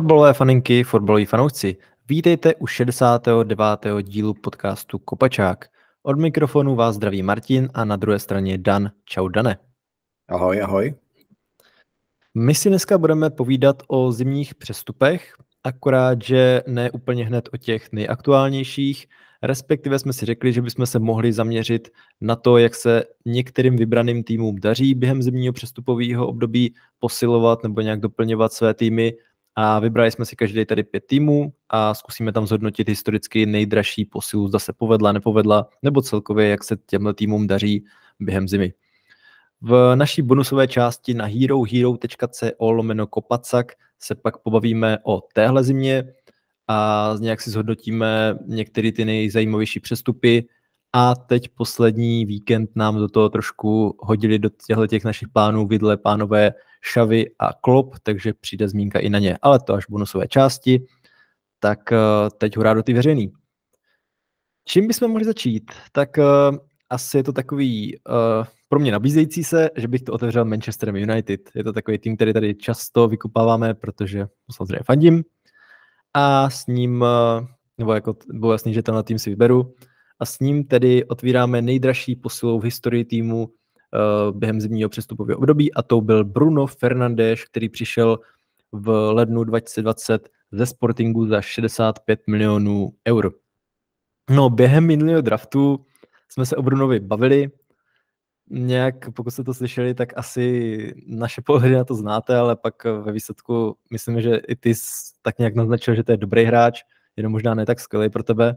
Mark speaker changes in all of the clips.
Speaker 1: Fotbalové faninky, fotbaloví fanoušci, vítejte u 69. dílu podcastu Kopačák. Od mikrofonu vás zdraví Martin a na druhé straně Dan. Čau Dane.
Speaker 2: Ahoj, ahoj.
Speaker 1: My si dneska budeme povídat o zimních přestupech, akorát, že ne úplně hned o těch nejaktuálnějších, respektive jsme si řekli, že bychom se mohli zaměřit na to, jak se některým vybraným týmům daří během zimního přestupového období posilovat nebo nějak doplňovat své týmy a vybrali jsme si každý tady pět týmů a zkusíme tam zhodnotit historicky nejdražší posilu, zda se povedla, nepovedla, nebo celkově, jak se těmhle týmům daří během zimy. V naší bonusové části na herohero.co lomeno kopacak se pak pobavíme o téhle zimě a nějak si zhodnotíme některé ty nejzajímavější přestupy a teď poslední víkend nám do toho trošku hodili do těchto těch našich plánů vidle pánové Šavy a Klop, takže přijde zmínka i na ně, ale to až bonusové části. Tak eh, teď hurá do ty veřejný. Čím bychom mohli začít? Tak uh, asi je to takový uh, pro mě nabízející se, že bych to otevřel Manchesterem United. Je to takový tým, který tady často vykupáváme, protože samozřejmě fandím. A s ním, uh, nebo jako bylo jasný, že tenhle tým si vyberu, a s ním tedy otvíráme nejdražší posilou v historii týmu během zimního přestupového období a to byl Bruno Fernandes, který přišel v lednu 2020 ze Sportingu za 65 milionů eur. No, během minulého draftu jsme se o Brunovi bavili, nějak, pokud jste to slyšeli, tak asi naše pohledy na to znáte, ale pak ve výsledku myslím, že i ty tak nějak naznačil, že to je dobrý hráč, jenom možná ne tak skvělý pro tebe.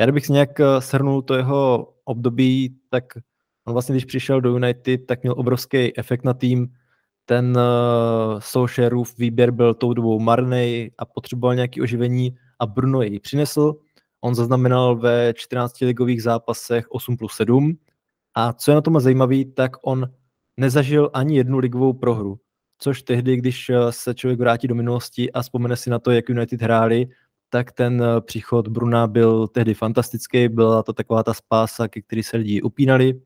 Speaker 1: Já kdybych nějak eh, shrnul to jeho období, tak on vlastně, když přišel do United, tak měl obrovský efekt na tým. Ten uh, Solskjaerův výběr byl tou dobou marný a potřeboval nějaké oživení a Bruno jej přinesl. On zaznamenal ve 14 ligových zápasech 8 plus 7 a co je na tom zajímavé, tak on nezažil ani jednu ligovou prohru, což tehdy, když eh, se člověk vrátí do minulosti a vzpomene si na to, jak United hráli, tak ten eh, příchod Bruna byl tehdy fantastický, byla to taková ta spása, ke který se lidi upínali.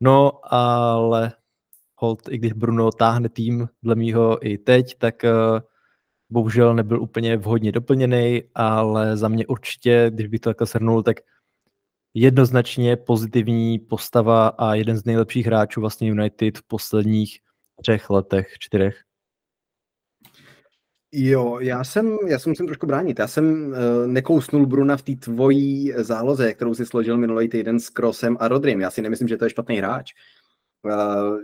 Speaker 1: No, ale hold, i když Bruno táhne tým dle mýho i teď, tak uh, bohužel nebyl úplně vhodně doplněný, ale za mě určitě, když bych to takhle shrnul, tak jednoznačně pozitivní postava a jeden z nejlepších hráčů vlastně United v posledních třech letech, čtyřech.
Speaker 2: Jo, já jsem, já jsem musím trošku bránit. Já jsem uh, nekousnul Bruna v té tvojí záloze, kterou si složil minulý týden s Krosem a Rodrym. Já si nemyslím, že to je špatný hráč. Uh,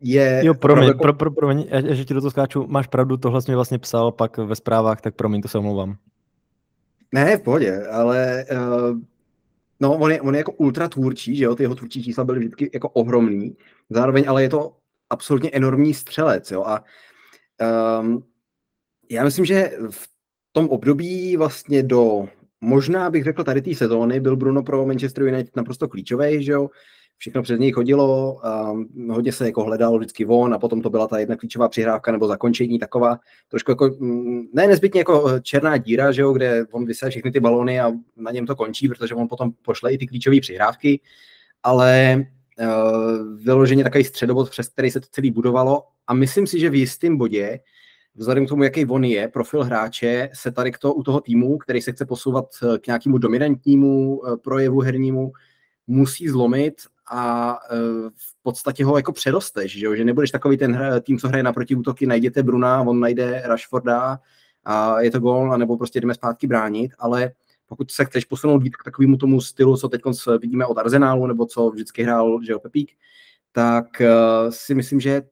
Speaker 2: je
Speaker 1: jo, promiň, jako... pro, pro, promiň, já, že ti do toho skáču, máš pravdu, tohle jsi mi vlastně psal pak ve zprávách, tak promiň, to se omlouvám.
Speaker 2: Ne, v pohodě, ale uh, no, on je, on je jako ultra tvůrčí, že jo, ty jeho tvůrčí čísla byly vždycky jako ohromný, zároveň ale je to absolutně enormní střelec, jo, a um, já myslím, že v tom období vlastně do, možná bych řekl tady té sezóny, byl Bruno pro Manchester United naprosto klíčový, že jo, všechno přes něj chodilo, um, hodně se jako hledal vždycky von a potom to byla ta jedna klíčová přihrávka nebo zakončení taková trošku jako, mm, ne nezbytně jako černá díra, že jo, kde on vyse všechny ty balony a na něm to končí, protože on potom pošle i ty klíčové přihrávky, ale uh, vyloženě takový středobod, přes který se to celý budovalo a myslím si, že v jistém bodě vzhledem k tomu, jaký on je, profil hráče, se tady k to, u toho týmu, který se chce posouvat eh, k nějakému dominantnímu eh, projevu hernímu, musí zlomit a eh, v podstatě ho jako předosteš, že, jo? že nebudeš takový ten tým, co hraje na protiútoky, najděte Bruna, on najde Rashforda a je to gól, nebo prostě jdeme zpátky bránit, ale pokud se chceš posunout k takovému tomu stylu, co teď vidíme od Arsenálu, nebo co vždycky hrál že jo, Pepík, tak uh, si myslím, že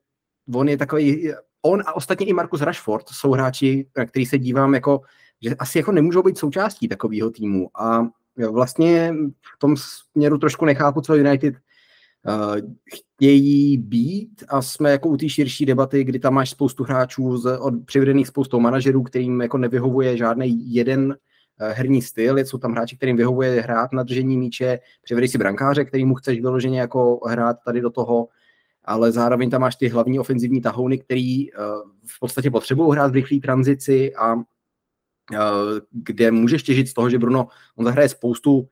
Speaker 2: on je takový on a ostatně i Markus Rashford jsou hráči, na který se dívám jako, že asi jako nemůžou být součástí takového týmu. A vlastně v tom směru trošku nechápu, co United uh, chtějí být. A jsme jako u té širší debaty, kdy tam máš spoustu hráčů z, od přivedených spoustou manažerů, kterým jako nevyhovuje žádný jeden uh, herní styl, jsou tam hráči, kterým vyhovuje hrát na držení míče, přivedej si brankáře, který mu chceš vyloženě jako hrát tady do toho, ale zároveň tam máš ty hlavní ofenzivní tahouny, který uh, v podstatě potřebují hrát v rychlé tranzici a uh, kde můžeš těžit z toho, že Bruno, on zahraje spoustu uh,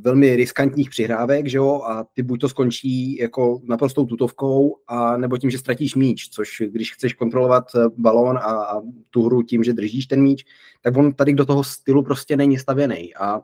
Speaker 2: velmi riskantních přihrávek, že jo, a ty buď to skončí jako naprostou tutovkou, a nebo tím, že ztratíš míč, což když chceš kontrolovat eh, balón a, a tu hru tím, že držíš ten míč, tak on tady do toho stylu prostě není stavěný. A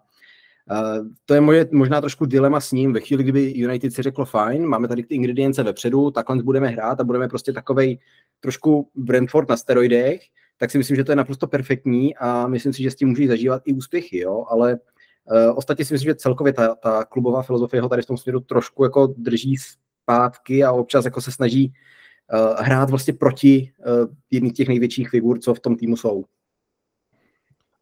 Speaker 2: to je moje možná trošku dilema s ním. Ve chvíli, kdyby United si řeklo fajn, máme tady ty ingredience vepředu, takhle budeme hrát a budeme prostě takovej trošku Brentford na steroidech, tak si myslím, že to je naprosto perfektní a myslím si, že s tím můžu zažívat i úspěchy, jo, ale uh, ostatně si myslím, že celkově ta, ta klubová filozofie ho tady v tom směru trošku jako drží zpátky a občas jako se snaží uh, hrát vlastně proti uh, jedných těch největších figur, co v tom týmu jsou.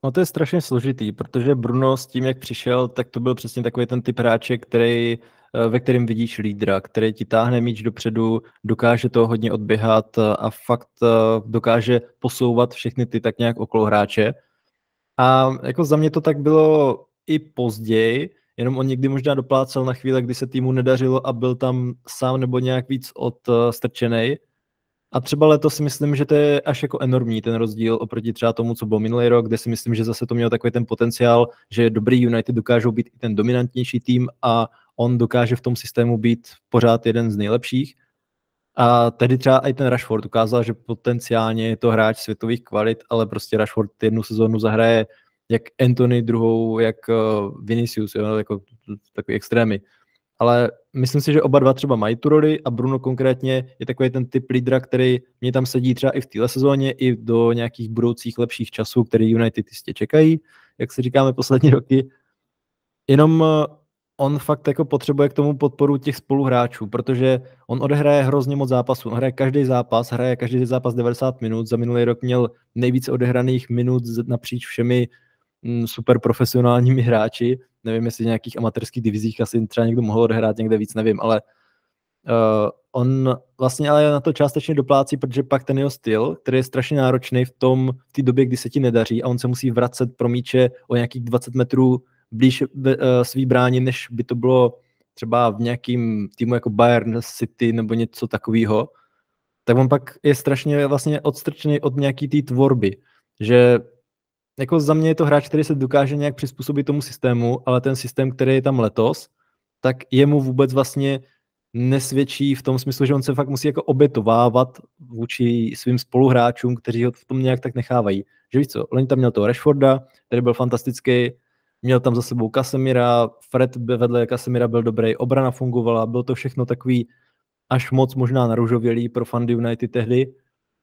Speaker 1: No to je strašně složitý, protože Bruno s tím, jak přišel, tak to byl přesně takový ten typ hráče, který, eh, ve kterém vidíš lídra, který ti táhne míč dopředu, dokáže to hodně odběhat a fakt eh, dokáže posouvat všechny ty tak nějak okolo hráče. A jako za mě to tak bylo i později, jenom on někdy možná doplácel na chvíli, kdy se týmu nedařilo a byl tam sám nebo nějak víc odstrčený, a třeba letos si myslím, že to je až jako enormní ten rozdíl oproti třeba tomu, co bylo minulý rok, kde si myslím, že zase to mělo takový ten potenciál, že dobrý United dokážou být i ten dominantnější tým a on dokáže v tom systému být pořád jeden z nejlepších. A tehdy třeba i ten Rashford ukázal, že potenciálně je to hráč světových kvalit, ale prostě Rashford jednu sezónu zahraje jak Anthony, druhou jak eh, Vinicius, jo, jako takový extrémy ale myslím si, že oba dva třeba mají tu roli a Bruno konkrétně je takový ten typ lídra, který mě tam sedí třeba i v téhle sezóně, i do nějakých budoucích lepších časů, který United jistě čekají, jak si říkáme poslední roky. Jenom eh, on fakt jako potřebuje k tomu podporu těch spoluhráčů, protože on odehraje hrozně moc zápasů. On hraje každý zápas, hraje každý zápas 90 minut. Za minulý rok měl nejvíce odehraných minut napříč všemi super profesionálními hráči. Nevím, jestli v nějakých amatérských divizích asi třeba někdo mohl odehrát někde víc, nevím, ale uh, on vlastně ale na to částečně doplácí, protože pak ten jeho styl, který je strašně náročný v tom, v té době, kdy se ti nedaří a on se musí vracet pro míče o nějakých 20 metrů blíž uh, svý bráni, než by to bylo třeba v nějakým týmu jako Bayern City nebo něco takového, tak on pak je strašně vlastně odstrčený od nějaký té tvorby, že jako za mě je to hráč, který se dokáže nějak přizpůsobit tomu systému, ale ten systém, který je tam letos, tak jemu vůbec vlastně nesvědčí v tom smyslu, že on se fakt musí jako obětovávat vůči svým spoluhráčům, kteří ho v tom nějak tak nechávají. Že víš co, Loni tam měl toho Rashforda, který byl fantastický, měl tam za sebou Kasemira, Fred vedle Kasemira byl dobrý, obrana fungovala, bylo to všechno takový až moc možná naružovělý pro fandy United tehdy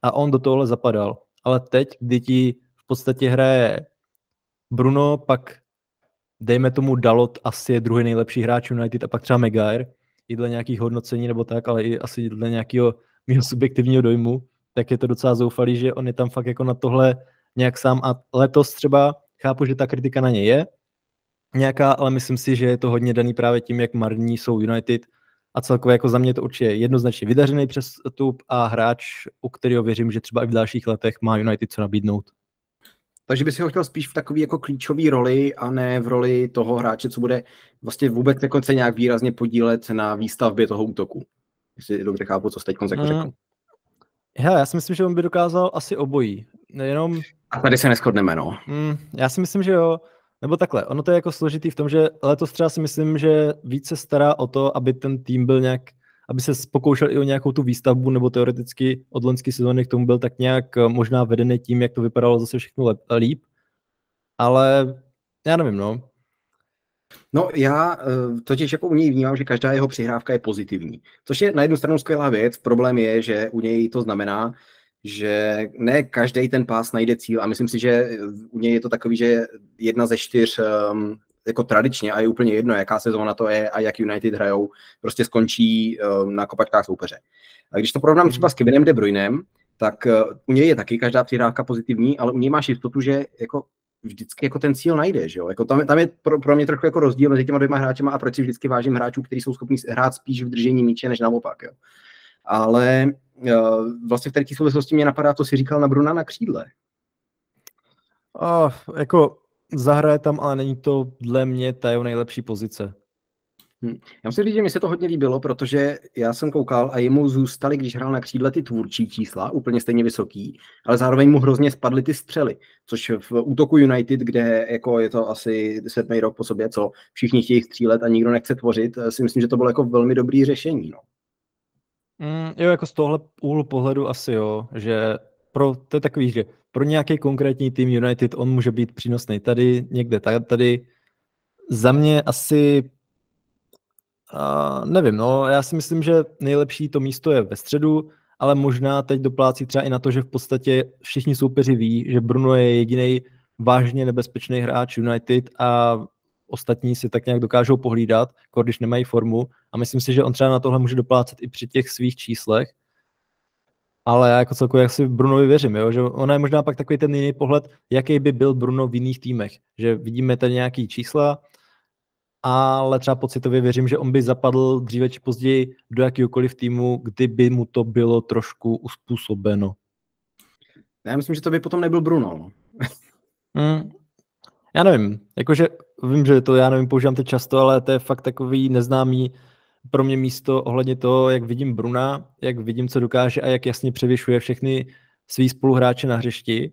Speaker 1: a on do tohohle zapadal. Ale teď, kdy ti v podstatě hraje Bruno, pak dejme tomu Dalot asi je druhý nejlepší hráč United a pak třeba Megair, i dle nějakých hodnocení nebo tak, ale i asi dle nějakého mého subjektivního dojmu, tak je to docela zoufalý, že on je tam fakt jako na tohle nějak sám a letos třeba chápu, že ta kritika na ně je nějaká, ale myslím si, že je to hodně daný právě tím, jak marní jsou United a celkově jako za mě to určitě jednoznačně vydařený přestup a hráč, u kterého věřím, že třeba i v dalších letech má United co nabídnout.
Speaker 2: Takže by si ho chtěl spíš v takové jako klíčové roli a ne v roli toho hráče, co bude vlastně vůbec jako se nějak výrazně podílet na výstavbě toho útoku. Jestli dobře chápu, co jste teď jako řekl.
Speaker 1: Já, já si myslím, že on by dokázal asi obojí. Jenom...
Speaker 2: A tady se neschodneme, no.
Speaker 1: Mm, já si myslím, že jo. Nebo takhle, ono to je jako složitý v tom, že letos třeba si myslím, že více stará o to, aby ten tým byl nějak aby se pokoušel i o nějakou tu výstavbu, nebo teoreticky od loňské sezóny k tomu byl tak nějak eh, možná vedený tím, jak to vypadalo zase všechno líp. Ale já nevím, no.
Speaker 2: No já eh, totiž jako u něj vnímám, že každá jeho přihrávka je pozitivní. Což je na jednu stranu skvělá věc, problém je, že u něj to znamená, že ne každý ten pás najde cíl a myslím si, že u něj je to takový, že jedna ze čtyř um, jako tradičně a je úplně jedno, jaká sezóna to je a jak United hrajou, prostě skončí uh, na kopačkách soupeře. A když to porovnám třeba s Kevinem De Bruynem, tak uh, u něj je taky každá přihrávka pozitivní, ale u něj máš jistotu, že jako vždycky jako ten cíl najde, že jo? Jako tam, tam je pro, pro, mě trochu jako rozdíl mezi těma dvěma hráčema a proč si vždycky vážím hráčů, kteří jsou schopni hrát spíš v držení míče, než naopak, jo. Ale uh, vlastně v té souvislosti mě napadá, co si říkal na Bruna na křídle.
Speaker 1: Oh, jako zahraje tam, ale není to dle mě ta jeho nejlepší pozice.
Speaker 2: Hm. Já musím říct, že mi se to hodně líbilo, protože já jsem koukal a jemu zůstaly, když hrál na křídle ty tvůrčí čísla, úplně stejně vysoký, ale zároveň mu hrozně spadly ty střely, což v útoku United, kde jako je to asi sedmý rok po sobě, co všichni chtějí střílet a nikdo nechce tvořit, si myslím, že to bylo jako velmi dobrý řešení. No.
Speaker 1: Mm, jo, jako z tohle úhlu pohledu asi jo, že pro, to je takový, že pro nějaký konkrétní tým United on může být přínosný tady, někde tady. Za mě asi Uh, nevím, no, já si myslím, že nejlepší to místo je ve středu, ale možná teď doplácí třeba i na to, že v podstatě všichni soupeři ví, že Bruno je jediný vážně nebezpečný hráč United a ostatní si tak nějak dokážou pohlídat, když nemají formu a myslím si, že on třeba na tohle může doplácet i při těch svých číslech, ale já jako celkově si Brunovi věřím, jo? že ona je možná pak takový ten jiný pohled, jaký by byl Bruno v jiných týmech, že vidíme tady nějaký čísla, ale třeba pocitově věřím, že on by zapadl dříve či později do jakýkoliv týmu, kdyby mu to bylo trošku uspůsobeno.
Speaker 2: Já myslím, že to by potom nebyl Bruno.
Speaker 1: mm, já nevím, jakože vím, že to já nevím, používám to často, ale to je fakt takový neznámý pro mě místo ohledně toho, jak vidím Bruna, jak vidím, co dokáže a jak jasně převyšuje všechny svý spoluhráče na hřišti,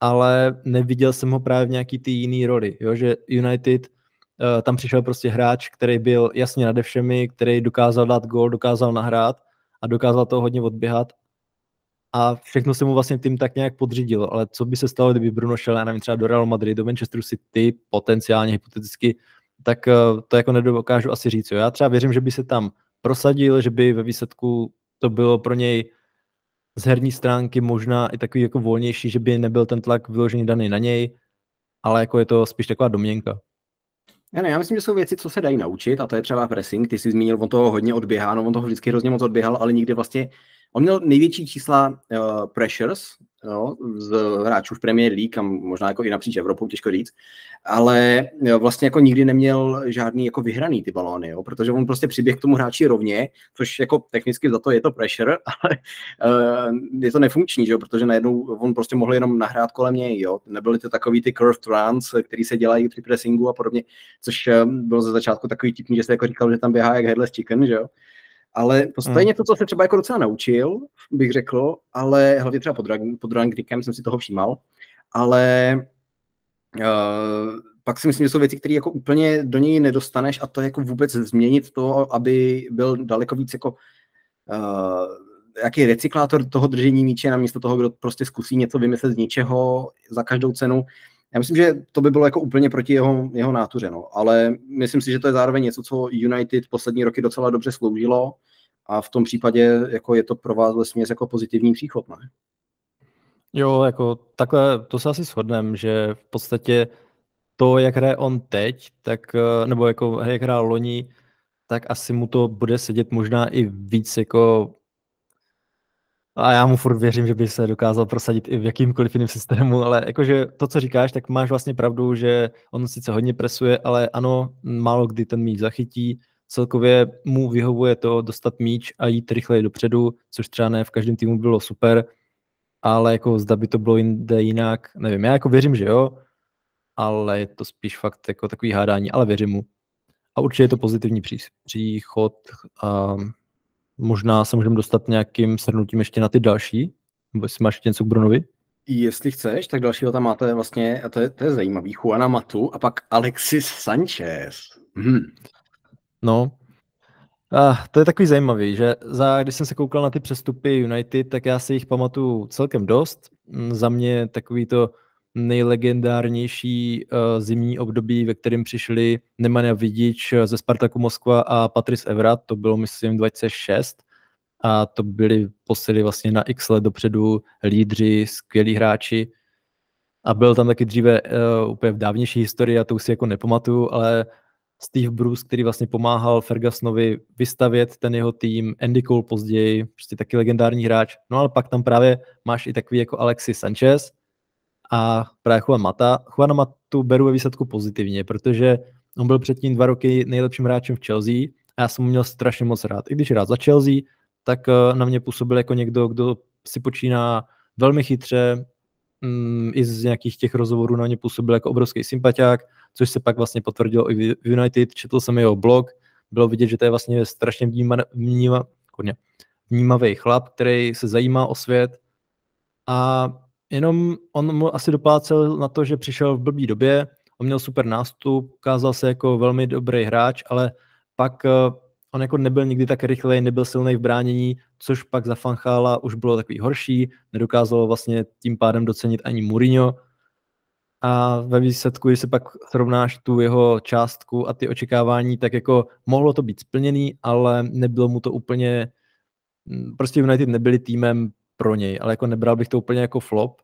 Speaker 1: ale neviděl jsem ho právě v nějaký ty jiný roli, jo? že United uh, tam přišel prostě hráč, který byl jasně nade všemi, který dokázal dát gol, dokázal nahrát a dokázal to hodně odběhat a všechno se mu vlastně tým tak nějak podřídilo, ale co by se stalo, kdyby Bruno šel, já nevím, třeba do Real Madrid, do Manchesteru City, potenciálně, hypoteticky, tak uh, to jako nedokážu asi říct. Jo. Já třeba věřím, že by se tam prosadil, že by ve výsledku to bylo pro něj z herní stránky možná i takový jako volnější, že by nebyl ten tlak vyložený daný na něj, ale jako je to spíš taková domněnka.
Speaker 2: Já, ne, já myslím, že jsou věci, co se dají naučit, a to je třeba pressing. Ty jsi zmínil, on toho hodně odběhá, no on toho vždycky hrozně moc odběhal, ale nikdy vlastně On měl největší čísla uh, pressures jo, z hráčů v Premier League a možná jako i napříč Evropou, těžko říct, ale jo, vlastně jako nikdy neměl žádný jako vyhraný ty balóny, jo, protože on prostě přiběh k tomu hráči rovně, což jako technicky za to je to pressure, ale uh, je to nefunkční, že jo, protože najednou on prostě mohl jenom nahrát kolem něj, jo, nebyly to takový ty curved runs, který se dělají při pressingu a podobně, což uh, bylo ze začátku takový tipný, že se jako říkal, že tam běhá jak headless chicken, že jo, ale to stejně hmm. to, co se třeba jako docela naučil, bych řekl, ale hlavně třeba pod, pod Rangnickem jsem si toho všímal, ale uh, pak si myslím, že jsou věci, které jako úplně do něj nedostaneš a to je jako vůbec změnit to, aby byl daleko víc jako uh, jaký recyklátor toho držení míče, namísto toho, kdo prostě zkusí něco vymyslet z ničeho za každou cenu. Já myslím, že to by bylo jako úplně proti jeho, jeho nátuře, no. ale myslím si, že to je zároveň něco, co United poslední roky docela dobře sloužilo a v tom případě jako je to pro vás vlastně jako pozitivní příchod, ne?
Speaker 1: Jo, jako takhle, to se asi shodneme, že v podstatě to, jak hraje on teď, tak, eh, nebo jako jak hrál loni, tak asi mu to bude sedět možná i víc jako a já mu furt věřím, že by se dokázal prosadit i v jakýmkoliv jiném systému, ale jakože to, co říkáš, tak máš vlastně pravdu, že on sice hodně presuje, ale ano, málo kdy ten míč zachytí. Celkově mu vyhovuje to dostat míč a jít rychleji dopředu, což třeba ne v každém týmu bylo super, ale jako zda by to bylo jinde jinak, nevím. Já jako věřím, že jo, ale je to spíš fakt jako takový hádání, ale věřím mu. A určitě je to pozitivní příchod. A Možná se můžeme dostat nějakým shrnutím ještě na ty další, nebo jestli máš něco k Brunovi?
Speaker 2: Jestli chceš, tak dalšího tam máte vlastně, a to je, to je zajímavý, Juana Matu a pak Alexis Sanchez. Hmm.
Speaker 1: No, a to je takový zajímavý, že za, když jsem se koukal na ty přestupy United, tak já si jich pamatuju celkem dost. Za mě takový to nejlegendárnější uh, zimní období, ve kterém přišli Nemanja Vidič ze Spartaku Moskva a Patrice Evrat, to bylo myslím 2006 a to byli posily vlastně na x let dopředu lídři, skvělí hráči. A byl tam taky dříve uh, úplně v dávnější historii, a to už si jako nepamatuju, ale Steve Bruce, který vlastně pomáhal Fergusonovi vystavět ten jeho tým, Andy Cole později, prostě taky legendární hráč. No ale pak tam právě máš i takový jako Alexis Sanchez, a právě Juan Mata. Juan Matu beru ve výsledku pozitivně, protože on byl předtím dva roky nejlepším hráčem v Chelsea a já jsem mu měl strašně moc rád. I když rád za Chelsea, tak eh, na mě působil jako někdo, kdo si počíná velmi chytře, mm, i z nějakých těch rozhovorů na mě působil jako obrovský sympatiák, což se pak vlastně potvrdilo i v United, četl jsem jeho blog bylo vidět, že to je vlastně strašně vníma, vníma, vnímavý chlap, který se zajímá o svět a jenom on mu asi doplácel na to, že přišel v blbý době, on měl super nástup, ukázal se jako velmi dobrý hráč, ale pak eh, on jako nebyl nikdy tak rychlej, nebyl silný v bránění, což pak za Fanchala už bylo takový horší, nedokázalo vlastně tím pádem docenit ani Mourinho. A ve výsledku, když se pak srovnáš tu jeho částku a ty očekávání, tak jako mohlo to být splněný, ale nebylo mu to úplně, mm, prostě United nebyli týmem pro něj, ale jako nebral bych to úplně jako flop.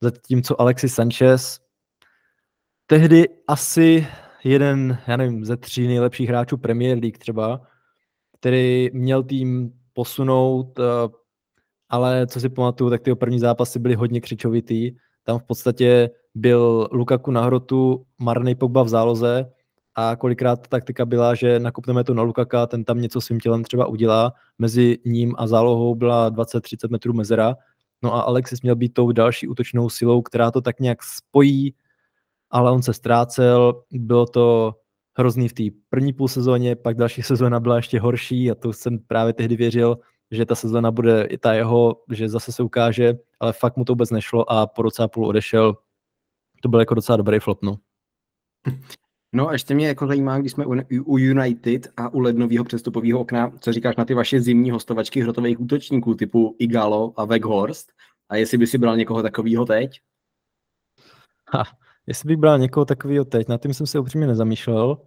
Speaker 1: Zatímco Alexis Sanchez tehdy asi jeden, já nevím, ze tří nejlepších hráčů Premier League třeba, který měl tým posunout, eh, ale co si pamatuju, tak ty první zápasy byly hodně křičovitý. Tam v podstatě byl Lukaku na hrotu, marný Pogba v záloze a kolikrát ta taktika byla, že nakupneme to na Lukaka, ten tam něco svým tělem třeba udělá. Mezi ním a zálohou byla 20-30 metrů mezera. No a Alexis měl být tou další útočnou silou, která to tak nějak spojí, ale on se ztrácel, bylo to hrozný v té první půl sezóně, pak další sezóna byla ještě horší a to jsem právě tehdy věřil, že ta sezóna bude i ta jeho, že zase se ukáže, ale fakt mu to vůbec nešlo a po roce a půl odešel. To byl jako docela dobrý flop, no.
Speaker 2: No a ještě mě jako zajímá, když jsme u United a u lednového přestupového okna, co říkáš na ty vaše zimní hostovačky hrotových útočníků typu Igalo a Weghorst a jestli by si bral někoho takového teď?
Speaker 1: Ha, jestli bych bral někoho takového teď, na tím jsem se upřímně nezamýšlel,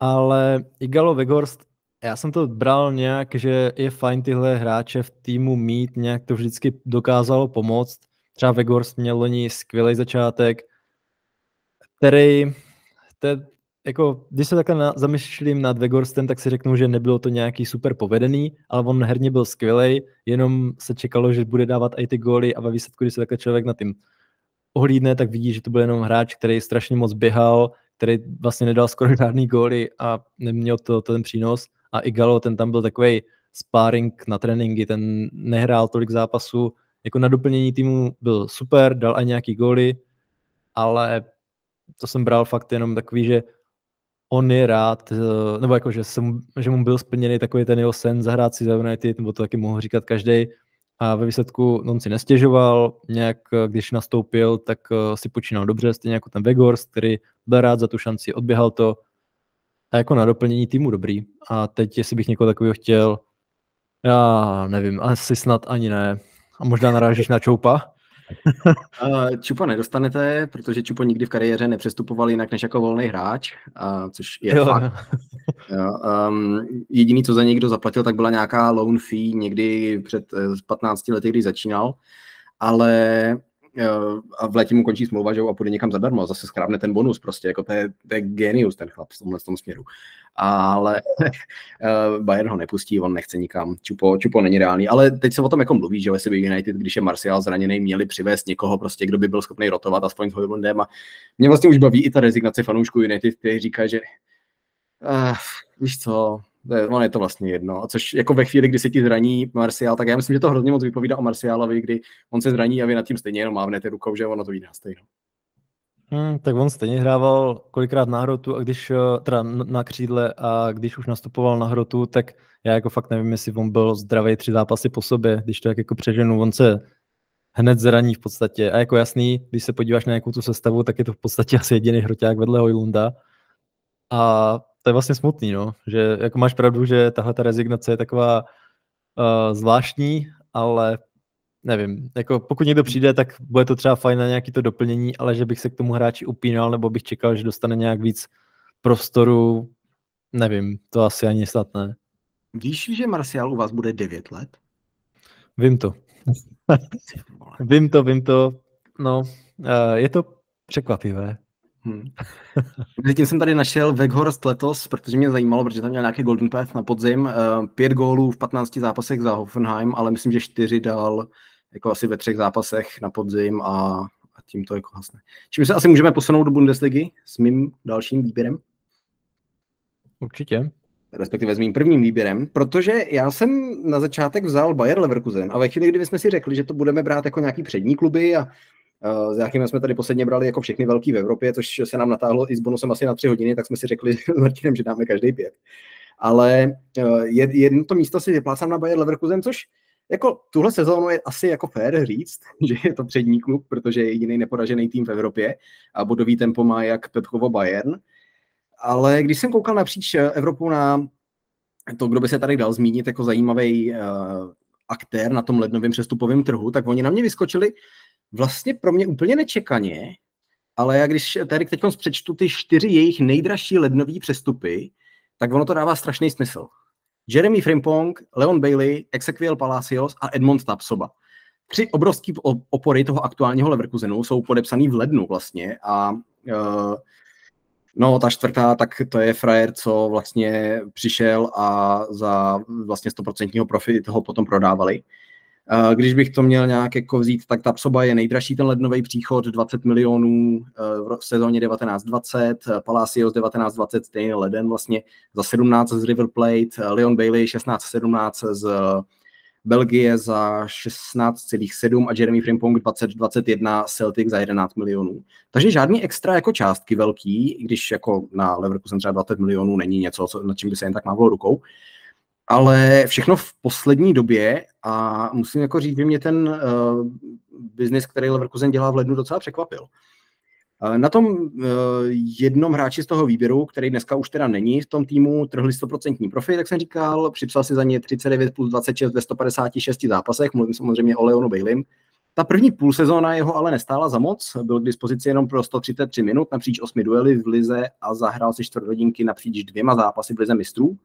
Speaker 1: ale Igalo Weghorst, já jsem to bral nějak, že je fajn tyhle hráče v týmu mít, nějak to vždycky dokázalo pomoct. Třeba Weghorst měl loni skvělý začátek, který to jako, když se takhle na, zamýšlím nad Vegorstem, tak si řeknu, že nebylo to nějaký super povedený, ale on herně byl skvělý, jenom se čekalo, že bude dávat i ty góly a ve výsledku, když se takhle člověk na tím ohlídne, tak vidí, že to byl jenom hráč, který strašně moc běhal, který vlastně nedal skoro žádný góly a neměl to, to ten přínos. A i Galo, ten tam byl takový sparring na tréninky, ten nehrál tolik zápasů, jako na doplnění týmu byl super, dal i nějaký góly, ale to jsem bral fakt jenom takový, že on je rád, eh, nebo jako, že, jsem, že mu byl splněný takový ten jeho sen zahrát si za United, nebo to taky mohl říkat každý. A ve výsledku on si nestěžoval, nějak eh, když nastoupil, tak eh, si počínal dobře, stejně jako ten Vegors, který byl rád za tu šanci, odběhal to a jako na doplnění týmu dobrý. A teď, jestli bych někoho takového chtěl, já nevím, asi snad ani ne. A možná narážíš na Čoupa?
Speaker 2: Čupa nedostanete, protože Čupo nikdy v kariéře nepřestupoval jinak než jako volný hráč, uh, což je jo. fakt. jo, um, jediný, co za někdo zaplatil, tak byla nějaká loan fee někdy před 15 eh, lety, když začínal, ale a v létě mu končí smlouva, že a půjde někam zadarmo a zase skrávne ten bonus, prostě jako to je, to je genius ten chlap v tomhle tom směru. Ale eh, Bayern ho nepustí, on nechce nikam, Čupo, Čupo není reálný, ale teď se o tom jako mluví, že jestli by United, když je Martial zraněný, měli přivést někoho prostě, kdo by byl schopný rotovat aspoň s Hojlundem a mě vlastně už baví i ta rezignace fanoušků United, kteří říkají, že uh, víš co, ono je to vlastně jedno. A což jako ve chvíli, kdy se ti zraní Martial, tak já myslím, že to hrozně moc vypovídá o Martialovi, kdy on se zraní a vy nad tím stejně jenom mávnete rukou, že ono to vyjde stejno.
Speaker 1: Hmm, tak on stejně hrával kolikrát na hrotu, a když, eh, teda na křídle a když už nastupoval na hrotu, tak já jako fakt nevím, jestli on byl zdravý tři zápasy po sobě, když to jak jako přeženu, on se hned zraní v podstatě. A jako jasný, když se podíváš na nějakou tu sestavu, tak je to v podstatě asi jediný hroťák vedle Hojlunda. A to je vlastně smutný, no, že jako máš pravdu, že tahle ta rezignace je taková uh, zvláštní, ale nevím, jako pokud někdo přijde, tak bude to třeba fajn na nějaký to doplnění, ale že bych se k tomu hráči upínal, nebo bych čekal, že dostane nějak víc prostoru, nevím, to asi ani snad ne.
Speaker 2: Víš, že Marcial u vás bude 9 let?
Speaker 1: Vím to. vím to, vím to. No, uh, je to překvapivé. Hmm.
Speaker 2: Zatím jsem tady našel Weghorst letos, protože mě zajímalo, protože tam měl nějaký Golden Path na podzim. Uh, pět gólů v 15 zápasech za Hoffenheim, ale myslím, že čtyři dal jako asi ve třech zápasech na podzim a, a tím to jako hasne. Čím se asi můžeme posunout do Bundesligy s mým dalším výběrem?
Speaker 1: Určitě.
Speaker 2: Respektive s mým prvním výběrem, protože já jsem na začátek vzal Bayer Leverkusen a ve chvíli, kdy jsme si řekli, že to budeme brát jako nějaký přední kluby a s jakým jsme tady posledně brali jako všechny velký v Evropě, což se nám natáhlo i s bonusem asi na tři hodiny, tak jsme si řekli s Martinem, že dáme každý pět. Ale uh, jedno to místo si vyplácám na Bayer Leverkusen, což jako tuhle sezónu je asi jako fér říct, že je to přední klub, protože je jediný neporažený tým v Evropě a bodový tempo má jak Pepkovo Bayern. Ale když jsem koukal napříč Evropu na to, kdo by se tady dal zmínit jako zajímavý uh, aktér na tom lednovém přestupovém trhu, tak oni na mě vyskočili vlastně pro mě úplně nečekaně, ale já když tady teď přečtu ty čtyři jejich nejdražší lednový přestupy, tak ono to dává strašný smysl. Jeremy Frimpong, Leon Bailey, Exequiel Palacios a Edmond Tapsoba. Tři obrovský opory toho aktuálního Leverkusenu jsou podepsaný v lednu vlastně a uh, No, ta čtvrtá, tak to je frajer, co vlastně přišel a za vlastně 100% profit ho potom prodávali. Když bych to měl nějak jako vzít, tak ta psoba je nejdražší ten lednový příchod, 20 milionů eh, v sezóně 1920, Palacios 1920, stejný leden vlastně za 17 z River Plate, Leon Bailey 16-17 z Belgie za 16,7 a Jeremy Frimpong 2021 Celtic za 11 milionů. Takže žádný extra jako částky velký, i když jako na Leverkusen třeba 20 milionů není něco, co, nad čím by se jen tak mávlo rukou. Ale všechno v poslední době a musím jako říct, že mě ten uh, biznis, který Leverkusen dělá v lednu, docela překvapil. Na tom eh, jednom hráči z toho výběru, který dneska už teda není v tom týmu, trhli 100% profit, tak jsem říkal, připsal si za ně 39 plus 26 ve 156 zápasech, mluvím samozřejmě o Leonu Baileym. Ta první půl sezóna jeho ale nestála za moc, byl k dispozici jenom pro 133 minut napříč osmi duely v lize a zahrál si čtvrt hodinky napříč dvěma zápasy v lize mistrů.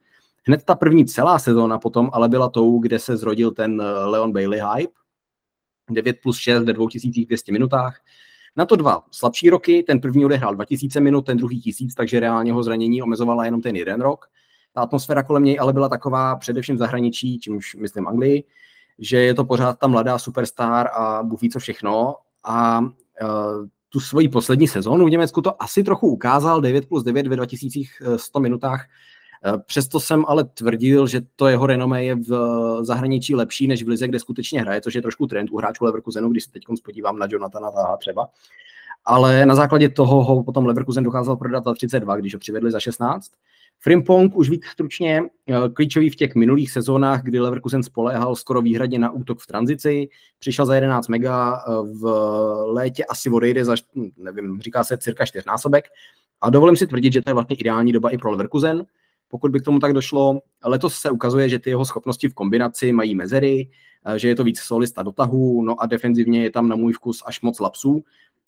Speaker 2: Hned ta první celá sezóna potom ale byla tou, kde se zrodil ten eh, Leon Bailey hype. 9 plus 6 ve 2200 minutách, na to dva slabší roky, ten první odehrál 2000 minut, ten druhý tisíc, takže reálně ho zranění omezovala jenom ten jeden rok. Ta atmosféra kolem něj ale byla taková především v zahraničí, čímž myslím Anglii, že je to pořád ta mladá superstar a Bůh ví co všechno. A uh, tu svoji poslední sezónu v Německu to asi trochu ukázal, 9 plus 9 ve 2100 minutách Eh, přesto jsem ale tvrdil, že to jeho renomé je v zahraničí lepší než v lize, kde skutečně hraje, což je trošku trend u hráčů Leverkusenu, když se teď podívám na Jonathana Zaha třeba. Ale na základě toho ho potom Leverkusen dokázal prodat za 32, když ho přivedli za 16. Frimpong už víc stručně eh, klíčový v těch minulých sezónách, kdy Leverkusen spoléhal skoro výhradně na útok v tranzici, přišel za 11 mega, eh, v létě asi odejde za, nevím, říká se cirka čtyřnásobek. A dovolím si tvrdit, že to je vlastně ideální doba i pro Leverkusen, pokud by k tomu tak došlo. Letos se ukazuje, že ty jeho schopnosti v kombinaci mají mezery, eh, že je to víc solista do tahu, no a defenzivně je tam na můj vkus až moc lapsů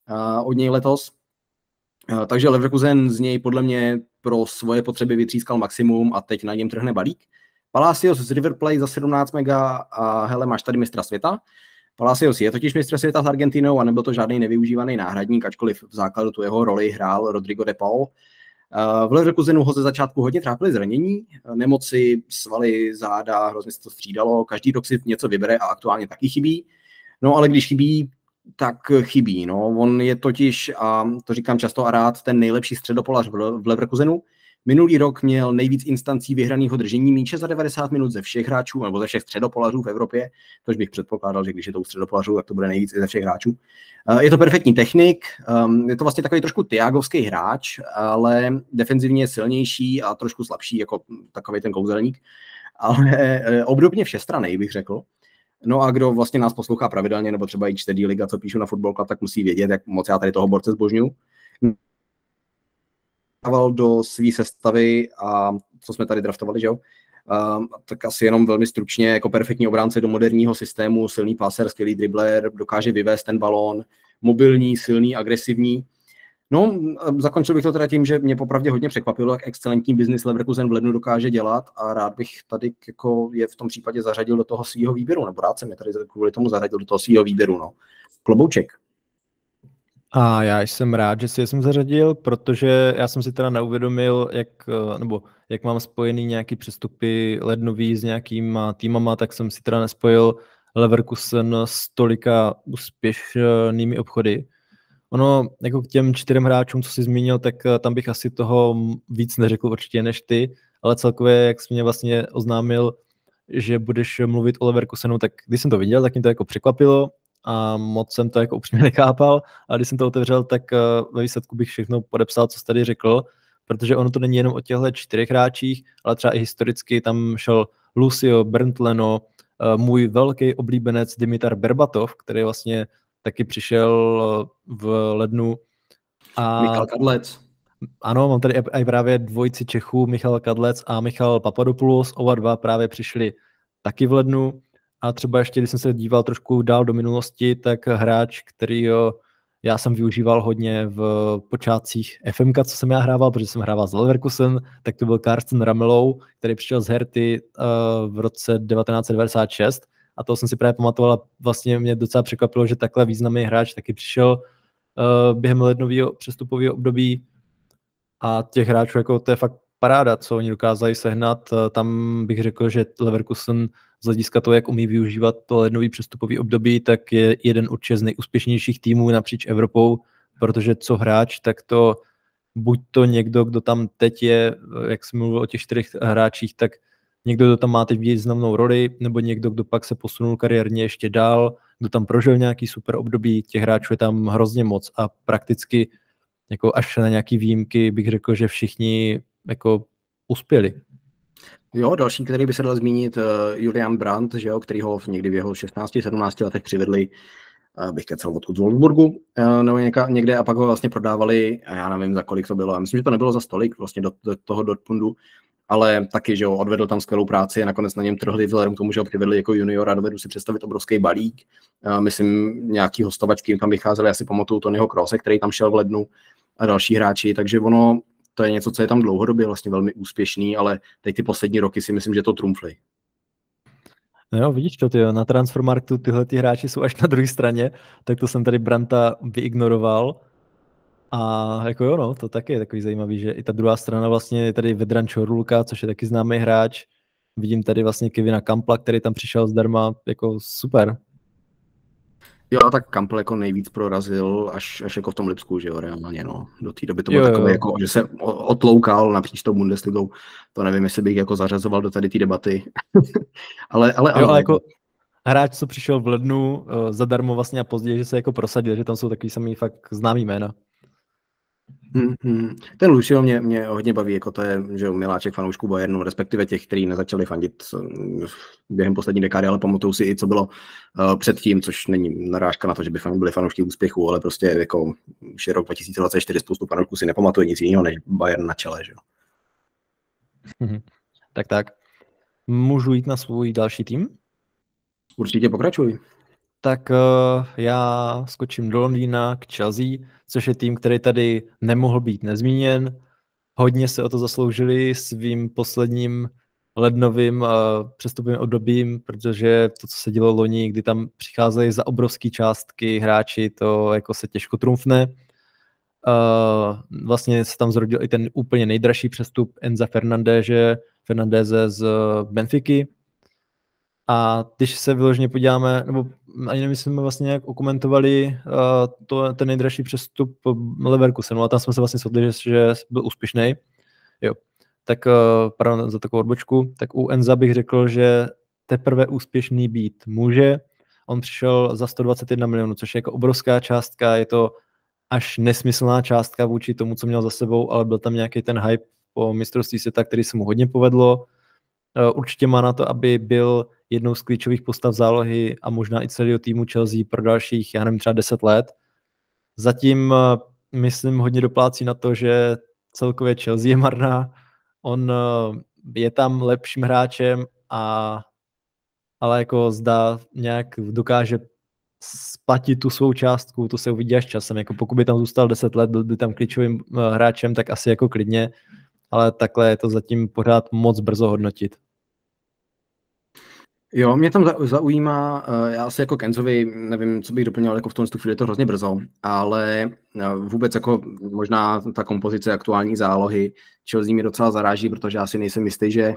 Speaker 2: eh, od něj letos. Eh, takže Leverkusen z něj podle mě pro svoje potřeby vytřískal maximum a teď na něm trhne balík. Palacios z River Plate za 17 mega a hele, máš tady mistra světa. Palacios je totiž mistr světa s Argentinou a nebyl to žádný nevyužívaný náhradník, ačkoliv v základu tu jeho roli hrál Rodrigo de Paul. V Leverkusenu ho ze začátku hodně trápily zranění, nemoci, svaly, záda, hrozně se to střídalo, každý rok si něco vybere a aktuálně taky chybí. No ale když chybí, tak chybí. No. On je totiž, a to říkám často a rád, ten nejlepší středopolař v Leverkusenu, Minulý rok měl nejvíc instancí vyhraného držení míče za 90 minut ze všech hráčů, nebo ze všech středopolařů v Evropě, což bych předpokládal, že když je to u středopolařů, tak to bude nejvíc i ze všech hráčů. Eh, je to perfektní technik, ehm, je to vlastně takový trošku Tiagovský hráč, ale defenzivně je silnější a trošku slabší, jako takový ten kouzelník, ale eh, obdobně všestranej bych řekl. No a kdo vlastně nás poslouchá pravidelně, nebo třeba i čtedí liga, co píšu na Football Club, tak musí vědět, jak moc já tady toho borce zbožňuju dával do své sestavy a co jsme tady draftovali, že jo? Uh, tak asi jenom velmi stručně, jako perfektní obránce do moderního systému, silný paser, skvělý dribbler, dokáže vyvést ten balón, mobilní, silný, agresivní. No, zakončil bych to teda tím, že mě popravdě hodně překvapilo, jak excelentní biznis Leverkusen v lednu dokáže dělat a rád bych tady jako je v tom případě zařadil do toho svého výběru, nebo rád jsem je tady kvůli tomu zařadil do toho svého výběru. No. Klobouček.
Speaker 1: A já jsem rád, že si je jsem zařadil, protože já jsem si teda neuvědomil, jak, eh, nebo jak mám spojený nějaký přestupy lednový s nějakýma týmama, tak jsem si teda nespojil Leverkusen s tolika úspěšnými obchody. Ono, jako k těm čtyřem hráčům, co jsi zmínil, tak eh, tam bych asi toho víc neřekl určitě než ty, ale celkově, jak jsi mě vlastně oznámil, že budeš mluvit o Leverkusenu, tak když jsem to viděl, tak mě to jako překvapilo a moc jsem to jako upřímně nechápal, a když jsem to otevřel, tak ve výsledku bych všechno podepsal, co jsi tady řekl, protože ono to není jenom o těchto čtyřech hráčích, ale třeba i historicky tam šel Lucio, Bernd Leno, můj velký oblíbenec Dimitar Berbatov, který vlastně taky přišel v lednu.
Speaker 2: A... Michal Kadlec.
Speaker 1: Ano, mám tady i právě dvojici Čechů, Michal Kadlec a Michal Papadopoulos, oba dva právě přišli taky v lednu. A třeba ještě, když jsem se díval trošku dál do minulosti, tak hráč, který já jsem využíval hodně v počátcích FMK, co jsem já hrával, protože jsem hrával z Leverkusen, tak to byl Carsten Ramelou, který přišel z Herty uh, v roce 1996 a to jsem si právě pamatoval a vlastně mě docela překvapilo, že takhle významný hráč taky přišel uh, během lednového přestupového období a těch hráčů, jako to je fakt paráda, co oni dokázali sehnat. Uh, tam bych řekl, že Leverkusen z hlediska toho, jak umí využívat to lednový přestupový období, tak je jeden určitě z nejúspěšnějších týmů napříč Evropou, protože co hráč, tak to buď to někdo, kdo tam teď je, jak jsem mluvil o těch čtyřech hráčích, tak někdo, kdo tam má teď významnou roli, nebo někdo, kdo pak se posunul kariérně ještě dál, kdo tam prožil nějaký super období, těch hráčů je tam hrozně moc a prakticky jako až na nějaký výjimky bych řekl, že všichni jako uspěli.
Speaker 2: Jo, další, který by se dal zmínit, uh, Julian Brandt, že jo, který ho někdy v jeho 16-17 letech přivedli, uh, bych kecal odkud z Wolfsburgu, uh, nebo něka, někde a pak ho vlastně prodávali, a já nevím, za kolik to bylo, já myslím, že to nebylo za stolik vlastně do, do toho Dortmundu, ale taky, že jo, odvedl tam skvělou práci a nakonec na něm trhli vzhledem k tomu, že ho přivedli jako juniora, dovedu si představit obrovský balík. Myslím, nějaký hostovačky tam vycházely, asi pamatuju Tonyho Krose, který tam šel v lednu a další hráči, takže ono, to je něco, co je tam dlouhodobě vlastně velmi úspěšný, ale teď ty poslední roky si myslím, že to trumfli.
Speaker 1: No jo, vidíš to, tyjo, na Transfermarktu tyhle ty hráči jsou až na druhé straně, tak to jsem tady Branta vyignoroval. A jako jo, no, to taky je takový zajímavý, že i ta druhá strana vlastně je tady Vedran Čorulka, což je taky známý hráč. Vidím tady vlastně Kevina Kampla, který tam přišel zdarma, jako super.
Speaker 2: Jo, tak Kampel jako nejvíc prorazil až, až jako v tom Lipsku, že jo, reálně, no. Do té doby to bylo takové, jako, že se otloukal napříč tou Bundesligou. To nevím, jestli bych jako zařazoval do tady té debaty. ale, ale,
Speaker 1: jo, ale jako hráč, co přišel v lednu uh, zadarmo vlastně a později, že se jako prosadil, že tam jsou takový samý fakt známý jména.
Speaker 2: Mm-hmm. Ten Lucio mě, mě hodně baví, jako to je že miláček fanoušků Bayernu, respektive těch, kteří nezačali fandit během poslední dekády, ale pamatuju si i, co bylo uh, předtím, což není narážka na to, že by byli fanoušky úspěchu, ale prostě jako už je rok 2024, spoustu fanoušků si nepamatuje nic jiného, než Bayern na čele. Že?
Speaker 1: Mm-hmm. Tak tak. Můžu jít na svůj další tým?
Speaker 2: Určitě pokračuj
Speaker 1: tak uh, já skočím do Londýna k Chelsea, což je tým, který tady nemohl být nezmíněn. Hodně se o to zasloužili svým posledním lednovým uh, přestupním obdobím, protože to, co se dělo loni, kdy tam přicházeli za obrovské částky hráči, to jako se těžko trumfne. Uh, vlastně se tam zrodil i ten úplně nejdražší přestup Enza Fernandéze, Fernandéze z Benfiky, a když se vyloženě podíváme, nebo ani nevím, jsme vlastně nějak okomentovali uh, to, ten nejdražší přestup Leverkusenu, a tam jsme se vlastně shodli, že, že byl úspěšný. Jo. Tak uh, pardon za takovou odbočku, tak u Enza bych řekl, že teprve úspěšný být může. On přišel za 121 milionů, což je jako obrovská částka, je to až nesmyslná částka vůči tomu, co měl za sebou, ale byl tam nějaký ten hype po mistrovství světa, který se mu hodně povedlo. Eh, určitě má na to, aby byl jednou z klíčových postav zálohy a možná i celého týmu Chelsea pro dalších, já nevím, třeba 10 let. Zatím, eh, myslím, hodně doplácí na to, že celkově Chelsea je marná. On eh, je tam lepším hráčem, a, ale jako zdá nějak dokáže splatit tu svou částku, to se uvidí až časem. Jako pokud by tam zůstal 10 let, byl by tam klíčovým hráčem, tak asi jako klidně, ale takhle je to zatím pořád moc brzo hodnotit.
Speaker 2: Jo, mě tam zaujímá, eh, já asi jako Kenzovi nevím, co bych doplnil, jako v tom chvíli je to hrozně brzo, ale eh, vůbec jako možná ta kompozice aktuální zálohy Chelsea mě docela zaráží, protože já si nejsem jistý, že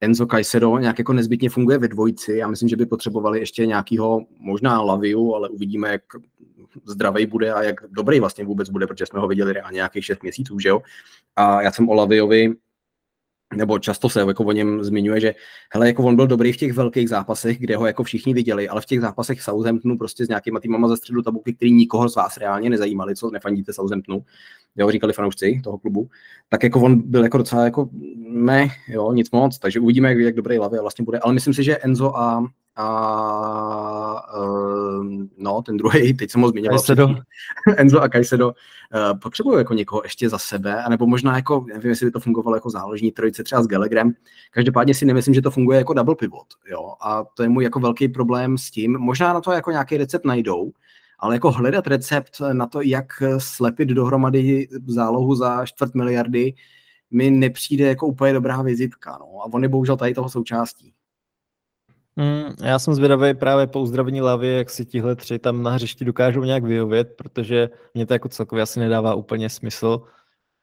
Speaker 2: Enzo Caicedo nějak jako nezbytně funguje ve dvojici. Já myslím, že by potřebovali ještě nějakýho možná Laviu, ale uvidíme, jak zdravý bude a jak dobrý vlastně vůbec bude, protože jsme ho viděli reálně nějakých 6 měsíců, že jo. A já jsem o Laviovi nebo často se jako o něm zmiňuje, že hele, jako on byl dobrý v těch velkých zápasech, kde ho jako všichni viděli, ale v těch zápasech Southamptonu prostě s nějakýma týmama ze středu tabulky, který nikoho z vás reálně nezajímali, co nefandíte Southamptonu, jo, říkali fanoušci toho klubu, tak jako on byl jako docela jako ne, jo, nic moc, takže uvidíme, jak, jak dobrý Lavia vlastně bude, ale myslím si, že Enzo a a uh, no, ten druhý, teď jsem ho zmiňoval, Enzo a Kajsedo, uh, potřebují jako někoho ještě za sebe, anebo možná jako, nevím, jestli by to fungovalo jako záložní trojice třeba s Gallagherem, každopádně si nemyslím, že to funguje jako double pivot, jo, a to je můj jako velký problém s tím, možná na to jako nějaký recept najdou, ale jako hledat recept na to, jak slepit dohromady zálohu za čtvrt miliardy, mi nepřijde jako úplně dobrá vizitka, no, a on je bohužel tady toho součástí.
Speaker 1: Mm, já jsem zvědavý právě po uzdravení Lavy, jak si tihle tři tam na hřišti dokážou nějak vyhovět, protože mě to jako celkově asi nedává úplně smysl.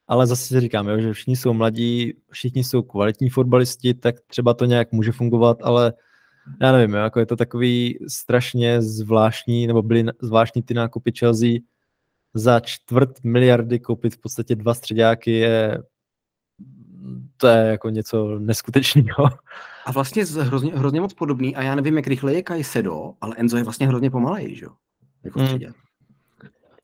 Speaker 1: Ale zase si říkám, jo, že všichni jsou mladí, všichni jsou kvalitní fotbalisti, tak třeba to nějak může fungovat, ale já nevím, jo, jako je to takový strašně zvláštní, nebo byly zvláštní ty nákupy Chelsea. Za čtvrt miliardy koupit v podstatě dva středáky je to je jako něco neskutečného.
Speaker 2: A vlastně hrozně, hrozně moc podobný a já nevím, jak rychle je Kajsedo, ale Enzo je vlastně hrozně pomalej, že jo? Jako
Speaker 1: hmm.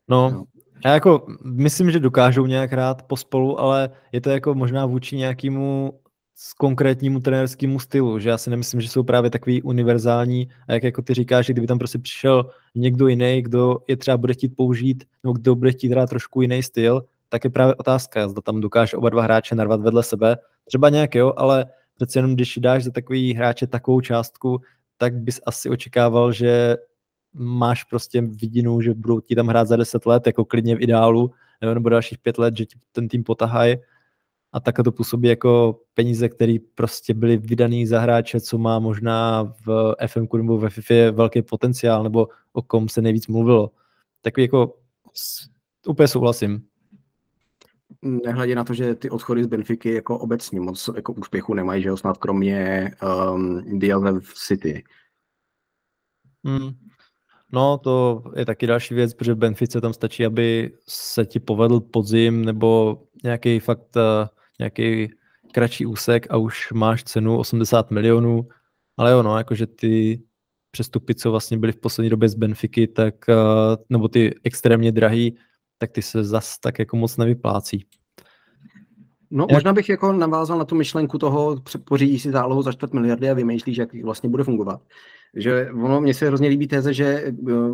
Speaker 1: No, no, já jako myslím, že dokážou nějak hrát pospolu, ale je to jako možná vůči nějakému konkrétnímu trenérskému stylu, že já si nemyslím, že jsou právě takový univerzální a jak jako ty říkáš, že kdyby tam prostě přišel někdo jiný, kdo je třeba bude chtít použít, nebo kdo bude chtít hrát trošku jiný styl, tak je právě otázka, zda tam dokáže oba dva hráče narvat vedle sebe. Třeba nějak jo, ale přece jenom když dáš za takový hráče takovou částku, tak bys asi očekával, že máš prostě vidinu, že budou ti tam hrát za 10 let, jako klidně v ideálu, nebo, nebo dalších pět let, že ti ten tým potahají. A takhle to působí jako peníze, které prostě byly vydaný za hráče, co má možná v FM nebo ve FIFA velký potenciál, nebo o kom se nejvíc mluvilo. Takový jako úplně souhlasím
Speaker 2: nehledě na to, že ty odchody z Benfiky jako obecně moc jako úspěchu nemají, že jo, snad kromě um, Diaze v City.
Speaker 1: Hmm. No, to je taky další věc, protože v Benfice tam stačí, aby se ti povedl podzim nebo nějaký fakt, uh, nějaký kratší úsek a už máš cenu 80 milionů, ale jo, no, jakože ty přestupy, co vlastně byly v poslední době z Benfiky, tak, uh, nebo ty extrémně drahý, tak ty se zas tak jako moc nevyplácí.
Speaker 2: No, jak... možná bych jako navázal na tu myšlenku toho, pořídí si zálohu za čtvrt miliardy a vymýšlíš, jak vlastně bude fungovat. Že ono, mně se hrozně líbí téze, že eh,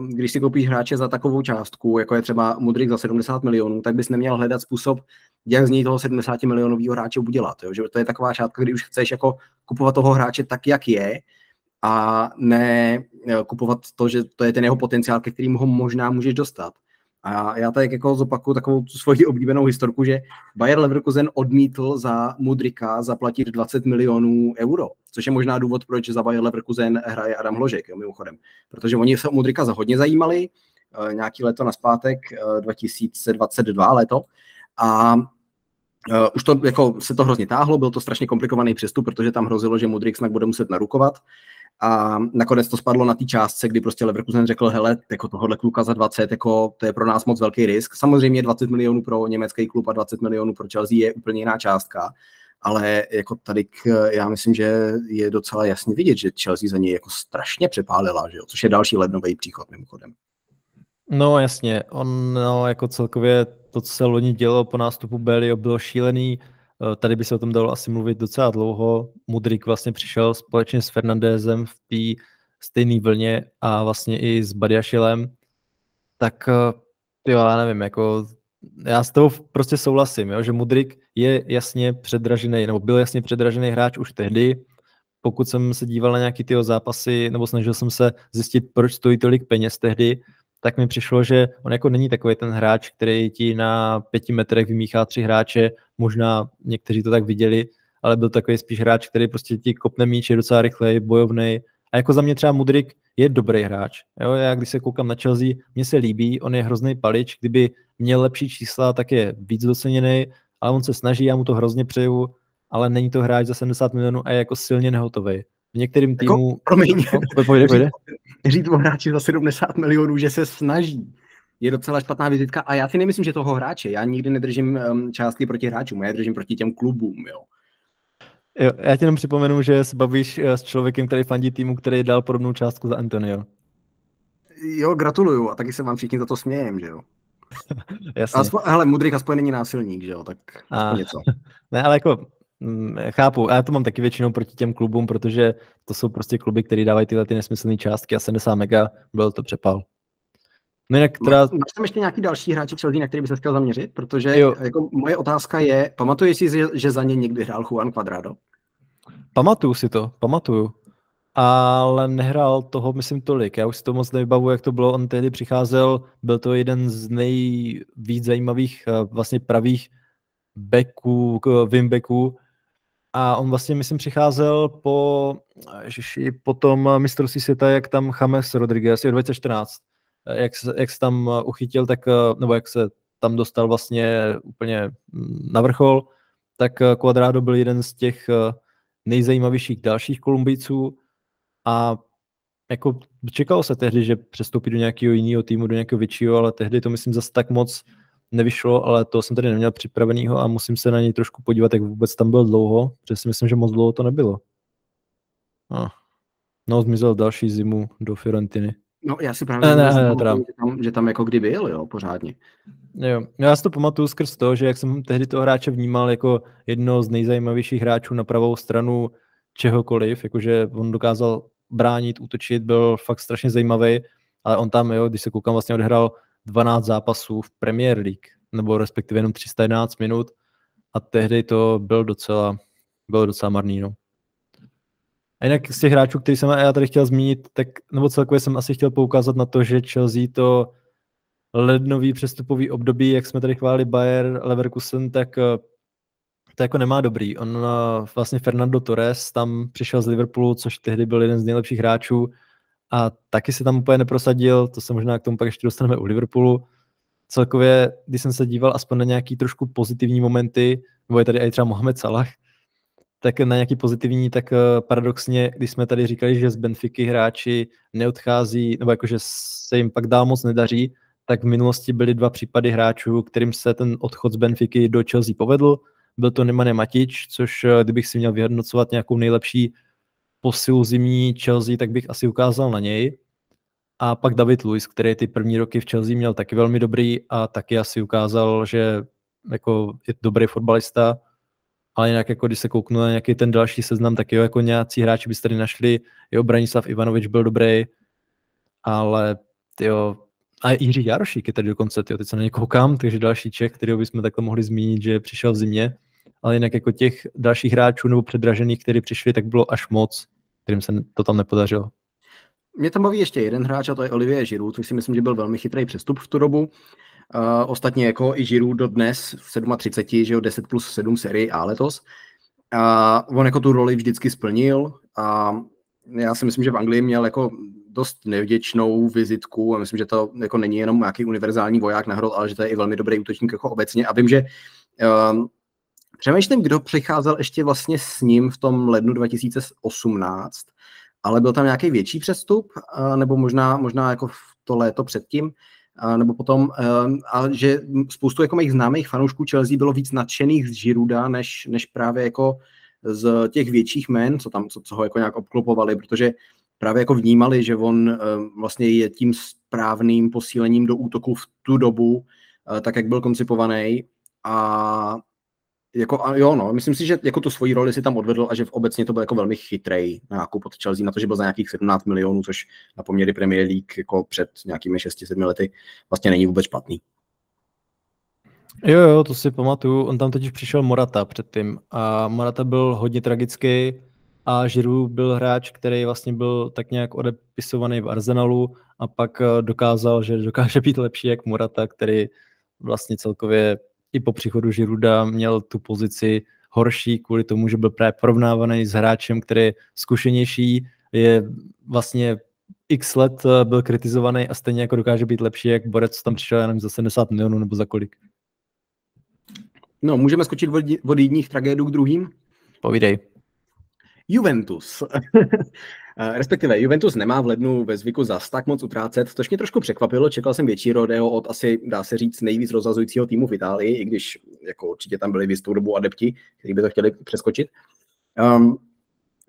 Speaker 2: když si koupíš hráče za takovou částku, jako je třeba Mudrik za 70 milionů, tak bys neměl hledat způsob, jak z něj toho 70 milionového hráče udělat. Jo? Že to je taková částka, kdy už chceš jako kupovat toho hráče tak, jak je, a ne eh, kupovat to, že to je ten jeho potenciál, ke kterému ho možná můžeš dostat. A já tady jako zopakuju takovou svoji oblíbenou historku, že Bayer Leverkusen odmítl za Mudrika zaplatit 20 milionů euro, což je možná důvod, proč za Bayer Leverkusen hraje Adam Hložek, jo, mimochodem. Protože oni se o Mudrika za hodně zajímali, uh, nějaký leto na zpátek, uh, 2022 leto, a Uh, už to jako se to hrozně táhlo, byl to strašně komplikovaný přestup, protože tam hrozilo, že Mudrik snad bude muset narukovat a nakonec to spadlo na té částce, kdy prostě Leverkusen řekl, hele, jako tohohle kluka za 20, jako to je pro nás moc velký risk. Samozřejmě 20 milionů pro německý klub a 20 milionů pro Chelsea je úplně jiná částka, ale jako tady já myslím, že je docela jasně vidět, že Chelsea za něj jako strašně přepálila, že jo? což je další lednový příchod mimochodem.
Speaker 1: No jasně, on no, jako celkově to, co se loni dělo po nástupu Belio, bylo šílený. Eh, tady by se o tom dalo asi mluvit docela dlouho. Mudrik vlastně přišel společně s Fernandézem v té stejné vlně a vlastně i s Badiašilem. Tak eh, jo, já nevím, jako já s tou prostě souhlasím, jo, že Mudrik je jasně předražený, nebo byl jasně předražený hráč už tehdy. Pokud jsem se díval na nějaký ty zápasy, nebo snažil jsem se zjistit, proč stojí tolik peněz tehdy, tak mi přišlo, že on jako není takový ten hráč, který ti na pěti metrech vymíchá tři hráče, možná někteří to tak viděli, ale byl takový spíš hráč, který prostě ti kopne míč, je docela rychlej, bojovný. A jako za mě třeba Mudrik je dobrý hráč. Jo? Já když se koukám na Chelsea, mně se líbí, on je hrozný palič, kdyby měl lepší čísla, tak je víc doceněný, ale on se snaží, já mu to hrozně přeju, ale není to hráč za 70 milionů a je jako silně nehotový v některým týmu... Jako,
Speaker 2: promiň, no, pojde, pojde. říct o hráči za 70 milionů, že se snaží, je docela špatná vizitka a já si nemyslím, že toho hráče, já nikdy nedržím um, částky proti hráčům, já je držím proti těm klubům, jo.
Speaker 1: Jo, já ti jenom připomenu, že se bavíš eh, s člověkem, který fandí týmu, který dal podobnou částku za Antonio.
Speaker 2: Jo, gratuluju a taky se vám všichni za to smějem, že jo.
Speaker 1: Jasně.
Speaker 2: Aspoň, hele, Mudrik aspoň není násilník, že jo, tak a, něco.
Speaker 1: Ne, ale jako chápu, a já to mám taky většinou proti těm klubům, protože to jsou prostě kluby, které dávají tyhle ty nesmyslné částky a 70 mega byl to přepal.
Speaker 2: No jinak teda... Máš tam ještě nějaký další hráči Chelsea, na který by se chtěl zaměřit? Protože jo. jako moje otázka je, pamatuješ si, že, za ně někdy hrál Juan Cuadrado?
Speaker 1: Pamatuju si to, pamatuju. Ale nehrál toho, myslím, tolik. Já už si to moc nevybavu, jak to bylo. On tehdy přicházel, byl to jeden z nejvíc zajímavých eh, vlastně pravých backů, wingbacků. A on vlastně, myslím, přicházel po, ježiši, po tom mistrovství světa, jak tam James Rodriguez, je 2014 jak jak se tam uh, uchytil, tak, uh, nebo jak se tam dostal vlastně úplně mm, na vrchol, tak uh, Quadrado byl jeden z těch nejzajímavějších dalších Kolumbijců. A jako čekalo se tehdy, že přestoupí do nějakého jiného týmu, do nějakého většího, ale tehdy to myslím zase tak moc nevyšlo, ale to jsem tady neměl připravenýho a musím se na něj trošku podívat, jak vůbec tam byl dlouho, protože si myslím, že moc dlouho to nebylo. No, no zmizel další zimu do Fiorentiny.
Speaker 2: No, já si právě ne, ne, ne, teda. Že, tam, že tam jako kdy byl, jo, pořádně.
Speaker 1: Jo, já si to pamatuju skrz to, že jak jsem tehdy toho hráče vnímal jako jedno z nejzajímavějších hráčů na pravou stranu čehokoliv, jakože on dokázal bránit, útočit, byl fakt strašně zajímavý, ale on tam, jo, když se koukám, vlastně odehrál 12 zápasů v Premier League, nebo respektive jenom 311 minut a tehdy to byl docela, bylo docela marný, no. A jinak z těch hráčů, který jsem já tady chtěl zmínit, tak nebo celkově jsem asi chtěl poukázat na to, že Chelsea to lednový přestupový období, jak jsme tady chválili Bayer, Leverkusen, tak eh, to jako nemá dobrý. On eh, vlastně Fernando Torres tam přišel z Liverpoolu, což tehdy byl jeden z nejlepších hráčů a taky se tam úplně neprosadil, to se možná k tomu pak ještě dostaneme u Liverpoolu. Celkově, když jsem se díval aspoň na nějaký trošku pozitivní momenty, nebo je tady i třeba Mohamed Salah, tak na nějaký pozitivní, tak eh, paradoxně, když jsme tady říkali, že z Benfiky hráči neodchází, nebo jakože se jim pak dál moc nedaří, tak v minulosti byly dva případy hráčů, kterým se ten odchod z Benfiky do Chelsea povedl. Byl to Nemane Matič, což eh, kdybych si měl vyhodnocovat nějakou nejlepší posilu zimní Chelsea, tak bych asi ukázal na něj. A pak David Luiz, který ty první roky v Chelsea měl taky velmi dobrý a taky asi ukázal, že jako je dobrý fotbalista. Ale jinak jako když se kouknu na nějaký ten další seznam, tak jo, jako nějací hráči byste tady našli, jo, Branislav Ivanovič byl dobrý, ale jo, a Jiří Jarošík je tady dokonce, tyjo, teď se na ně koukám, takže další Čech, kterého bychom takhle mohli zmínit, že přišel v zimě, ale jinak jako těch dalších hráčů nebo předražených, kteří přišli, tak bylo až moc, kterým se to tam nepodařilo.
Speaker 2: Mě tam baví ještě jeden hráč a to je Olivier Giroud, což si myslím, že byl velmi chytrý přestup v tu dobu. Uh, ostatně jako i Giroud do dnes v 37, že jo, 10 plus 7 série A letos. A on jako tu roli vždycky splnil a já si myslím, že v Anglii měl jako dost nevděčnou vizitku a myslím, že to jako není jenom nějaký univerzální voják na hrot, ale že to je i velmi dobrý útočník jako obecně. A vím, že um, přemýšlím, kdo přicházel ještě vlastně s ním v tom lednu 2018, ale byl tam nějaký větší přestup, uh, nebo možná, možná jako v to léto předtím nebo potom, a že spoustu jako mých známých fanoušků Chelsea bylo víc nadšených z Žiruda, než, než právě jako z těch větších men, co tam, co, co ho jako nějak obklopovali, protože právě jako vnímali, že on vlastně je tím správným posílením do útoku v tu dobu, tak jak byl koncipovaný. A jako, a jo, no, myslím si, že jako tu svoji roli si tam odvedl a že v obecně to byl jako velmi chytrý nákup od Chelsea na to, že byl za nějakých 17 milionů, což na poměry Premier League jako před nějakými 6-7 lety vlastně není vůbec špatný.
Speaker 1: Jo, jo, to si pamatuju. On tam totiž přišel Morata předtím a Morata byl hodně tragický a Žiru byl hráč, který vlastně byl tak nějak odepisovaný v Arsenalu a pak eh, dokázal, že dokáže být lepší jak Morata, který vlastně celkově i po příchodu Žiruda měl tu pozici horší kvůli tomu, že byl právě porovnávaný s hráčem, který je zkušenější, je vlastně x let eh, byl kritizovaný a stejně jako dokáže být lepší, jak Borec, co tam přišel jenom za 70 milionů nebo za kolik.
Speaker 2: No, můžeme skočit od, od jedních tragédů k druhým?
Speaker 1: Povídej.
Speaker 2: Juventus. Eh, respektive Juventus nemá v lednu ve zvyku zas tak moc utrácet, což mě trošku překvapilo. Čekal jsem větší rodeo od asi, dá se říct, nejvíc rozhazujícího týmu v Itálii, i když jako určitě tam byli v jistou dobu adepti, kteří by to chtěli přeskočit. Um,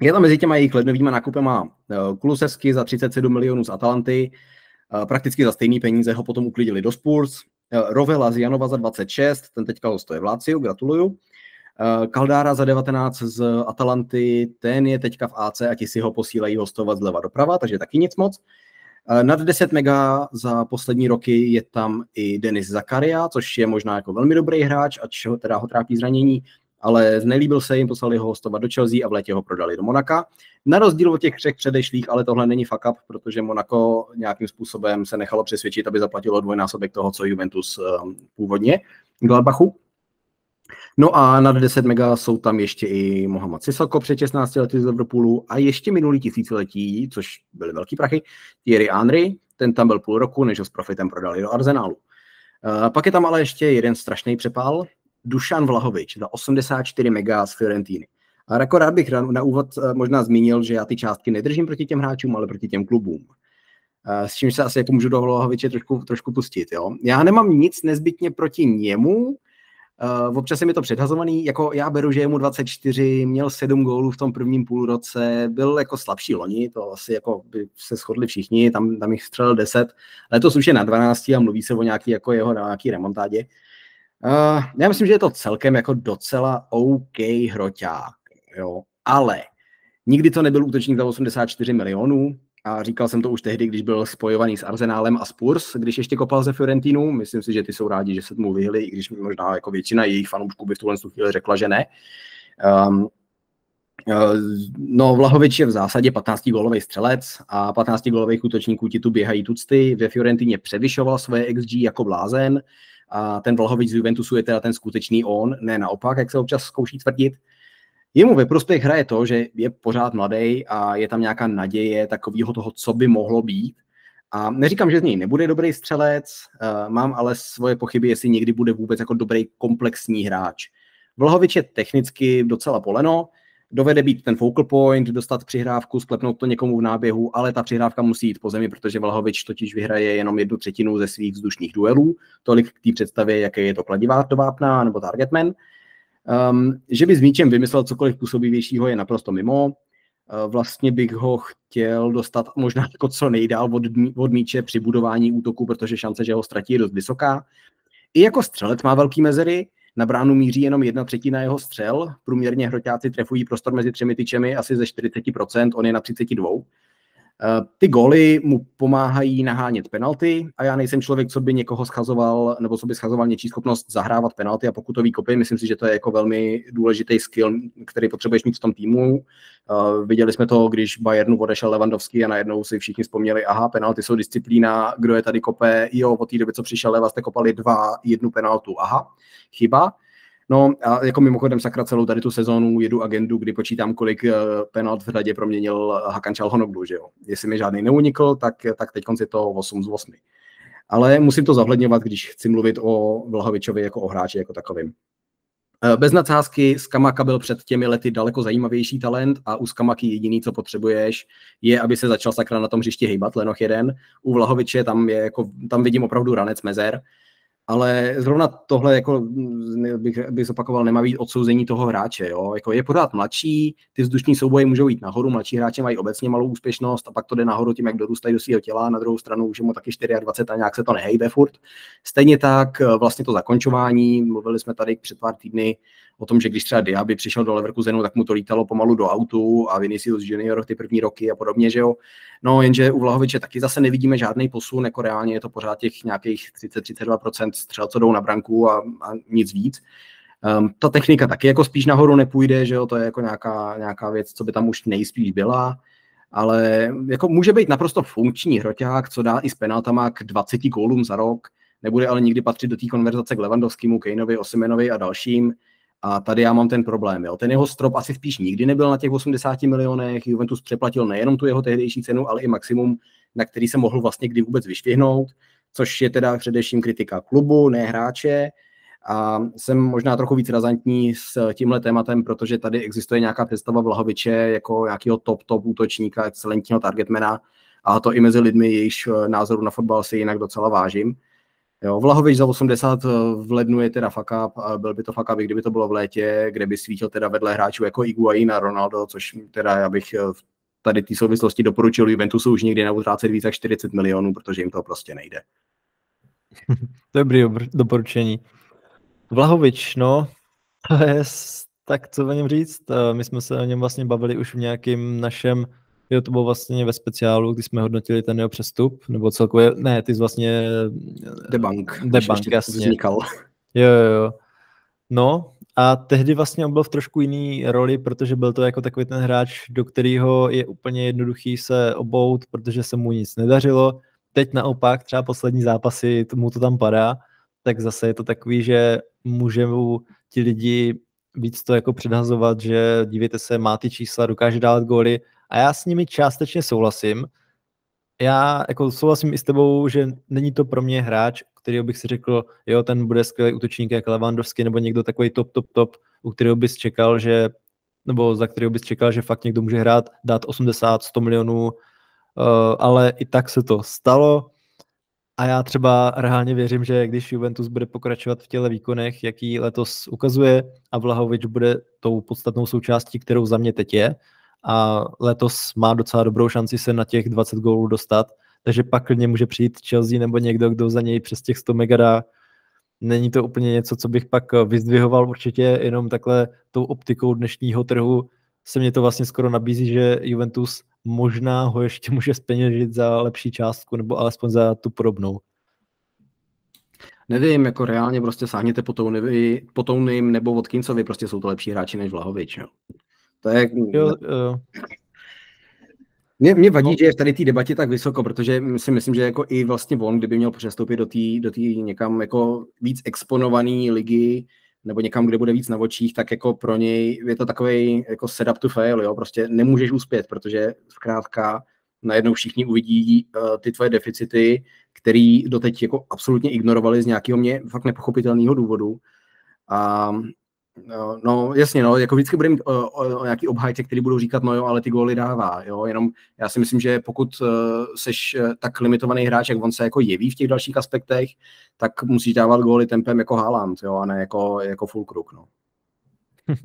Speaker 2: je tam mezi těma jejich lednovýma nákupema uh, Kulusevsky za 37 milionů z Atalanty, uh, prakticky za stejný peníze ho potom uklidili do Spurs, Rovela z Janova za 26, ten teďka hostuje v Láciu, gratuluju. Kaldára za 19 z Atalanty, ten je teďka v AC a ti si ho posílají hostovat zleva doprava, takže taky nic moc. Nad 10 mega za poslední roky je tam i Denis Zakaria, což je možná jako velmi dobrý hráč, ač ho teda ho trápí zranění, ale nelíbil se jim, poslali ho hostovat do Chelsea a v létě ho prodali do Monaka. Na rozdíl od těch třech předešlých, ale tohle není fuck up, protože Monako nějakým způsobem se nechalo přesvědčit, aby zaplatilo dvojnásobek toho, co Juventus um, původně Gladbachu. No a nad 10 mega jsou tam ještě i Mohamed Sissoko před 16 lety z Liverpoolu a ještě minulý tisíciletí, což byly velký prachy, Thierry Henry, ten tam byl půl roku, než ho s profitem prodali do Arsenálu. Uh, pak je tam ale ještě jeden strašný přepál, Dušan Vlahovič za 84 mega z Fiorentiny. A jako rád bych na úvod eh, možná zmínil, že já ty částky nedržím proti těm hráčům, ale proti těm klubům. Eh, s čím se asi jako můžu do Vlahoviče trošku, trošku pustit. Jo? Já nemám nic nezbytně proti němu, Uh, občas je mi to předhazovaný, jako já beru, že je mu 24, měl 7 gólů v tom prvním půlroce, byl jako slabší loni, to asi jako by se shodli všichni, tam, tam jich střelil 10, letos už je na 12 a mluví se o nějaký, jako jeho nějaký remontádě. Uh, já myslím, že je to celkem jako docela OK hroťák, jo, ale nikdy to nebyl útočník za 84 milionů, a říkal jsem to už tehdy, když byl spojovaný s Arsenálem a Spurs, když ještě kopal ze Fiorentinu. Myslím si, že ty jsou rádi, že se mu vyhli, i když možná jako většina jejich fanoušků by v tuhle chvíli řekla, že ne. Um, No, Vlahovič je v zásadě 15 gólový střelec a 15 gólových útočníků ti tu běhají tucty. Ve Fiorentině převyšoval svoje XG jako blázen a ten Vlahovič z Juventusu je teda ten skutečný on, ne naopak, jak se občas zkouší tvrdit. Jemu ve prospěch hraje to, že je pořád mladý a je tam nějaká naděje takového toho, co by mohlo být. A neříkám, že z něj nebude dobrý střelec, uh, mám ale svoje pochyby, jestli někdy bude vůbec jako dobrý komplexní hráč. Vlhovič je technicky docela poleno, dovede být ten focal point, dostat přihrávku, sklepnout to někomu v náběhu, ale ta přihrávka musí jít po zemi, protože Vlahovič totiž vyhraje jenom jednu třetinu ze svých vzdušných duelů, tolik k té představě, jaké je to kladivá do vápna nebo targetman. Um, že by s míčem vymyslel cokoliv působivějšího je naprosto mimo. Uh, vlastně bych ho chtěl dostat možná jako co nejdál od, od míče při budování útoku, protože šance, že ho ztratí, je dost vysoká. I jako střelec má velký mezery, na bránu míří jenom jedna třetina jeho střel, průměrně hroťáci trefují prostor mezi třemi tyčemi asi ze 40%, on je na 32%. Eh, ty góly mu pomáhají nahánět penalty a já nejsem člověk, co by někoho schazoval, nebo co by schazoval něčí schopnost zahrávat penalty a pokutový kopy. Myslím si, že to je jako velmi důležitý skill, který potřebuješ mít v tom týmu. Uh, viděli jsme to, když Bayernu odešel Levandovský a najednou si všichni vzpomněli, aha, penalty jsou disciplína, kdo je tady kope, jo, od té doby, co přišel Leva, jste kopali dva, jednu penaltu, aha, chyba. No a jako mimochodem sakra celou tady tu sezónu jedu agendu, kdy počítám, kolik uh, penalt v řadě proměnil Hakan Čalhonoglu, že jo. Jestli mi žádný neunikl, tak, tak teď je to 8 z 8. Ale musím to zohledňovat, když chci mluvit o Vlahovičovi jako o hráči jako takovým. Eh, bez nadsázky Skamaka byl před těmi lety daleko zajímavější talent a u Skamaky jediný, co potřebuješ, je, aby se začal sakra na tom hřišti hejbat, Lenoch jeden. U Vlahoviče tam, je jako, tam vidím opravdu ranec mezer ale zrovna tohle jako mm, bych, bych zopakoval, nemá být odsouzení toho hráče. Jo? Jako je pořád mladší, ty vzdušní souboje můžou jít nahoru, mladší hráče mají obecně malou úspěšnost a pak to jde nahoru tím, jak dorůstají do svého těla, na druhou stranu už je mu taky 24 a nějak se to nehejbe furt. Stejně tak eh, vlastně to zakončování, mluvili jsme tady před pár týdny o tom, že když třeba Diaby přišel do Leverkusenu, tak mu to lítalo pomalu do autu a Vinicius Junior ty první roky a podobně, že jo. No jenže u Vlahoviče taky zase nevidíme žádný posun, jako reálně je to pořád těch nějakých 30-32% střel, co jdou na branku a, a nic víc. Um, ta technika taky jako spíš nahoru nepůjde, že jo, to je jako nějaká, nějaká věc, co by tam už nejspíš byla, ale jako může být naprosto funkční hroťák, co dá i s penaltama k 20 gólům za rok, nebude ale nikdy patřit do té konverzace k Levandovskému, Kejnovi, Osimenovi a dalším. A tady já mám ten problém. Jo. Ten jeho strop asi spíš nikdy nebyl na těch 80 milionech. Juventus přeplatil nejenom tu jeho tehdejší cenu, ale i maximum, na který se mohl vlastně kdy vůbec vyšvihnout, což je teda především kritika klubu, ne hráče. A jsem možná trochu víc razantní s tímhle tématem, protože tady existuje nějaká představa Vlahoviče jako nějakého top-top útočníka, excelentního targetmana a to i mezi lidmi, jejichž názoru na fotbal si jinak docela vážím. Jo, Vlahovič za 80 v lednu je teda fuck up, a byl by to fuck up, kdyby to bylo v létě, kde by svítil teda vedle hráčů jako Iguain a Ronaldo, což teda já bych v tady té souvislosti doporučil Juventusu už nikdy neutrácet více jak 40 milionů, protože jim to prostě nejde.
Speaker 1: Dobrý doporučení. Vlahovič, no, tak co o něm říct? Eh, my jsme se o něm vlastně bavili už v nějakém našem, jo, to bylo vlastně ve speciálu, kdy jsme hodnotili ten jeho přestup, nebo celkově, ne, ty jsi vlastně...
Speaker 2: Debank.
Speaker 1: Debank, jasně.
Speaker 2: Vznikal.
Speaker 1: Jo, jo, jo. No, a tehdy vlastně on byl v trošku jiný roli, protože byl to jako takový ten hráč, do kterého je úplně jednoduchý se obout, protože se mu nic nedařilo. Teď naopak, třeba poslední zápasy, mu to tam padá, tak zase je to takový, že můžou ti lidi víc to jako předhazovat, že dívejte se, má ty čísla, dokáže dávat góly a já s nimi částečně souhlasím. Já jako souhlasím i s tebou, že není to pro mě hráč, který bych si řekl, jo, ten bude skvělý útočník jak Lewandowski nebo někdo takový top, top, top, u kterého bys čekal, že nebo za kterého bys čekal, že fakt někdo může hrát, dát 80, 100 milionů, uh, ale i tak se to stalo. A já třeba reálně věřím, že když Juventus bude pokračovat v těle výkonech, jaký letos ukazuje, a Vlahovič bude tou podstatnou součástí, kterou za mě teď je, a letos má docela dobrou šanci se na těch 20 gólů dostat, takže pak klidně může přijít Chelsea nebo někdo, kdo za něj přes těch 100 mega dá. Není to úplně něco, co bych pak vyzdvihoval určitě jenom takhle tou optikou dnešního trhu. Se mě to vlastně skoro nabízí, že Juventus možná ho ještě může speněžit za lepší částku, nebo alespoň za tu podobnou.
Speaker 2: Nevím, jako reálně prostě sáhněte po, Touným nebo Vodkincovi, prostě jsou to lepší hráči než Vlahovič. Jo. To je... Jo, jo. Mě, mě vadí, no. že je v tady té debatě tak vysoko, protože si myslím, že jako i vlastně on, kdyby měl přestoupit do té do tý někam jako víc exponovaný ligy, nebo někam, kde bude víc na očích, tak jako pro něj je to takový jako setup to fail, jo, prostě nemůžeš uspět, protože zkrátka najednou všichni uvidí uh, ty tvoje deficity, který doteď jako absolutně ignorovali z nějakého mě fakt nepochopitelného důvodu. A No, no, jasně, no, jako vždycky bude mít o, o, o nějaký obhájce, který budou říkat, no jo, ale ty góly dává, jo, jenom já si myslím, že pokud uh, seš uh, tak limitovaný hráč, jak on se jako jeví v těch dalších aspektech, tak musíš dávat góly tempem jako Haaland, jo, a ne jako, jako full kruk, no.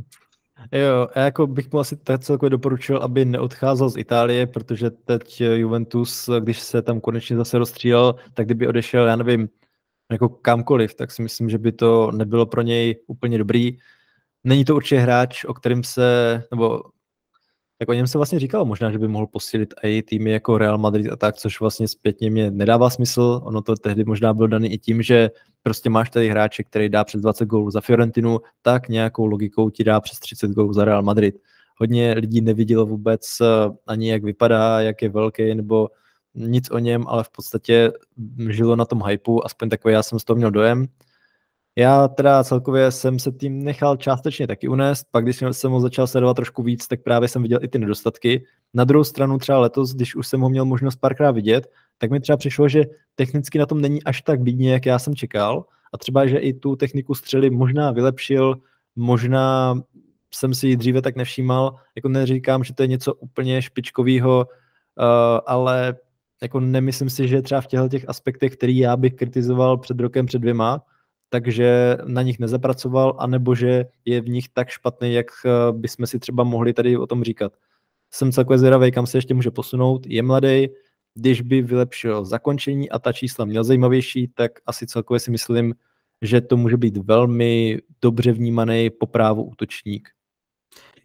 Speaker 1: Jo, já jako bych mu asi tak celkově doporučil, aby neodcházel z Itálie, protože teď Juventus, když se tam konečně zase rozstřílel, tak kdyby odešel, já nevím, jako kamkoliv, tak si myslím, že by to nebylo pro něj úplně dobrý. Není to určitě hráč, o kterým se, nebo jako o něm se vlastně říkalo možná, že by mohl posílit i týmy jako Real Madrid a tak, což vlastně zpětně mě nedává smysl. Ono to tehdy možná bylo daný i tím, že prostě máš tady hráče, který dá přes 20 gólů za Fiorentinu, tak nějakou logikou ti dá přes 30 gólů za Real Madrid. Hodně lidí nevidělo vůbec eh, ani jak vypadá, jak je velký, nebo nic o něm, ale v podstatě žilo na tom hypeu, aspoň takový já jsem z toho měl dojem. Já teda celkově jsem se tím nechal částečně taky unést, pak když jsem ho začal sledovat trošku víc, tak právě jsem viděl i ty nedostatky. Na druhou stranu třeba letos, když už jsem ho měl možnost párkrát vidět, tak mi třeba přišlo, že technicky na tom není až tak bídně, jak já jsem čekal. A třeba, že i tu techniku střely možná vylepšil, možná jsem si ji dříve tak nevšímal. Jako neříkám, že to je něco úplně špičkového, uh, ale jako nemyslím si, že třeba v těchto těch aspektech, který já bych kritizoval před rokem, před dvěma, takže na nich nezapracoval, anebo že je v nich tak špatný, jak eh, bychom si třeba mohli tady o tom říkat. Jsem celkově zvědavý, kam se ještě může posunout. Je mladý, když by vylepšil zakončení a ta čísla měl zajímavější, tak asi celkově si myslím, že to může být velmi dobře vnímaný po právu útočník.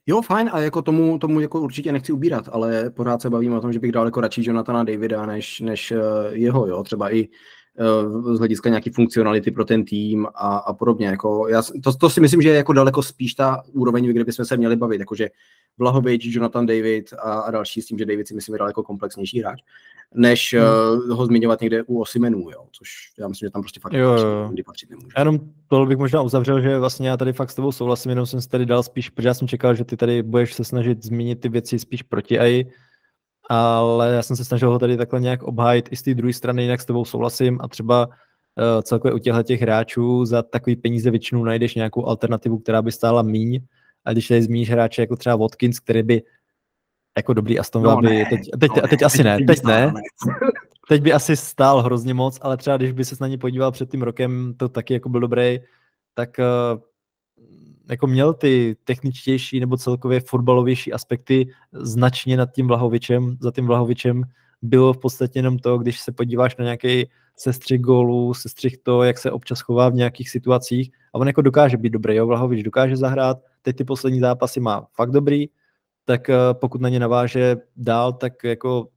Speaker 2: Jo, fajn, a jako tomu, tomu jako určitě nechci ubírat, ale pořád se bavím o tom, že bych dal jako radši Jonathana Davida než, než uh, jeho, jo, třeba i z hlediska nějaký funkcionality pro ten tým a, a podobně. Jako já, to, to, si myslím, že je jako daleko spíš ta úroveň, kde bychom se měli bavit, jakože Vlahovič, Jonathan David a, a další s tím, že David si myslím je daleko komplexnější hráč, než hmm. uh, ho zmiňovat někde u Osimenů, jo, což já myslím, že tam prostě fakt
Speaker 1: jo, jo. patřit nemůže. Jenom to bych možná uzavřel, že vlastně já tady fakt s tebou souhlasím, jenom jsem si tady dal spíš, protože já jsem čekal, že ty tady budeš se snažit zmínit ty věci spíš proti AI, ale já jsem se snažil ho tady takhle nějak obhájit i z té druhé strany, jinak s tebou souhlasím. A třeba uh, celkově u těchto těch hráčů za takový peníze většinou najdeš nějakou alternativu, která by stála míň, a když tady zmíníš hráče jako třeba Watkins, který by jako dobrý Aston Villa no, by, teď, teď, no, teď, teď asi ne, teď ne, teď by asi stál hrozně moc, ale třeba když by se na ně podíval před tím rokem, to taky jako byl dobrý, tak uh, jako měl ty techničtější nebo celkově fotbalovější aspekty značně nad tím Vlahovičem, za tím Vlahovičem bylo v podstatě jenom to, když se podíváš na nějaký sestřih gólů, sestřih to, jak se občas chová v nějakých situacích a on jako dokáže být dobrý, jo, Vlahovič dokáže zahrát, teď ty poslední zápasy má fakt dobrý, tak uh, pokud na ně naváže dál, tak jako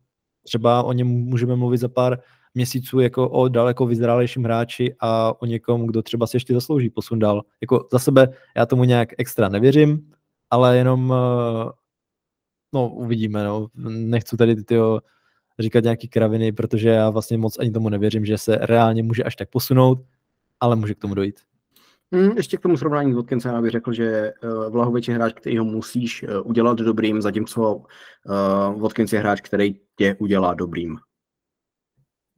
Speaker 1: třeba o něm můžeme mluvit za pár měsíců jako o daleko vyzrálejším hráči a o někom, kdo třeba si ještě zaslouží posun dál. Jako za sebe já tomu nějak extra nevěřím, ale jenom uh, no uvidíme, no. Nechci tady tyjo, říkat nějaký kraviny, protože já vlastně moc ani tomu nevěřím, že se reálně může až tak posunout, ale může k tomu dojít.
Speaker 2: Hmm, ještě k tomu srovnání s Watkinsem já bych řekl, že uh, Vlahovič je hráč, který ho musíš uh, udělat dobrým, zatímco uh, Watkins je hráč, který tě udělá dobrým.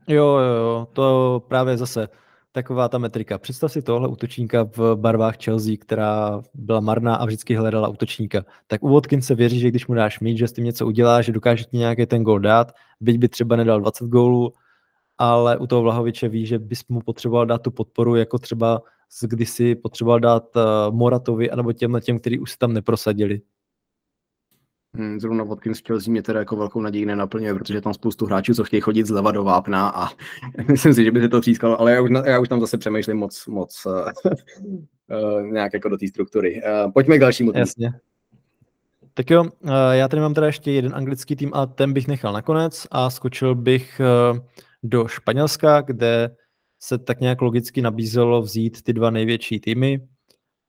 Speaker 1: Jo, jo, jo, to právě zase taková ta metrika. Představ si tohle útočníka v barvách Chelsea, která byla marná a vždycky hledala útočníka. Tak u se věří, že když mu dáš mít, že s tím něco udělá, že dokáže ti nějaký ten gol dát, byť by třeba nedal 20 gólů, ale u toho Vlahoviče ví, že bys mu potřeboval dát tu podporu, jako třeba kdysi potřeboval dát uh, Moratovi, anebo těm, těm, kteří už se tam neprosadili.
Speaker 2: Hmm, zrovna Watkins Chelsea mě teda jako velkou naději nenaplňuje, protože tam spoustu hráčů, co chtějí chodit zleva do vápna a myslím si, že by se to třískalo, ale já už, já už tam zase přemýšlím moc, moc uh, uh, nějak jako do té struktury. Uh, pojďme k dalšímu.
Speaker 1: Týmu. Jasně. Tak jo, já tady mám teda ještě jeden anglický tým a ten bych nechal nakonec a skočil bych do Španělska, kde se tak nějak logicky nabízelo vzít ty dva největší týmy,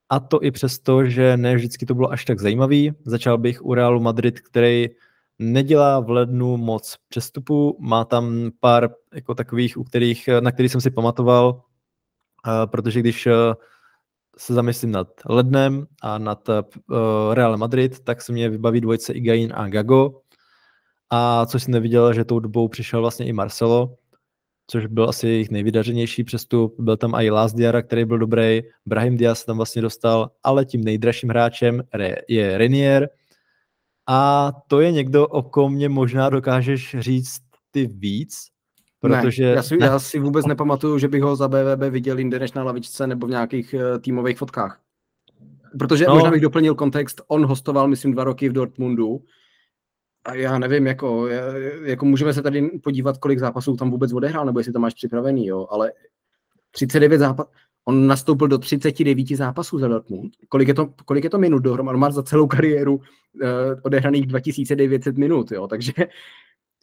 Speaker 1: a to i přesto, že ne vždycky to bylo až tak zajímavý. Začal bych u Realu Madrid, který nedělá v lednu moc přestupů, má tam pár jako takových, u kterých, na kterých jsem si pamatoval, protože když e, se zamyslím nad lednem a nad e, Real Madrid, tak se mě vybaví dvojce Igain a Gago. A co jsem neviděl, že tou dobou přišel vlastně i Marcelo, což byl asi jejich nejvydařenější přestup. Byl tam i Last Diara, který byl dobrý, Brahim Diaz tam vlastně dostal, ale tím nejdražším hráčem je Renier. A to je někdo, o kom mě možná dokážeš říct ty víc,
Speaker 2: protože... Ne, já, si, ne. já si vůbec nepamatuju, že bych ho za BVB viděl jinde než na lavičce nebo v nějakých uh, týmových fotkách. Protože no. možná bych doplnil kontext, on hostoval, myslím, dva roky v Dortmundu a já nevím, jako, jako můžeme se tady podívat, kolik zápasů tam vůbec odehrál, nebo jestli to máš připravený, jo, ale 39 zápasů, on nastoupil do 39 zápasů za Dortmund. Kolik je to, kolik je to minut dohromady? On má za celou kariéru uh, odehraných 2900 minut, jo, takže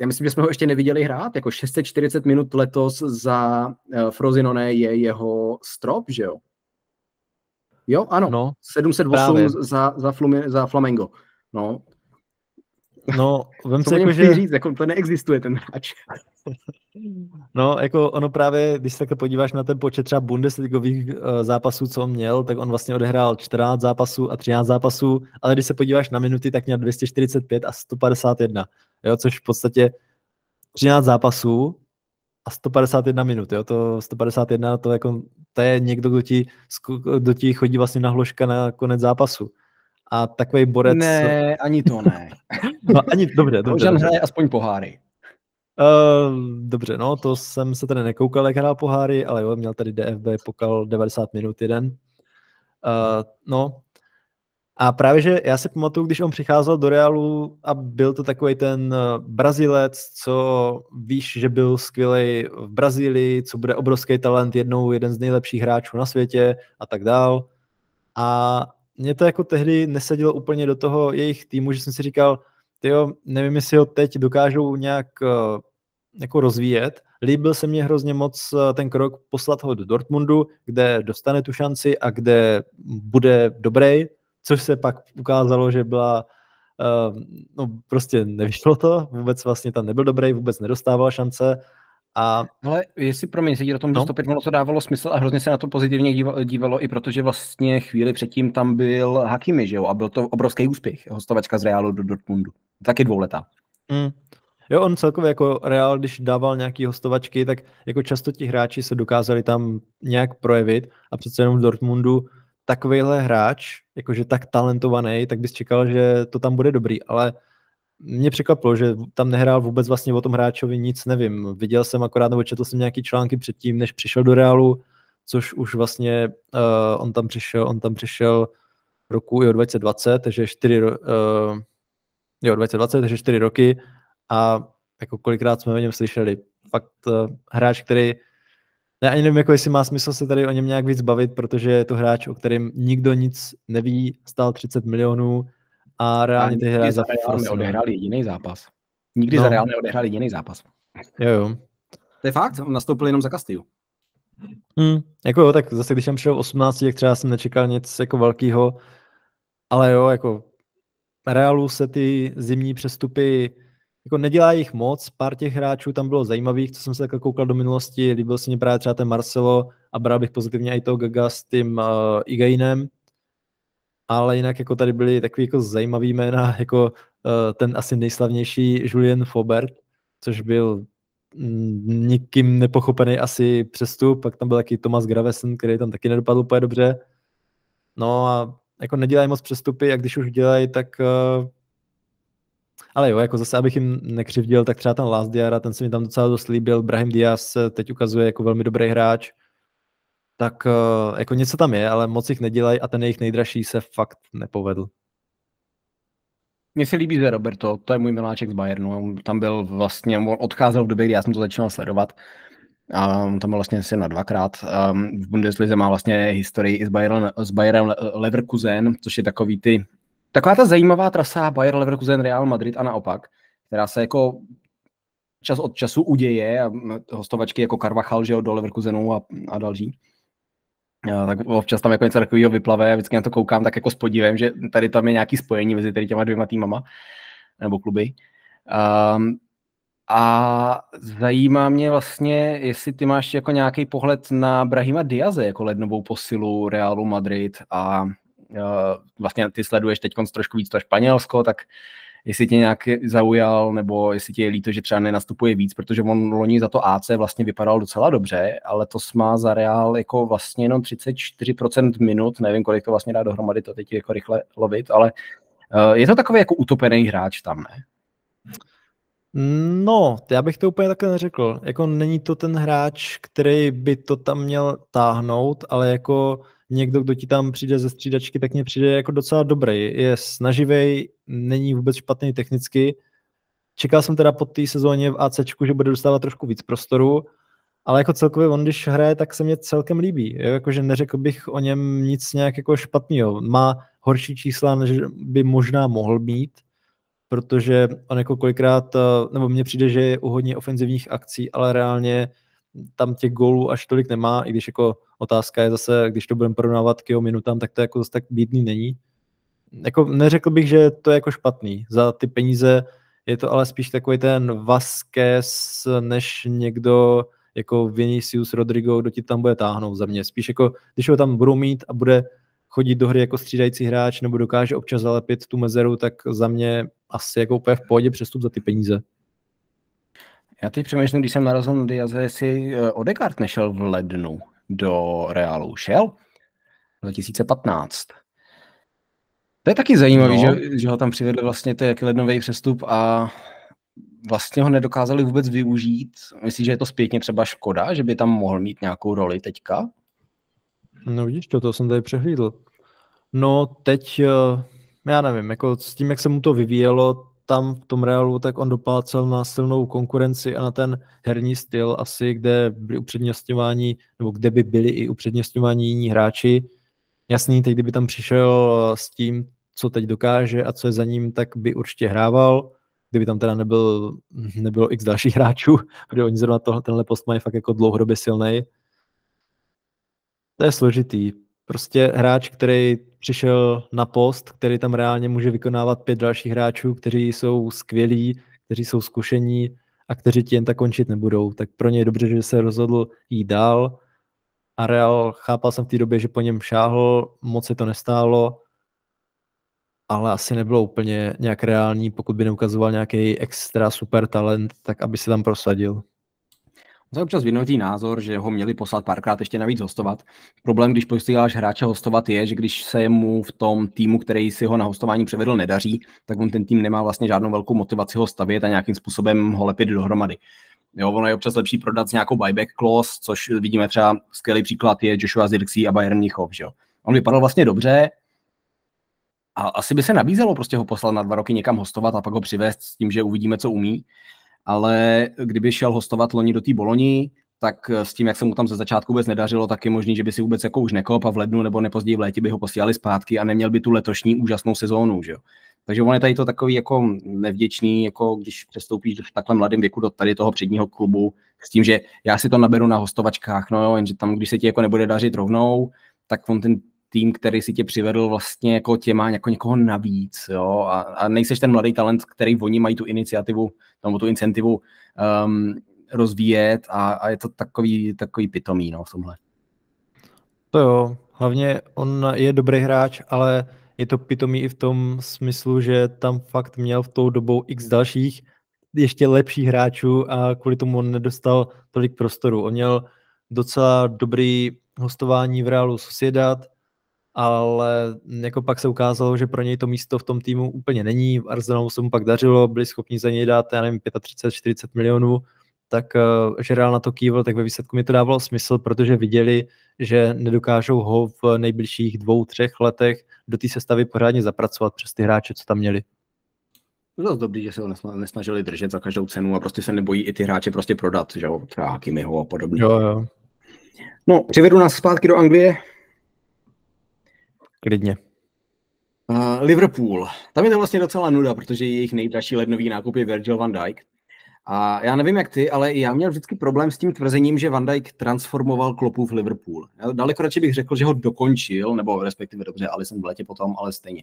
Speaker 2: já myslím, že jsme ho ještě neviděli hrát, jako 640 minut letos za uh, Frozinone je jeho strop, že jo? Jo, ano, no, 708 za, za, Flumi, za Flamengo. No,
Speaker 1: No, vem si jako,
Speaker 2: že... říct, jako to neexistuje ten hráč.
Speaker 1: No, jako ono právě, když se takhle podíváš na ten počet třeba Bundesligových uh, zápasů, co on měl, tak on vlastně odehrál 14 zápasů a 13 zápasů, ale když se podíváš na minuty, tak měl 245 a 151, jo, což v podstatě 13 zápasů a 151 minut, jo, to 151, to, jako, to je někdo, kdo ti, kdo ti chodí vlastně na hložka na konec zápasu a takový borec...
Speaker 2: Ne, ani to ne.
Speaker 1: no, ani, dobře, dobře.
Speaker 2: Možná hraje aspoň poháry.
Speaker 1: Uh, dobře, no, to jsem se tady nekoukal, jak hrál poháry, ale jo, měl tady DFB pokal 90 minut jeden. Uh, no, a právě, že já si pamatuju, když on přicházel do Realu a byl to takový ten Brazilec, co víš, že byl skvělý v Brazílii, co bude obrovský talent, jednou jeden z nejlepších hráčů na světě a tak dál. A mě to jako tehdy nesadilo úplně do toho jejich týmu, že jsem si říkal, jo, nevím, jestli ho teď dokážou nějak uh, jako rozvíjet. Líbil se mně hrozně moc uh, ten krok poslat ho do Dortmundu, kde dostane tu šanci a kde bude dobrý, což se pak ukázalo, že byla uh, no prostě nevyšlo to, vůbec vlastně tam nebyl dobrý, vůbec nedostával šance a...
Speaker 2: Ale jestli, promiň, se o tom no. dostupit, ono to dávalo smysl a hrozně se na to pozitivně dívalo, i protože vlastně chvíli předtím tam byl Hakimi, že jo, a byl to obrovský úspěch, hostovačka z Realu do Dortmundu. Taky dvouletá.
Speaker 1: Mm. Jo, on celkově jako Real, když dával nějaký hostovačky, tak jako často ti hráči se dokázali tam nějak projevit a přece jenom v Dortmundu takovýhle hráč, jakože tak talentovaný, tak bys čekal, že to tam bude dobrý, ale mě překvapilo, že tam nehrál vůbec vlastně o tom hráčovi nic, nevím. Viděl jsem akorát, nebo četl jsem nějaký články předtím, než přišel do Realu, což už vlastně uh, on tam přišel, on tam přišel roku jo, 2020, takže 4, uh, jo, 2020, takže 4 roky a jako kolikrát jsme o něm slyšeli. Fakt uh, hráč, který já ani nevím, jako jestli má smysl se tady o něm nějak víc bavit, protože je to hráč, o kterém nikdo nic neví, stál 30 milionů a reálně ty hráč
Speaker 2: za Real neodehrál jediný zápas. Nikdy no. za Real neodehrál jediný zápas.
Speaker 1: Jo, jo.
Speaker 2: To je fakt, on nastoupil jenom za Castillo.
Speaker 1: Hmm, jako jo, tak zase když jsem přišel v 18, tak třeba jsem nečekal nic jako velkého, ale jo, jako Realu se ty zimní přestupy jako nedělá jich moc, pár těch hráčů tam bylo zajímavých, co jsem se takhle koukal do minulosti, líbil se mi právě třeba ten Marcelo a bral bych pozitivně i toho Gaga s tím uh, Igainem, ale jinak jako tady byly takový jako zajímavý jména, jako uh, ten asi nejslavnější Julien Faubert, což byl mm, nikým nepochopený asi přestup, pak tam byl taky Thomas Gravesen, který tam taky nedopadl úplně dobře. No a jako nedělají moc přestupy a když už dělají, tak uh, ale jo, jako zase, abych jim nekřivdil, tak třeba ten Last Diara, ten se mi tam docela dost líbil, Brahim Diaz teď ukazuje jako velmi dobrý hráč, tak uh, jako něco tam je, ale moc jich nedělají a ten jejich nejdražší se fakt nepovedl.
Speaker 2: Mně se líbí, že Roberto, to je můj miláček z Bayernu, on tam byl vlastně, on odcházel v době, kdy já jsem to začínal sledovat, a on tam byl vlastně asi na dvakrát. Um, v Bundeslize má vlastně historii i s Bayern, s Bayerem Leverkusen, což je takový ty Taková ta zajímavá trasa Bayer Leverkusen Real Madrid a naopak, která se jako čas od času uděje a hostovačky jako Carvachal, že jo, do Leverkusenu a, a další. A tak občas tam jako něco takového vyplave, vždycky na to koukám tak jako s podívem, že tady tam je nějaký spojení mezi tady těma dvěma týmama nebo kluby. Um, a zajímá mě vlastně, jestli ty máš jako nějaký pohled na Brahima Diaze jako lednovou posilu Realu Madrid a vlastně ty sleduješ teď trošku víc to Španělsko, tak jestli tě nějak zaujal, nebo jestli tě je líto, že třeba nenastupuje víc, protože on loni za to AC vlastně vypadal docela dobře, ale to má za Real jako vlastně jenom 34% minut, nevím, kolik to vlastně dá dohromady, to teď jako rychle lovit, ale eh, je to takový jako utopený hráč tam, ne?
Speaker 1: No, já bych to úplně takhle neřekl. Jako není to ten hráč, který by to tam měl táhnout, ale jako někdo, kdo ti tam přijde ze střídačky, tak mě přijde jako docela dobrý. Je snaživý, není vůbec špatný technicky. Čekal jsem teda po té sezóně v AC, že bude dostávat trošku víc prostoru, ale jako celkově on, když hraje, tak se mě celkem líbí. Jakože neřekl bych o něm nic nějak jako špatného. Má horší čísla, než by možná mohl mít, protože on jako kolikrát, eh, nebo mně přijde, že je u hodně ofenzivních akcí, ale reálně tam těch gólů až tolik nemá, i když jako otázka je zase, když to budeme porovnávat k jeho minutám, tak to jako zase tak bídný není. Jako neřekl bych, že to je jako špatný. Za ty peníze je to ale spíš takový ten Vasquez, než někdo jako Vinicius Rodrigo, kdo ti tam bude táhnout za mě. Spíš jako, když ho tam budou mít a bude chodit do hry jako střídající hráč nebo dokáže občas zalepit tu mezeru, tak za mě asi jako úplně v pohodě přestup za ty peníze.
Speaker 2: Já teď přemýšlím, když jsem narazil na Diaze, jestli eh, Odegaard nešel v lednu do Realu. Šel? 2015. To je taky zajímavé, no. že, že ho tam přivedli vlastně to jak lednový přestup a vlastně ho nedokázali vůbec využít. Myslíš, že je to zpětně třeba škoda, že by tam mohl mít nějakou roli teďka?
Speaker 1: No vidíš, to, to jsem tady přehlídl. No teď, eh, já nevím, jako s tím, jak se mu to vyvíjelo, tam v tom Realu, tak on doplácel na silnou konkurenci a na ten herní styl asi, kde byli upřednostňováni, nebo kde by byli i upřednostňováni jiní hráči. Jasný, teď kdyby tam přišel s tím, co teď dokáže a co je za ním, tak by určitě hrával, kdyby tam teda nebyl, nebylo x dalších hráčů, protože oni zrovna to, tenhle post mají fakt jako dlouhodobě silný. To je složitý. Prostě hráč, který přišel na post, který tam reálně může vykonávat pět dalších hráčů, kteří jsou skvělí, kteří jsou zkušení a kteří ti jen tak končit nebudou. Tak pro ně je dobře, že se rozhodl jít dál. A Real chápal jsem v té době, že po něm šáhl, moc se to nestálo, ale asi nebylo úplně nějak reální, pokud by neukazoval nějaký extra super talent, tak aby se tam prosadil.
Speaker 2: Je občas vynoutý názor, že ho měli poslat párkrát ještě navíc hostovat. Problém, když posíláš hráče hostovat, je, že když se mu v tom týmu, který si ho na hostování převedl, nedaří, tak on ten tým nemá vlastně žádnou velkou motivaci ho stavět a nějakým způsobem ho lepit dohromady. Jo, ono je občas lepší prodat s nějakou buyback clause, což vidíme třeba skvělý příklad je Joshua Zirksey a Bayern Mnichov. Že jo. On vypadal vlastně dobře, a asi by se nabízelo prostě ho poslat na dva roky někam hostovat a pak ho přivést s tím, že uvidíme, co umí. Ale kdyby šel hostovat loni do té Boloni, tak s tím, jak se mu tam ze začátku vůbec nedařilo, tak je možný, že by si vůbec jako už nekop a v lednu nebo nepozději v létě by ho posílali zpátky a neměl by tu letošní úžasnou sezónu. Že jo? Takže on je tady to takový jako nevděčný, jako když přestoupíš v takhle mladém věku do tady toho předního klubu s tím, že já si to naberu na hostovačkách, no jo, jenže tam, když se ti jako nebude dařit rovnou, tak on ten tým, který si tě přivedl vlastně jako tě má jako někoho navíc, jo, a, a nejseš ten mladý talent, který oni mají tu iniciativu, nebo tu incentivu um, rozvíjet a, a, je to takový, takový pitomý, no, v tomhle.
Speaker 1: To jo, hlavně on je dobrý hráč, ale je to pitomý i v tom smyslu, že tam fakt měl v tou dobou x dalších ještě lepších hráčů a kvůli tomu on nedostal tolik prostoru. On měl docela dobrý hostování v Realu Sociedad, ale jako pak se ukázalo, že pro něj to místo v tom týmu úplně není. V Arsenalu se mu pak dařilo, byli schopni za něj dát, já nevím, 35-40 milionů, tak uh, že Real na to kývil, tak ve výsledku mi to dávalo smysl, protože viděli, že nedokážou ho v nejbližších dvou, třech letech do té sestavy pořádně zapracovat přes ty hráče, co tam měli.
Speaker 2: Bylo dobrý, že se ho nesnažili držet za každou cenu a prostě se nebojí i ty hráče prostě prodat, že jo, třeba Hakimiho a podobně.
Speaker 1: Jo, jo.
Speaker 2: No, přivedu nás zpátky do Anglie.
Speaker 1: Klidně.
Speaker 2: Uh, Liverpool. Tam je to vlastně docela nuda, protože jejich nejdražší lednový nákup je Virgil van Dijk. A já nevím jak ty, ale já měl vždycky problém s tím tvrzením, že Van Dijk transformoval klopu v Liverpool. Já daleko radši bych řekl, že ho dokončil, nebo respektive dobře, ale jsem v letě potom, ale stejně.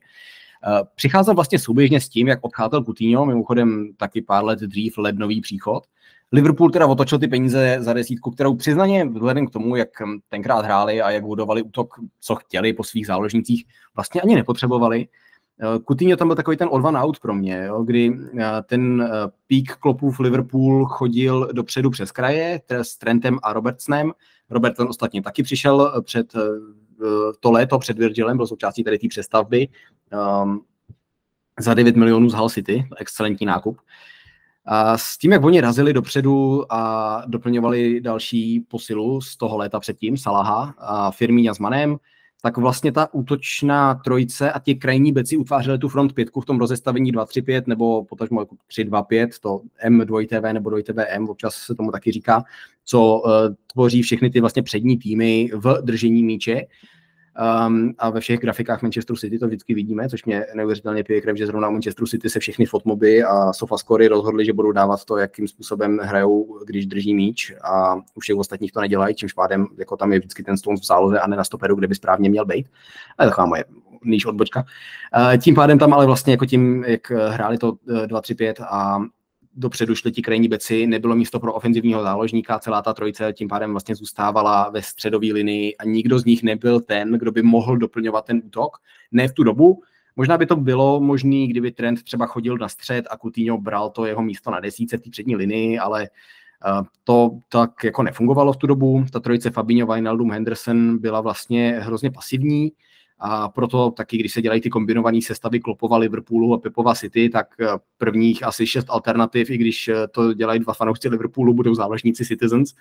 Speaker 2: Uh, přicházel vlastně souběžně s tím, jak odcházel Coutinho, mimochodem taky pár let dřív lednový příchod. Liverpool teda otočil ty peníze za desítku, kterou přiznaně vzhledem k tomu, jak tenkrát hráli a jak budovali útok, co chtěli po svých záložnicích, vlastně ani nepotřebovali. Eh, Coutinho tam byl takový ten one out pro mě, jo, kdy eh, ten eh, pík klopů v Liverpool chodil dopředu přes kraje s Trentem a Robertsonem. Robertson ostatně taky přišel před to léto před Virgilem, byl součástí tady té přestavby um, za 9 milionů z Hull City, excelentní nákup. A s tím, jak oni razili dopředu a doplňovali další posilu z toho léta předtím, Salaha a Firmíňa s Manem, tak vlastně ta útočná trojice a ti krajní beci utvářeli tu front pětku v tom rozestavení 2-3-5 nebo potažmo 3-2-5, to M2TV nebo 2TV občas se tomu taky říká, co uh, tvoří všechny ty vlastně přední týmy v držení míče. Um, a ve všech grafikách Manchester City to vždycky vidíme, což mě neuvěřitelně pije krev, že zrovna Manchester City se všechny fotmoby a Sofascory rozhodli, že budou dávat to, jakým způsobem hrajou, když drží míč a už těch ostatních to nedělají, čímž pádem jako tam je vždycky ten Stones v záloze a ne na stoperu, kde by správně měl být. Ale taková moje níž odbočka. Uh, tím pádem tam ale vlastně jako tím, jak hráli to 2-3-5 eh, a dopředu šli ti krajní beci, nebylo místo pro ofenzivního záložníka, celá ta trojice tím pádem vlastně zůstávala ve středové linii a nikdo z nich nebyl ten, kdo by mohl doplňovat ten útok. Ne v tu dobu, Možná by to bylo možný, kdyby Trent třeba chodil na střed a Coutinho bral to jeho místo na desíce té přední linii, ale to tak jako nefungovalo v tu dobu. Ta trojice Fabinho, Wijnaldum, Henderson byla vlastně hrozně pasivní a proto taky, když se dělají ty kombinované sestavy Klopova, Liverpoolu a Pepova City, tak eh, prvních asi šest alternativ, i když eh, to dělají dva fanoušci Liverpoolu, budou záložníci Citizens.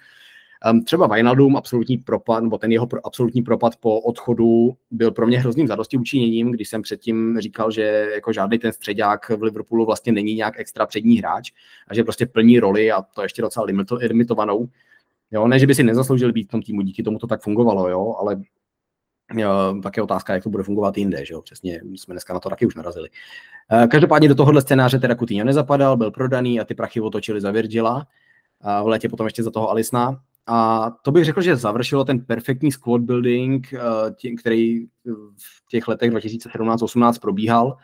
Speaker 2: Um, třeba Wijnaldum, absolutní propad, nebo ten jeho absolutní propad po odchodu byl pro mě hrozným zadosti učiněním, když jsem předtím říkal, že jako žádný ten středák v Liverpoolu vlastně není nějak extra přední hráč a že prostě plní roli a to ještě docela limitovanou. Jo, ne, že by si nezasloužil být v tom týmu, díky tomu to tak fungovalo, jo, ale tak je otázka, jak to bude fungovat jinde, že jo? Přesně, jsme dneska na to taky už narazili. Eh, každopádně do tohohle scénáře teda Coutinho nezapadal, byl prodaný a ty prachy otočili za Virgila, v létě potom ještě za toho Alisna. A to bych řekl, že završilo ten perfektní squad building, eh, který v těch letech 2017-18 probíhal.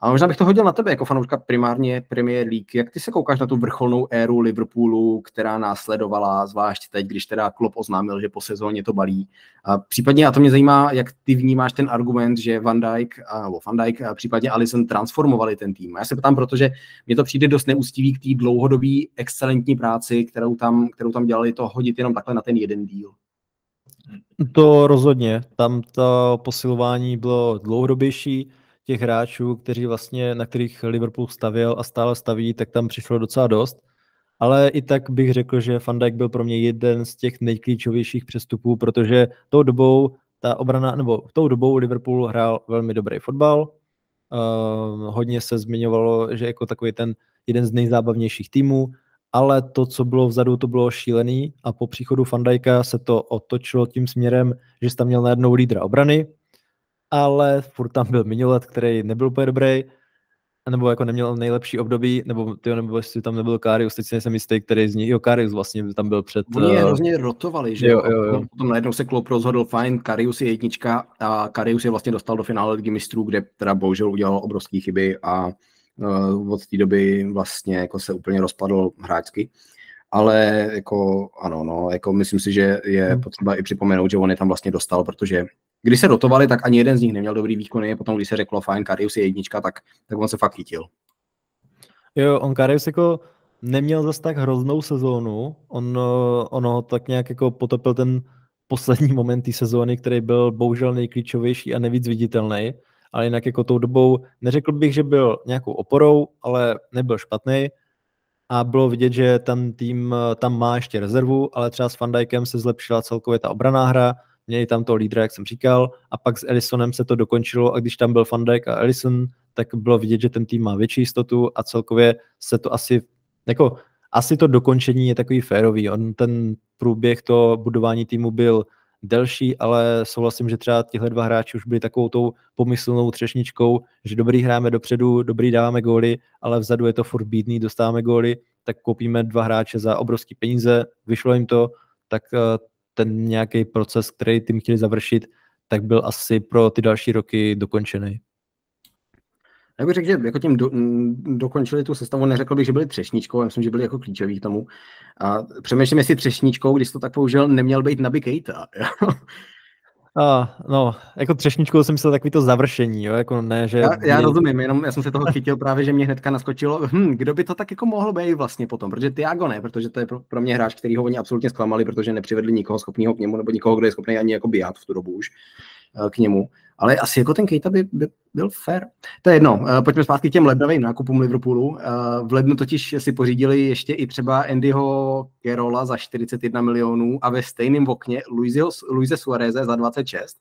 Speaker 2: A možná bych to hodil na tebe jako fanouška primárně Premier League. Jak ty se koukáš na tu vrcholnou éru Liverpoolu, která následovala, zvlášť teď, když teda Klopp oznámil, že po sezóně to balí. A případně, a to mě zajímá, jak ty vnímáš ten argument, že Van Dijk, a, nebo Van Dijk a případně Alisson transformovali ten tým. A já se ptám, protože mně to přijde dost neústivý k té dlouhodobé excelentní práci, kterou tam, kterou tam dělali, to hodit jenom takhle na ten jeden díl.
Speaker 1: To rozhodně. Tam to posilování bylo dlouhodobější těch hráčů, kteří vlastně, na kterých Liverpool stavěl a stále staví, tak tam přišlo docela dost. Ale i tak bych řekl, že Van Dijk byl pro mě jeden z těch nejklíčovějších přestupů, protože tou dobou ta obrana, nebo tou dobou Liverpool hrál velmi dobrý fotbal. Uh, hodně se zmiňovalo, že jako takový ten jeden z nejzábavnějších týmů, ale to, co bylo vzadu, to bylo šílený a po příchodu Fandajka se to otočilo tím směrem, že jsi tam měl najednou lídra obrany, ale furt tam byl Mignolet, který nebyl úplně dobrý, nebo jako neměl nejlepší období, nebo ty, nebo jestli tam nebyl Karius, teď si nejsem jistý, který z nich, jo, Karius vlastně tam byl před...
Speaker 2: Oni je uh... hrozně rotovali, že jo, jo, jo. Potom najednou se Klopp rozhodl, fajn, Karius je jednička a Karius je vlastně dostal do finále ligy mistrů, kde teda bohužel udělal obrovské chyby a uh, od té doby vlastně jako se úplně rozpadl hráčsky. Ale jako ano, no, jako myslím si, že je hmm. potřeba i připomenout, že on je tam vlastně dostal, protože když se dotovali, tak ani jeden z nich neměl dobrý výkony, potom když se řeklo fajn, Karius je jednička, tak, tak on se fakt chytil.
Speaker 1: Jo, on Karius jako neměl zase tak hroznou sezónu, on, ono tak nějak jako potopil ten poslední moment té sezóny, který byl bohužel nejklíčovější a nejvíc viditelný, ale jinak jako tou dobou neřekl bych, že byl nějakou oporou, ale nebyl špatný. A bylo vidět, že ten tým tam má ještě rezervu, ale třeba s Fandajkem se zlepšila celkově ta obraná hra, měli tam toho lídra, jak jsem říkal, a pak s Ellisonem se to dokončilo a když tam byl Van Dijk a Ellison, tak bylo vidět, že ten tým má větší jistotu a celkově se to asi, jako asi to dokončení je takový férový. On ten průběh to budování týmu byl delší, ale souhlasím, že třeba tihle dva hráči už byli takovou tou pomyslnou třešničkou, že dobrý hráme dopředu, dobrý dáváme góly, ale vzadu je to furt bídný, dostáváme góly, tak koupíme dva hráče za obrovský peníze, vyšlo jim to, tak eh, ten nějaký proces, který tím chtěli završit, tak byl asi pro ty další roky dokončený.
Speaker 2: Já bych řekl, že jako tím do, dokončili tu sestavu, neřekl bych, že byli třešničkou, já myslím, že byli jako klíčoví k tomu. A přemýšlím, jestli třešničkou, když to tak použil, neměl být Naby Keita.
Speaker 1: A, no, jako třešničkou jsem myslel takový to završení, jo, jako ne, že...
Speaker 2: Já, já rozumím, jenom já jsem se toho chytil právě, že mě hnedka naskočilo, hm, kdo by to tak jako mohl být vlastně potom, protože Tiago ne, protože to je pro, pro mě hráč, který ho oni absolutně zklamali, protože nepřivedli nikoho schopného k němu, nebo nikoho, kdo je schopný ani jako bíhat v tu dobu už eh, k němu. Ale asi jako ten Kejta by, by byl fair. To je jedno, uh, pojďme zpátky k těm lednovým nákupům Liverpoolu. Uh, v lednu totiž si pořídili ještě i třeba Andyho Kerola za 41 milionů a ve stejném okně Luise Suareze za 26.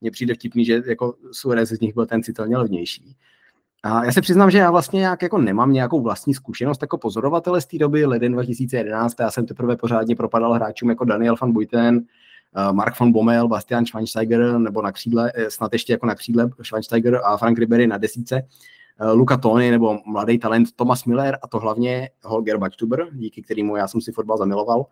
Speaker 2: Mně přijde vtipný, že jako Suarez z nich byl ten citelně levnější. A já se přiznám, že já vlastně nějak jako nemám nějakou vlastní zkušenost jako pozorovatele z té doby, leden 2011, já jsem teprve pořádně propadal hráčům jako Daniel van Buiten, Eh, Mark von Bommel, Bastian Schweinsteiger, nebo na křídle, eh, snad ještě jako na křídle Schweinsteiger a Frank Ribery na desíce, eh, Luka Tony nebo mladý talent Thomas Miller a to hlavně Holger Bachtuber, díky kterému já jsem si fotbal zamiloval.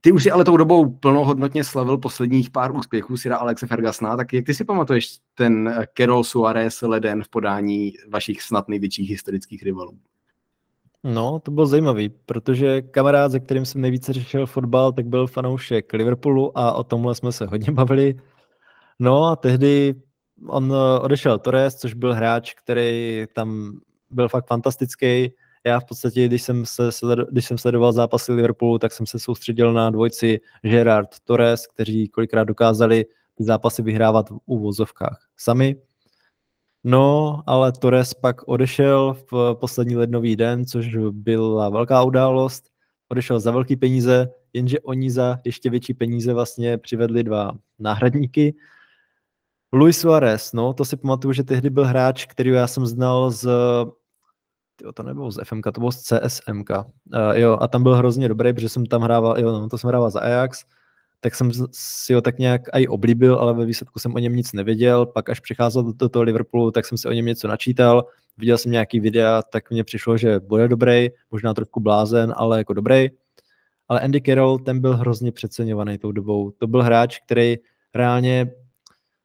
Speaker 2: Ty už si ale tou dobou plnohodnotně slavil posledních pár úspěchů Sira Alexe Fergasna, tak jak ty si pamatuješ ten Carol Suarez leden v podání vašich snad největších historických rivalů?
Speaker 1: No, to bylo zajímavý, protože kamarád, se kterým jsem nejvíce řešil fotbal, tak byl fanoušek Liverpoolu a o tomhle jsme se hodně bavili. No a tehdy on eh, odešel Torres, což byl hráč, který tam byl fakt fantastický. Já v podstatě, když jsem, se když jsem sledoval zápasy Liverpoolu, tak jsem se soustředil na dvojci Gerard Torres, kteří kolikrát dokázali ty zápasy vyhrávat v úvozovkách sami. No, ale Torres pak odešel v poslední lednový den, což byla velká událost. Odešel za velký peníze, jenže oni za ještě větší peníze vlastně přivedli dva náhradníky. Luis Suarez, no, to si pamatuju, že tehdy byl hráč, který já jsem znal z jo, to nebylo z FMK, to bylo z CSMK. Uh, jo, a tam byl hrozně dobrý, protože jsem tam hrával, jo, no, to jsem hrával za Ajax tak jsem si ho tak nějak i oblíbil, ale ve výsledku jsem o něm nic nevěděl. Pak až přicházel do, do toho Liverpoolu, tak jsem si o něm něco načítal. Viděl jsem nějaký videa, tak mně přišlo, že bude dobrý, možná trošku blázen, ale jako dobrý. Ale Andy Carroll, ten byl hrozně přeceňovaný tou dobou. To byl hráč, který reálně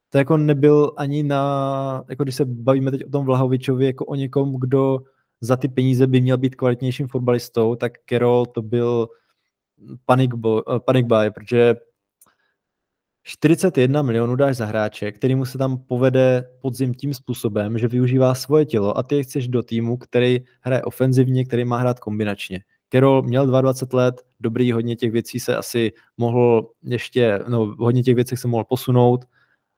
Speaker 1: to jako nebyl ani na, jako když se bavíme teď o tom Vlahovičovi, jako o někom, kdo za ty peníze by měl být kvalitnějším fotbalistou, tak Kerol to byl panic, bo, eh, panic buy, protože 41 milionů dáš za hráče, který mu se tam povede podzim tím způsobem, že využívá svoje tělo a ty je chceš do týmu, který hraje ofenzivně, který má hrát kombinačně. Kerol měl 22 let, dobrý, hodně těch věcí se asi mohl ještě, no hodně těch věcí se mohl posunout.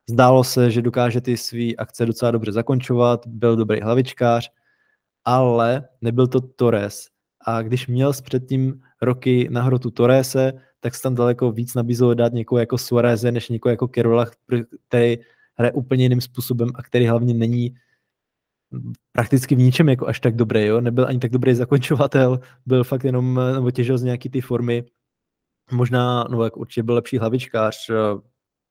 Speaker 1: Zdálo se, že dokáže ty své akce docela dobře zakončovat, byl dobrý hlavičkář, ale nebyl to Torres. A když měl předtím roky na hrotu Torrese, tak se tam daleko víc nabízelo dát někoho jako Suareze, než někoho jako Kerola, který hraje úplně jiným způsobem a který hlavně není prakticky v ničem jako až tak dobrý, jo? nebyl ani tak dobrý zakončovatel, byl fakt jenom, nebo těžil z nějaký ty formy, možná, no jak určitě byl lepší hlavičkář, eh,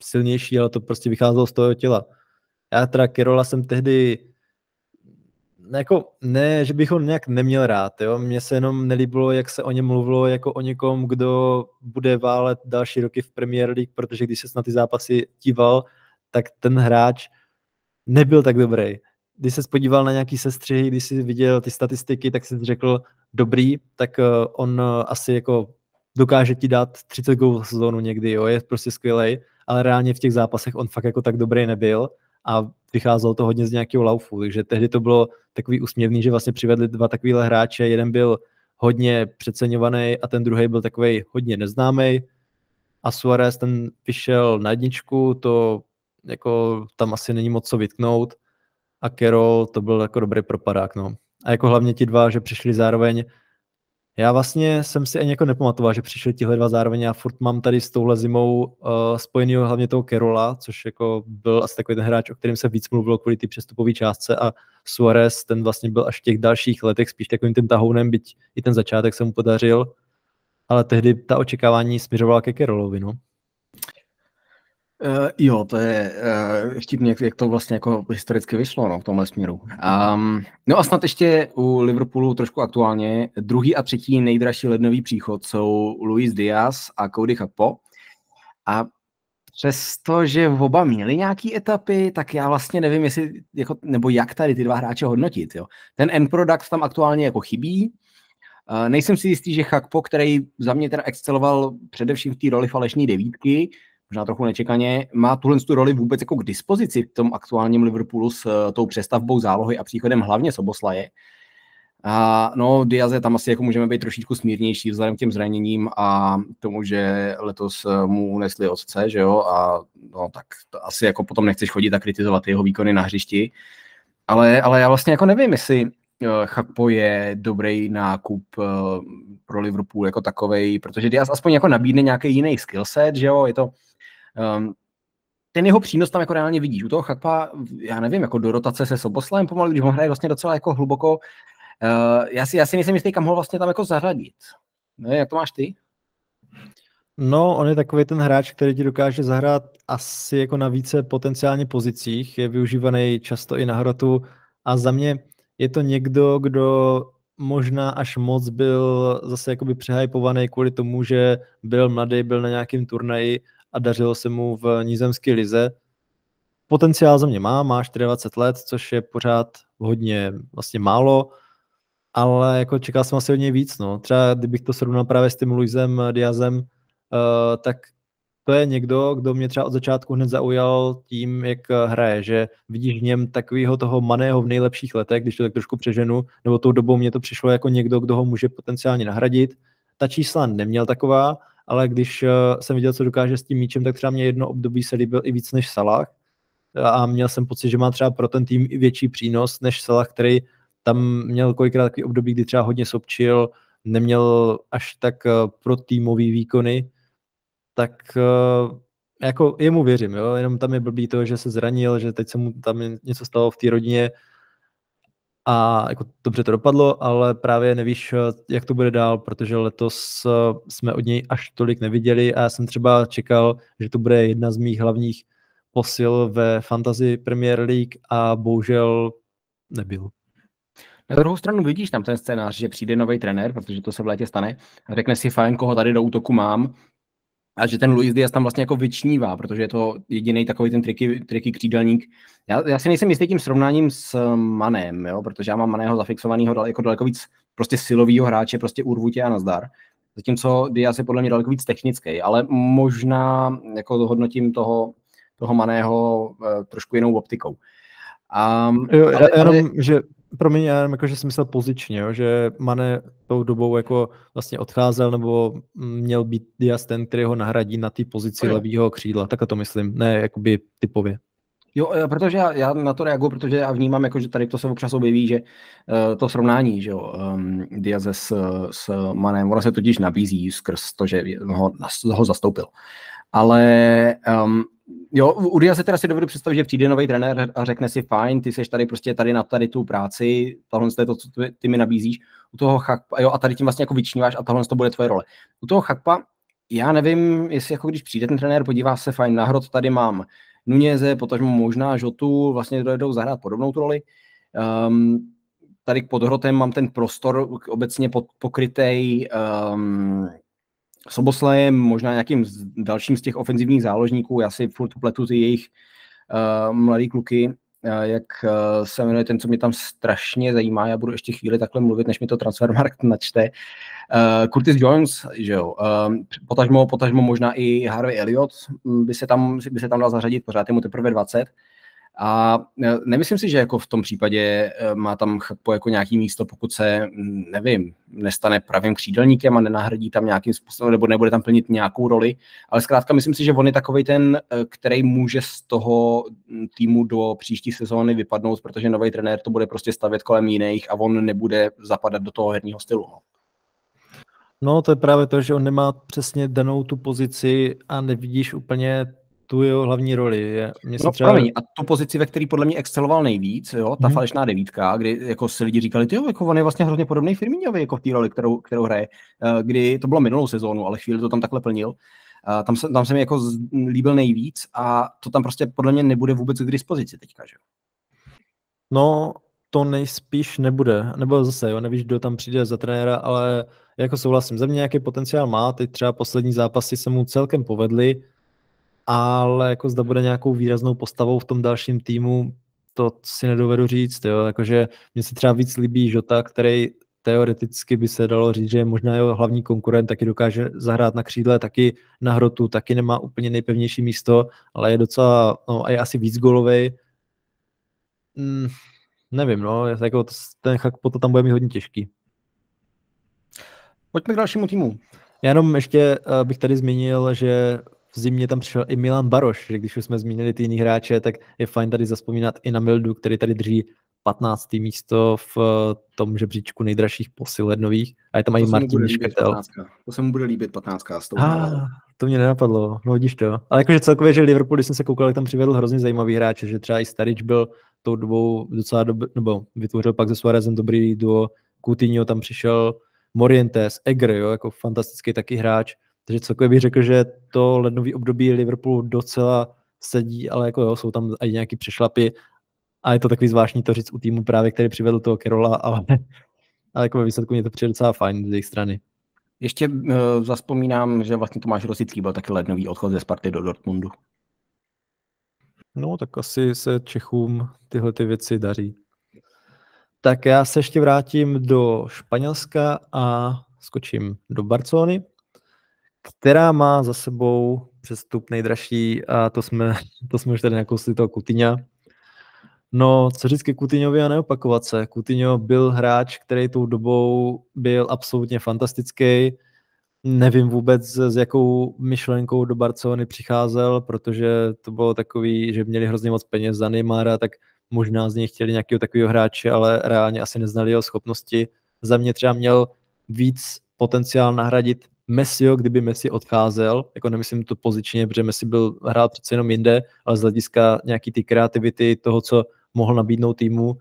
Speaker 1: silnější, ale to prostě vycházelo z toho těla. Já teda Kerola jsem tehdy jako, ne, že bych ho nějak neměl rád, jo. Mně se jenom nelíbilo, jak se o něm mluvilo jako o někom, kdo bude válet další roky v Premier League, protože když se na ty zápasy díval, tak ten hráč nebyl tak dobrý. Když se podíval na nějaký sestřihy, když si viděl ty statistiky, tak si řekl, dobrý, tak eh, on eh, asi jako dokáže ti dát 30 gólů sezónu někdy, jo, je prostě skvělý, ale reálně v těch zápasech on fakt jako tak dobrý nebyl a vycházelo to hodně z nějakého laufu, takže tehdy to bylo takový úsměvný, že vlastně přivedli dva takovýhle hráče, jeden byl hodně přeceňovaný a ten druhý byl takový hodně neznámý a Suarez ten vyšel na jedničku, to jako tam asi není moc co vytknout. A Carroll to byl jako dobrý propadák, no. A jako hlavně ti dva, že přišli zároveň já vlastně jsem si ani jako nepamatoval, že přišli tihle dva zároveň. Já furt mám tady s touhle zimou uh, spojený hlavně toho Kerola, což jako byl asi takový ten hráč, o kterém se víc mluvilo kvůli té přestupové částce a Suarez, ten vlastně byl až v těch dalších letech spíš takovým tím tahounem, byť i ten začátek se mu podařil, ale tehdy ta očekávání směřovala ke Kerolovi, no.
Speaker 2: Uh, jo, to je uh, vtipně, jak to vlastně jako historicky vyšlo no, v tomhle směru. Um, no a snad ještě u Liverpoolu trošku aktuálně. Druhý a třetí nejdražší lednový příchod jsou Luis Diaz a Cody Gakpo. A přesto, že oba měli nějaký etapy, tak já vlastně nevím, jestli, jako, nebo jak tady ty dva hráče hodnotit. Jo. Ten end product tam aktuálně jako chybí. Uh, nejsem si jistý, že Chakpo, který za mě teda exceloval především v té roli falešní devítky, možná trochu nečekaně, má tuhle tu roli vůbec jako k dispozici v tom aktuálním Liverpoolu s uh, tou přestavbou zálohy a příchodem hlavně Soboslaje. A no, Diaze tam asi jako můžeme být trošičku smírnější vzhledem k těm zraněním a tomu, že letos eh, mu nesli otce, že jo, a no tak to asi jako potom nechceš chodit a kritizovat jeho výkony na hřišti. Ale, ale já vlastně jako nevím, jestli uh, Chakpo je dobrý nákup pro Liverpool jako takovej, protože Diaz aspoň jako nabídne nějaký jiný skillset, že jo, je to Um, ten jeho přínos tam jako reálně vidíš. U toho Chakpa, já nevím, jako do rotace se Soboslajem pomalu, když on hraje vlastně docela jako hluboko. Uh, já, si, já si nejsem jistý, kam ho vlastně tam jako zařadit. Ne, jak to máš ty?
Speaker 1: No, on je takový ten hráč, který ti dokáže zahrát asi jako na více potenciálně pozicích, je využívaný často i na hrotu a za mě je to někdo, kdo možná až moc byl zase jakoby přehypovaný kvůli tomu, že byl mladý, byl na nějakém turnaji a dařilo se mu v nízemské lize. Potenciál za mě má, má 24 let, což je pořád hodně vlastně málo, ale jako čekal jsem asi od něj víc. No. Třeba kdybych to srovnal právě s tím Luisem Diazem, uh, tak to je někdo, kdo mě třeba od začátku hned zaujal tím, jak hraje, že vidíš v něm takového toho maného v nejlepších letech, když to tak trošku přeženu, nebo tou dobou mě to přišlo jako někdo, kdo ho může potenciálně nahradit. Ta čísla neměl taková, ale když uh, jsem viděl, co dokáže s tím míčem, tak třeba mě jedno období se líbil i víc než Salah. A měl jsem pocit, že má třeba pro ten tým i větší přínos než Salah, který tam měl kolikrát takový období, kdy třeba hodně sopčil, neměl až tak uh, pro týmový výkony, tak jako jemu věřím, jo? jenom tam je blbý to, že se zranil, že teď se mu tam něco stalo v té rodině, a jako dobře to dopadlo, ale právě nevíš, jak to bude dál, protože letos eh, jsme od něj až tolik neviděli a já jsem třeba čekal, že to bude jedna z mých hlavních posil ve Fantasy Premier League a bohužel nebyl.
Speaker 2: Na druhou stranu vidíš tam ten scénář, že přijde nový trenér, protože to se v létě stane, a řekne si fajn, koho tady do útoku mám, a že ten Luis Diaz tam vlastně jako vyčnívá, protože je to jediný takový ten triky, triky křídelník. Já, já si nejsem jistý tím srovnáním s Manem, jo, protože já mám Maného zafixovaného jako daleko víc prostě silového hráče, prostě urvutě a nazdar. Zatímco Diaz je podle mě daleko víc technický, ale možná jako hodnotím toho, toho Maného uh, trošku jinou optikou.
Speaker 1: Um, jo, ale, jenom, ale... že promiň, já jenom jako, že jsem myslel pozičně, jo, že Mane tou dobou jako vlastně odcházel nebo měl být Diaz ten, který ho nahradí na té pozici levého křídla, tak to myslím, ne jakoby typově.
Speaker 2: Jo, eh, protože já, já na to reaguju, protože já vnímám, jako, že tady to se občas objeví, že uh, to srovnání, že jo, um, Diaz s, s Manem, ono se totiž nabízí skrz to, že ho, ho zastoupil. Ale um, jo, u Dia se teda si dovedu představit, že přijde nový trenér a řekne si, fajn, ty seš tady prostě tady na tady tu práci, tohle je to, co ty, ty mi nabízíš. U toho Chakpa, jo, a tady tím vlastně jako vyčníváš a tohle to bude tvoje role. U toho Chakpa, já nevím, jestli jako když přijde ten trenér, podívá se, fajn, na hrot tady mám Nuněze, potažmo možná Žotu, vlastně dojedou zahrát podobnou roli. Um, tady pod hrotem mám ten prostor obecně pod, pokrytej um, Soboslajem, možná nějakým dalším z těch ofenzivních záložníků, já si furt pletu ty jejich uh, mladý kluky, uh, jak uh, se jmenuje ten, co mě tam strašně zajímá, já budu ještě chvíli takhle mluvit, než mi to Transfermarkt načte. Uh, Curtis Jones, že jo, uh, potažmo, potažmo možná i Harvey Elliott by se tam, by se tam dal zařadit, pořád je mu teprve 20, a e, nemyslím si, že jako v tom případě e, má tam Chakpo jako nějaký místo, pokud se, nevím, nestane pravým křídelníkem a nenahradí tam nějakým způsobem, nebo nebude tam plnit nějakou roli, ale zkrátka myslím si, že on je takový ten, e, který může z toho týmu do příští sezóny vypadnout, protože nový trenér to bude prostě stavět kolem jiných a on nebude zapadat do toho herního stylu. No.
Speaker 1: No, to je právě to, že on nemá přesně danou tu pozici a nevidíš úplně tu jeho hlavní roli. Je,
Speaker 2: mě no, třeba... Promiň, a tu pozici, ve které podle mě exceloval nejvíc, jo, ta hmm. falešná devítka, kdy jako si lidi říkali, ty jako on je vlastně hrozně podobný Firmíňovi jako v té roli, kterou, kterou hraje, eh, kdy to bylo minulou sezónu, ale chvíli to tam takhle plnil. A tam se, tam se mi jako líbil nejvíc a to tam prostě podle mě nebude vůbec k dispozici teďka, že?
Speaker 1: No, to nejspíš nebude, nebo zase, jo, nevíš, kdo tam přijde za trenéra, ale jako souhlasím, ze mě nějaký potenciál má, teď třeba poslední zápasy se mu celkem povedly, ale jako zda bude nějakou výraznou postavou v tom dalším týmu, to si nedovedu říct, jo, jakože mně se třeba víc líbí Žota, který teoreticky by se dalo říct, že je možná jeho hlavní konkurent, taky dokáže zahrát na křídle, taky na hrotu, taky nemá úplně nejpevnější místo, ale je docela, no a je asi víc golovej. Hmm, nevím, no, jako ten chak to tam bude mít hodně těžký.
Speaker 2: Pojďme k dalšímu týmu.
Speaker 1: Já jenom ještě uh, bych tady zmínil, že v zimě tam přišel i Milan Baroš, že když už jsme zmínili ty jiný hráče, tak je fajn tady zaspomínat i na Mildu, který tady drží 15. místo v eh, tom žebříčku nejdražších posil lednových. A je tam i Martin Šketel.
Speaker 3: To se mu bude líbit 15. S tou
Speaker 1: ah, to mě nenapadlo, no vidíš to. Ale jakože celkově, že Liverpool, když jsem se koukal, tam přivedl hrozně zajímavý hráče, že třeba i Starič byl tou dobou docela dobrý, nebo vytvořil pak se Suarezem dobrý duo, Coutinho tam přišel, Morientes, Egger, jo, jako fantastický taky hráč. Takže celkově bych řekl, že to lednový období Liverpoolu docela sedí, ale jako jo, jsou tam i nějaký přešlapy a je to takový zvláštní to říct u týmu právě, který přivedl toho Kerola, ale, ale jako ve výsledku mě to přijde docela fajn z jejich strany.
Speaker 2: Ještě uh, zaspomínám, že vlastně Tomáš Rosický byl taky lednový odchod ze Sparty do Dortmundu.
Speaker 1: No, tak asi se Čechům tyhle ty věci daří. Tak já se ještě vrátím do Španělska a skočím do Barcelony která má za sebou přestup nejdražší a to jsme, to jsme už tady nakousli toho Kutyňa. No, co říct ke Kutyňovi a neopakovat se. Kutyňo byl hráč, který tou dobou byl absolutně fantastický. Nevím vůbec, s jakou myšlenkou do Barcelony přicházel, protože to bylo takový, že měli hrozně moc peněz za Neymara, tak možná z něj chtěli nějakého takového hráče, ale reálně asi neznali jeho schopnosti. Za mě třeba měl víc potenciál nahradit Messio, kdyby Messi odcházel, jako nemyslím to pozičně, protože Messi byl hrál přece jenom jinde, ale z hlediska nějaký ty kreativity, toho, co mohl nabídnout týmu,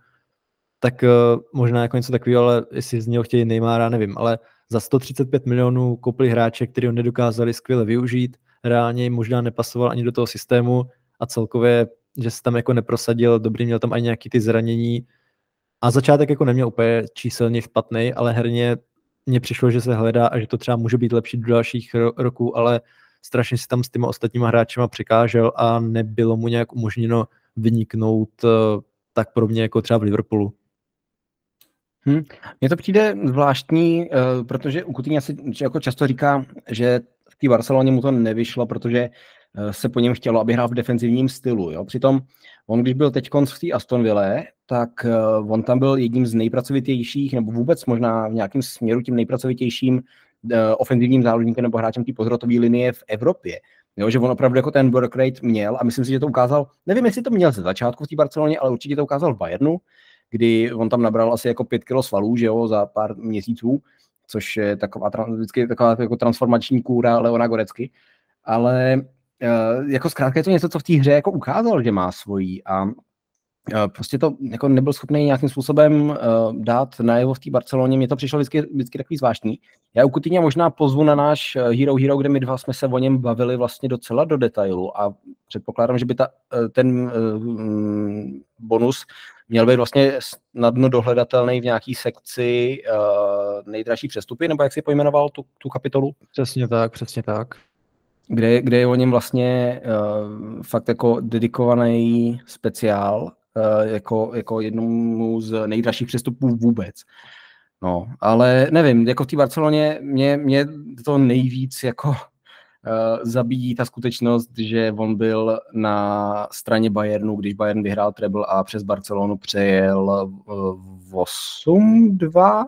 Speaker 1: tak uh, možná jako něco takového, ale jestli z něho chtějí Neymara, nevím, ale za 135 milionů koupili hráče, který ho nedokázali skvěle využít, reálně možná nepasoval ani do toho systému a celkově, že se tam jako neprosadil, dobrý, měl tam ani nějaký ty zranění. A začátek jako neměl úplně číselně špatný, ale herně mně přišlo, že se hledá a že to třeba může být lepší do dalších ro- roků, ale strašně si tam s těma ostatníma hráčema překážel a nebylo mu nějak umožněno vyniknout uh, tak pro mě jako třeba v Liverpoolu.
Speaker 2: Hmm. Mně to přijde zvláštní, uh, protože u Coutinho si jako často říká, že v té Barceloně mu to nevyšlo, protože uh, se po něm chtělo, aby hrál v defenzivním stylu. Jo? Přitom on, když byl teď v té Aston Ville, tak uh, on tam byl jedním z nejpracovitějších, nebo vůbec možná v nějakém směru tím nejpracovitějším uh, ofenzivním záložníkem nebo hráčem té pozrotové linie v Evropě. Jo, že on opravdu jako ten work rate měl a myslím si, že to ukázal, nevím, jestli to měl ze začátku v té Barceloně, ale určitě to ukázal v Bayernu, kdy on tam nabral asi jako pět kilo svalů, že jo, za pár měsíců, což je taková, vždycky taková jako transformační kůra Leona Gorecky, ale uh, jako zkrátka je to něco, co v té hře jako ukázal, že má svojí a Eh, prostě to jako nebyl schopný nějakým způsobem uh, dát najevo v té Barceloně. Mně to přišlo vždycky, vždycky takový zvláštní. Já u Kutyně možná pozvu na náš eh, Hero Hero, kde my dva jsme se o něm bavili vlastně docela do detailu a předpokládám, že by ta, ten uh, bonus měl být vlastně snadno dohledatelný v nějaký sekci uh, nejdražší přestupy, nebo jak si pojmenoval tu, tu kapitolu?
Speaker 1: Přesně tak, přesně tak.
Speaker 2: Kde, kde je o něm vlastně uh, fakt jako dedikovaný speciál, Eh, jako, jako jednomu z nejdražších přestupů vůbec. No, ale nevím, jako v té Barceloně mě, mě to nejvíc jako uh, zabíjí ta skutečnost, že on byl na straně Bayernu, když Bayern vyhrál treble a přes Barcelonu přejel uh, 8-2.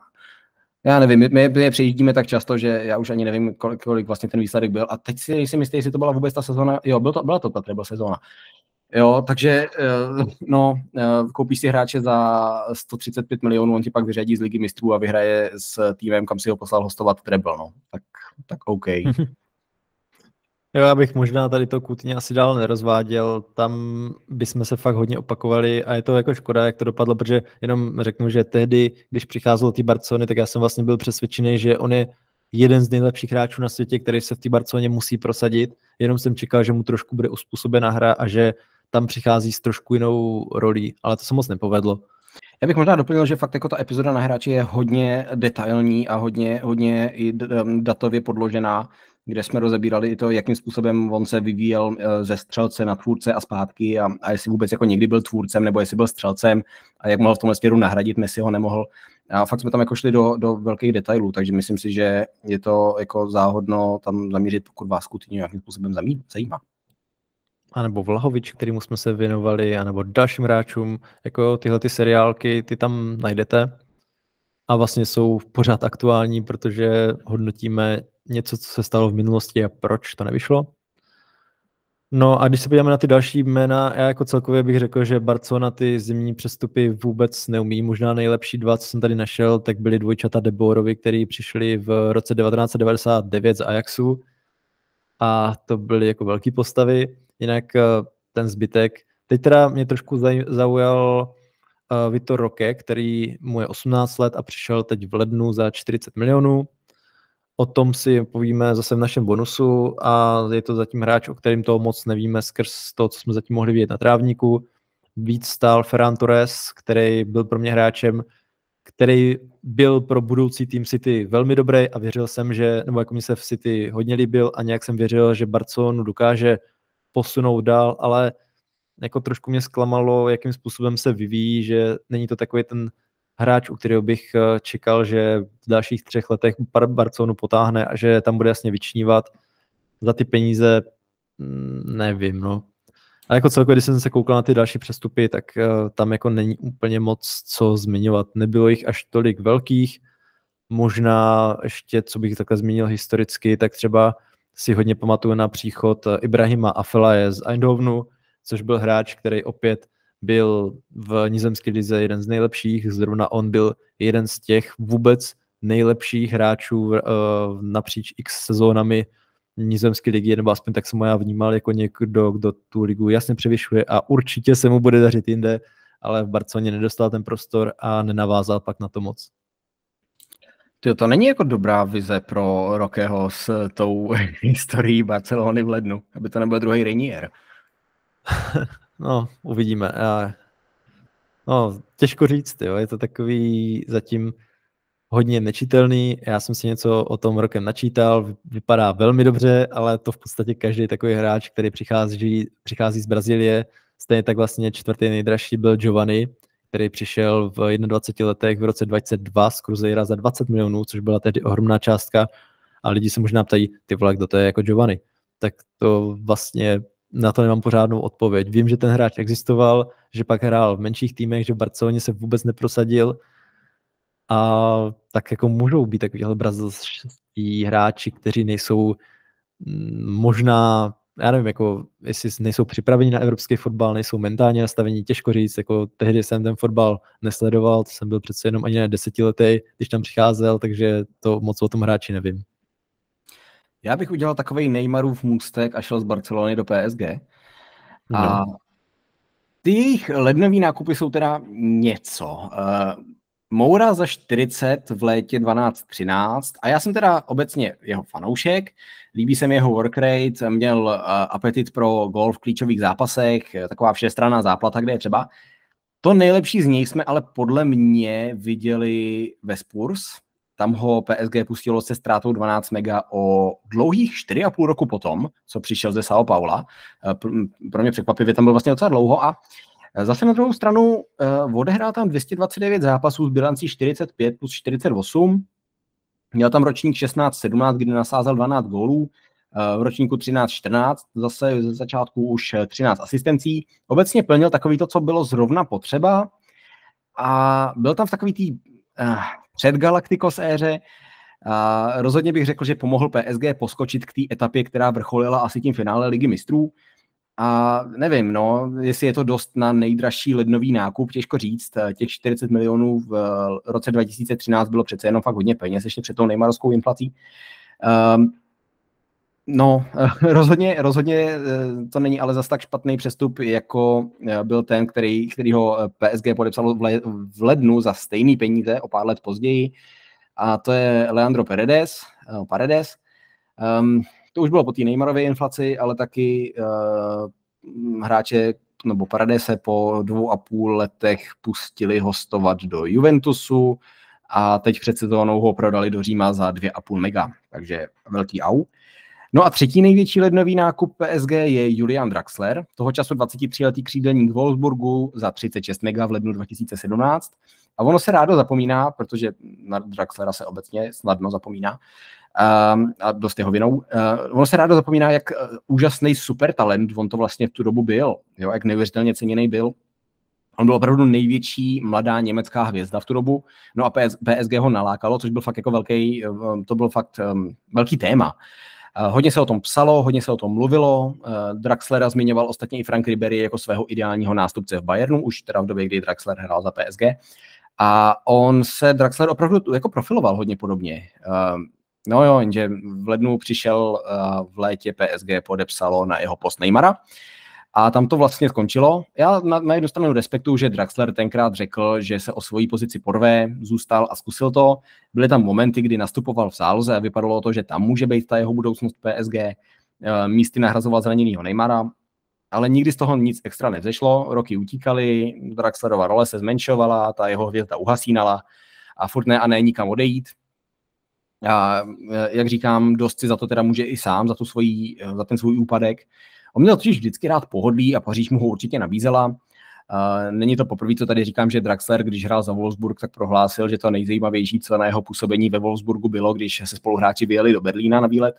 Speaker 2: Já nevím, my, my, my přejíždíme tak často, že já už ani nevím, kolik, kolik vlastně ten výsledek byl. A teď si jistý, jestli to byla vůbec ta sezóna. Jo, byl to, byla to ta treble sezóna. Jo, takže eh, no, eh, koupíš si hráče za 135 milionů, on ti pak vyřadí z ligy mistrů a vyhraje s týmem, kam si ho poslal hostovat treble, no. Tak, tak OK.
Speaker 1: Jo, já bych možná tady to kutně asi dál nerozváděl, tam bychom se fakt hodně opakovali a je to jako škoda, jak to dopadlo, protože jenom řeknu, že tehdy, když přicházel do té Barcelony, tak já jsem vlastně byl přesvědčený, že on je jeden z nejlepších hráčů na světě, který se v té Barceloně musí prosadit, jenom jsem čekal, že mu trošku bude uspůsobená hra a že tam přichází s trošku jinou rolí, ale to se moc nepovedlo.
Speaker 2: Já bych možná doplnil, že fakt jako ta epizoda na hráči je hodně detailní a hodně, hodně i datově podložená, kde jsme rozebírali i to, jakým způsobem on se vyvíjel eh, ze střelce na tvůrce a zpátky a, a jestli vůbec jako někdy byl tvůrcem nebo jestli byl střelcem a jak mohl v tomhle směru nahradit, Messi ho nemohl. A fakt jsme tam jako šli do, do velkých detailů, takže myslím si, že je to jako záhodno tam zamířit, pokud vás skutečně nějakým způsobem zajímá
Speaker 1: anebo Vlahovič, kterýmu jsme se věnovali, anebo dalším hráčům, jako tyhle ty seriálky, ty tam najdete a vlastně jsou pořád aktuální, protože hodnotíme něco, co se stalo v minulosti a proč to nevyšlo. No a když se podíváme na ty další jména, já jako celkově bych řekl, že Barcelona ty zimní přestupy vůbec neumí. Možná nejlepší dva, co jsem tady našel, tak byly dvojčata Deborovi, který přišli v roce 1999 z Ajaxu a to byly jako velké postavy. Jinak eh, ten zbytek. Teď teda mě trošku zaujal uh, Vitor Roque, který mu je 18 let a přišel teď v lednu za 40 milionů. O tom si povíme zase v našem bonusu a je to zatím hráč, o kterým toho moc nevíme skrz to, co jsme zatím mohli vidět na trávníku. Víc stál Ferran Torres, který byl pro mě hráčem, který byl pro budoucí tým City velmi dobrý a věřil jsem, že, nebo jako mi se v City hodně líbil a nějak jsem věřil, že Barcelonu dokáže posunout dál, ale jako trošku mě zklamalo, jakým způsobem se vyvíjí, že není to takový ten hráč, u kterého bych eh, čekal, že v dalších třech letech Barcelonu potáhne a že tam bude jasně vyčnívat. Za ty peníze mm, nevím, no. A jako celkově, když jsem se koukal na ty další přestupy, tak uh, tam jako není úplně moc co zmiňovat. Nebylo jich až tolik velkých. Možná ještě, co bych takhle zmínil historicky, tak třeba si hodně pamatuju na příchod eh, Ibrahima Afelaje z Eindhovenu, což byl hráč, který opět byl v nizemské lize jeden z nejlepších, zrovna on byl jeden z těch vůbec nejlepších hráčů uh, napříč x sezónami nizemské ligy, nebo aspoň tak jsem ho já vnímal jako někdo, kdo tu ligu jasně převyšuje a určitě se mu bude dařit jinde, ale v Barceloně nedostal ten prostor a nenavázal pak na to moc.
Speaker 2: Tyjo, to není jako dobrá vize pro Rokeho s tou historií Barcelony v lednu, aby to nebyl druhý Rainier.
Speaker 1: no, uvidíme. No, těžko říct, jo. je to takový zatím hodně nečitelný. Já jsem si něco o tom rokem načítal, vypadá velmi dobře, ale to v podstatě každý takový hráč, který přichází, přichází z Brazílie, stejně tak vlastně čtvrtý nejdražší byl Giovanni, který přišel v 21 letech v roce 2002 z Cruzeira za 20 milionů, což byla tehdy ohromná částka. A lidi se možná ptají, ty vole, kdo to je jako Giovanni. Tak to vlastně na to nemám pořádnou odpověď. Vím, že ten hráč existoval, že pak hrál v menších týmech, že v Barceloně se vůbec neprosadil a tak jako můžou být takovýhle brazilští hráči, kteří nejsou mm, možná, já nevím, jako jestli nejsou připraveni na evropský fotbal, nejsou mentálně nastavení, těžko říct, jako tehdy jsem ten fotbal nesledoval, to jsem byl přece jenom ani ne desetiletý, když tam přicházel, takže to moc o tom hráči nevím.
Speaker 2: Já bych udělal takový Neymarův můstek a šel z Barcelony do PSG. A no. ty jejich lednový nákupy jsou teda něco. Moura za 40 v létě 12-13 a já jsem teda obecně jeho fanoušek, líbí se mi jeho work rate, měl uh, apetit pro gol v klíčových zápasech, taková všestranná záplata, kde je třeba. To nejlepší z něj jsme ale podle mě viděli ve Spurs, tam ho PSG pustilo se ztrátou 12 mega o dlouhých 4,5 roku potom, co přišel ze São Paula. Eh, pro mě překvapivě tam byl vlastně docela dlouho a eh, Zase na druhou stranu uh, odehrál tam 229 zápasů s bilancí 45 plus 48. Měl tam ročník 16-17, kdy nasázel 12 gólů. Uh, v ročníku 13-14 zase ze začátku už 13 asistencí. Obecně plnil takový to, co bylo zrovna potřeba. A byl tam v takový tý uh, před Galacticos éře. A rozhodně bych řekl, že pomohl PSG poskočit k té etapě, která vrcholila asi tím finále Ligy mistrů. A nevím, no, jestli je to dost na nejdražší lednový nákup, těžko říct. Těch 40 milionů v roce 2013 bylo přece jenom fakt hodně peněz, ještě před tou nejmarovskou inflací. Um, No, rozhodně, rozhodně eh, to není ale zas tak špatný přestup, jako eh, byl ten, který, který ho eh, PSG podepsalo v lednu za stejný peníze o pár let později. A to je Leandro Paredes. Paredes. Um, to už bylo po té Neymarové inflaci, ale taky uh, hráče nebo Paredes se po dvou a půl letech pustili hostovat do Juventusu a teď před sezónou ho prodali do Říma za 2,5 mega, takže velký au. No a třetí největší lednový nákup PSG je Julian Draxler, toho času 23-letý křídelník Wolfsburgu za 36 mega v lednu 2017. A ono se rádo zapomíná, protože na Draxlera se obecně snadno zapomíná, um, a dost jeho vinou. Uh, ono se rádo zapomíná, jak uh, úžasný super talent on to vlastně v tu dobu byl, jo, jak neuvěřitelně ceněný byl. On byl opravdu největší mladá německá hvězda v tu dobu, no a PSG ho nalákalo, což byl fakt jako velký, to byl fakt um, velký téma. Eh, hodně se o tom psalo, hodně se o tom mluvilo. Eh, Draxlera zmiňoval ostatně i Frank Ribery jako svého ideálního nástupce v Bayernu, už teda v době, kdy Draxler hrál za PSG. A on se, Draxler opravdu jako profiloval hodně podobně. Eh, no jo, jenže v lednu přišel v létě PSG, podepsalo na jeho post Neymara. A tam to vlastně skončilo. Já na, na jednu stranu respektuju, že Draxler tenkrát řekl, že se o svoji pozici porve, zůstal a zkusil to. Byly tam momenty, kdy nastupoval v záloze a vypadalo to, že tam může být ta jeho budoucnost PSG. Eh, místy nahrazoval zraněnýho Neymara, ale nikdy z toho nic extra nevzešlo. Roky utíkaly, Draxlerova role se zmenšovala, ta jeho hvězda uhasínala a furt ne a ne nikam odejít. A eh, jak říkám, dost si za to teda může i sám, za, tu svojí, eh, za ten svůj úpadek. On měl totiž vždycky rád pohodlí a Paříž mu ho určitě nabízela. Uh, není to poprvé, co tady říkám, že Draxler, když hrál za Wolfsburg, tak prohlásil, že to nejzajímavější, co na jeho působení ve Wolfsburgu bylo, když se spoluhráči vyjeli do Berlína na výlet.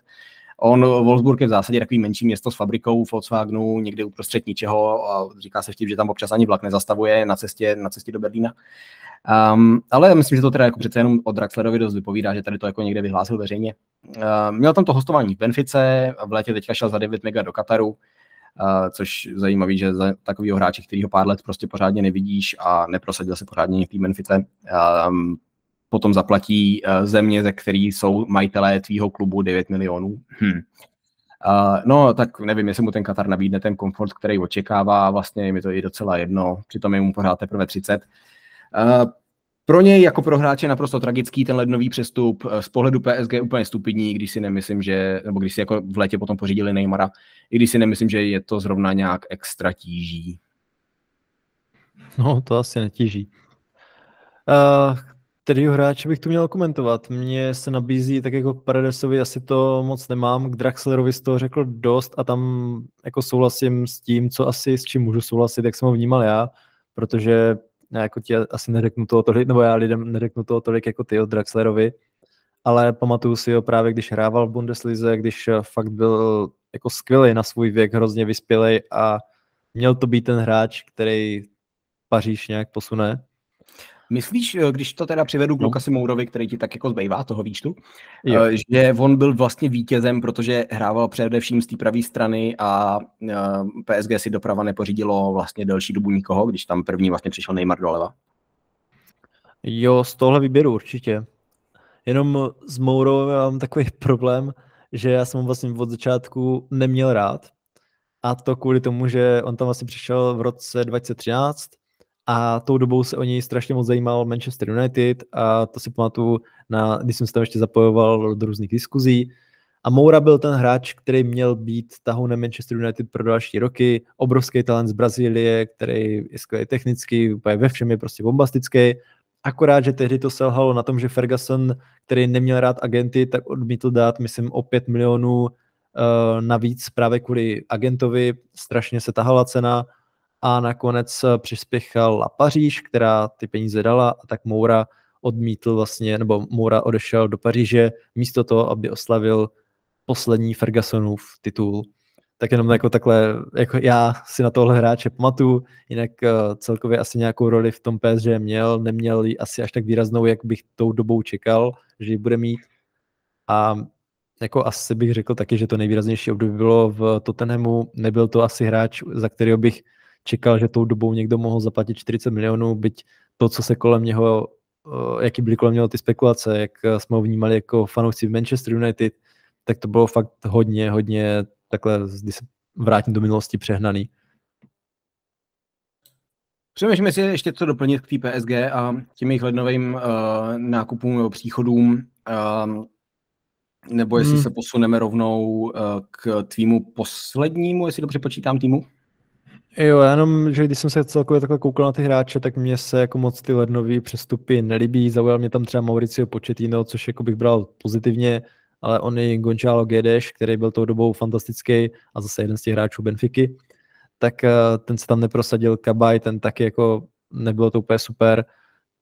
Speaker 2: On, Wolfsburg je v zásadě takový menší město s fabrikou Volkswagenu, někde uprostřed ničeho a říká se vtip, že tam občas ani vlak nezastavuje na cestě, na cestě do Berlína. Um, ale myslím, že to teda jako přece jenom o Draxlerovi dost vypovídá, že tady to jako někde vyhlásil veřejně. Uh, měl tam to hostování v Benfice, v létě teďka šel za 9 mega do Kataru, uh, což zajímavý, že za takového hráče, kterýho pár let prostě pořádně nevidíš a neprosadil se pořádně někdy Benfice, um, potom zaplatí uh, země, ze který jsou majitelé tvýho klubu 9 milionů. Hm. Uh, no, tak nevím, jestli mu ten Katar nabídne ten komfort, který očekává, vlastně je mi to i docela jedno, přitom je mu pořád teprve 30. Pro něj jako pro hráče naprosto tragický ten lednový přestup. Eh, z pohledu PSG úplně stupidní, když si nemyslím, že, nebo když si jako v létě potom pořídili Neymara, i když si nemyslím, že je to zrovna nějak extra tíží.
Speaker 1: No, to asi netíží. Uh, kterýho hráče bych tu měl komentovat? Mně se nabízí, tak jako Paradesovi asi to moc nemám, k Draxlerovi z toho řekl dost a tam jako souhlasím s tím, co asi, s čím můžu souhlasit, jak jsem ho vnímal já, protože já jako ti asi neřeknu toho tolik, nebo já lidem neřeknu toho tolik jako ty o Draxlerovi, ale pamatuju si ho právě, když hrával v Bundeslize, když fakt byl jako skvělý na svůj věk, hrozně vyspělý a měl to být ten hráč, který Paříž nějak posune.
Speaker 2: Myslíš, eh, když to teda přivedu k no. Lukasi Mourovi, který ti tak jako zbývá toho výčtu, jo. Eh, že on byl vlastně vítězem, protože hrával především z té pravé strany a eh, PSG si doprava nepořídilo vlastně delší dobu nikoho, když tam první vlastně přišel Neymar doleva?
Speaker 1: Jo, z tohle výběru určitě. Jenom s Mourou mám takový problém, že já jsem ho vlastně od začátku neměl rád. A to kvůli tomu, že on tam vlastně přišel v roce 2013 a tou dobou se o něj strašně moc zajímal Manchester United a to si pamatuju, na, když jsem se tam ještě zapojoval do různých diskuzí. A Moura byl ten hráč, který měl být tahounem Manchester United pro další roky, obrovský talent z Brazílie, který je skvělý technicky, úplně ve všem je prostě bombastický. Akorát, že tehdy to selhalo na tom, že Ferguson, který neměl rád agenty, tak odmítl dát, myslím, o 5 milionů uh, navíc právě kvůli agentovi. Strašně se tahala cena a nakonec eh, přispěchala Paříž, která ty peníze dala a tak Moura odmítl vlastně, nebo Moura odešel do Paříže místo toho, aby oslavil poslední Fergusonův titul. Tak jenom jako takhle, jako já si na tohle hráče pamatuju, jinak uh, celkově asi nějakou roli v tom PSG měl, neměl ji asi až tak výraznou, jak bych tou dobou čekal, že ji bude mít. A jako asi bych řekl taky, že to nejvýraznější období bylo v Tottenhamu. Nebyl to asi hráč, za kterého bych čekal, že tou dobou někdo mohl zaplatit 40 milionů, byť to, co se kolem něho, eh, jaký byly kolem něho ty spekulace, jak eh, jsme ho vnímali jako fanoušci v Manchester United, tak to bylo fakt hodně, hodně takhle, když se vrátím do minulosti, přehnaný.
Speaker 2: Přemýšlím, jestli ještě co doplnit k té PSG a těm jejich lednovým uh, nákupům nebo příchodům, uh, nebo jestli hmm. se posuneme rovnou uh, k tvýmu poslednímu, jestli dobře počítám týmu.
Speaker 1: Jo, jenom, že když jsem se celkově takhle koukal na ty hráče, tak mně se jako moc ty lednový přestupy nelíbí. Zaujal mě tam třeba Mauricio Pochettino, což jako bych bral pozitivně, ale on i Gončalo Guedes, který byl tou dobou fantastický a zase jeden z těch hráčů Benfiky, tak uh, ten se tam neprosadil. Kabaj, ten taky jako nebylo to úplně super.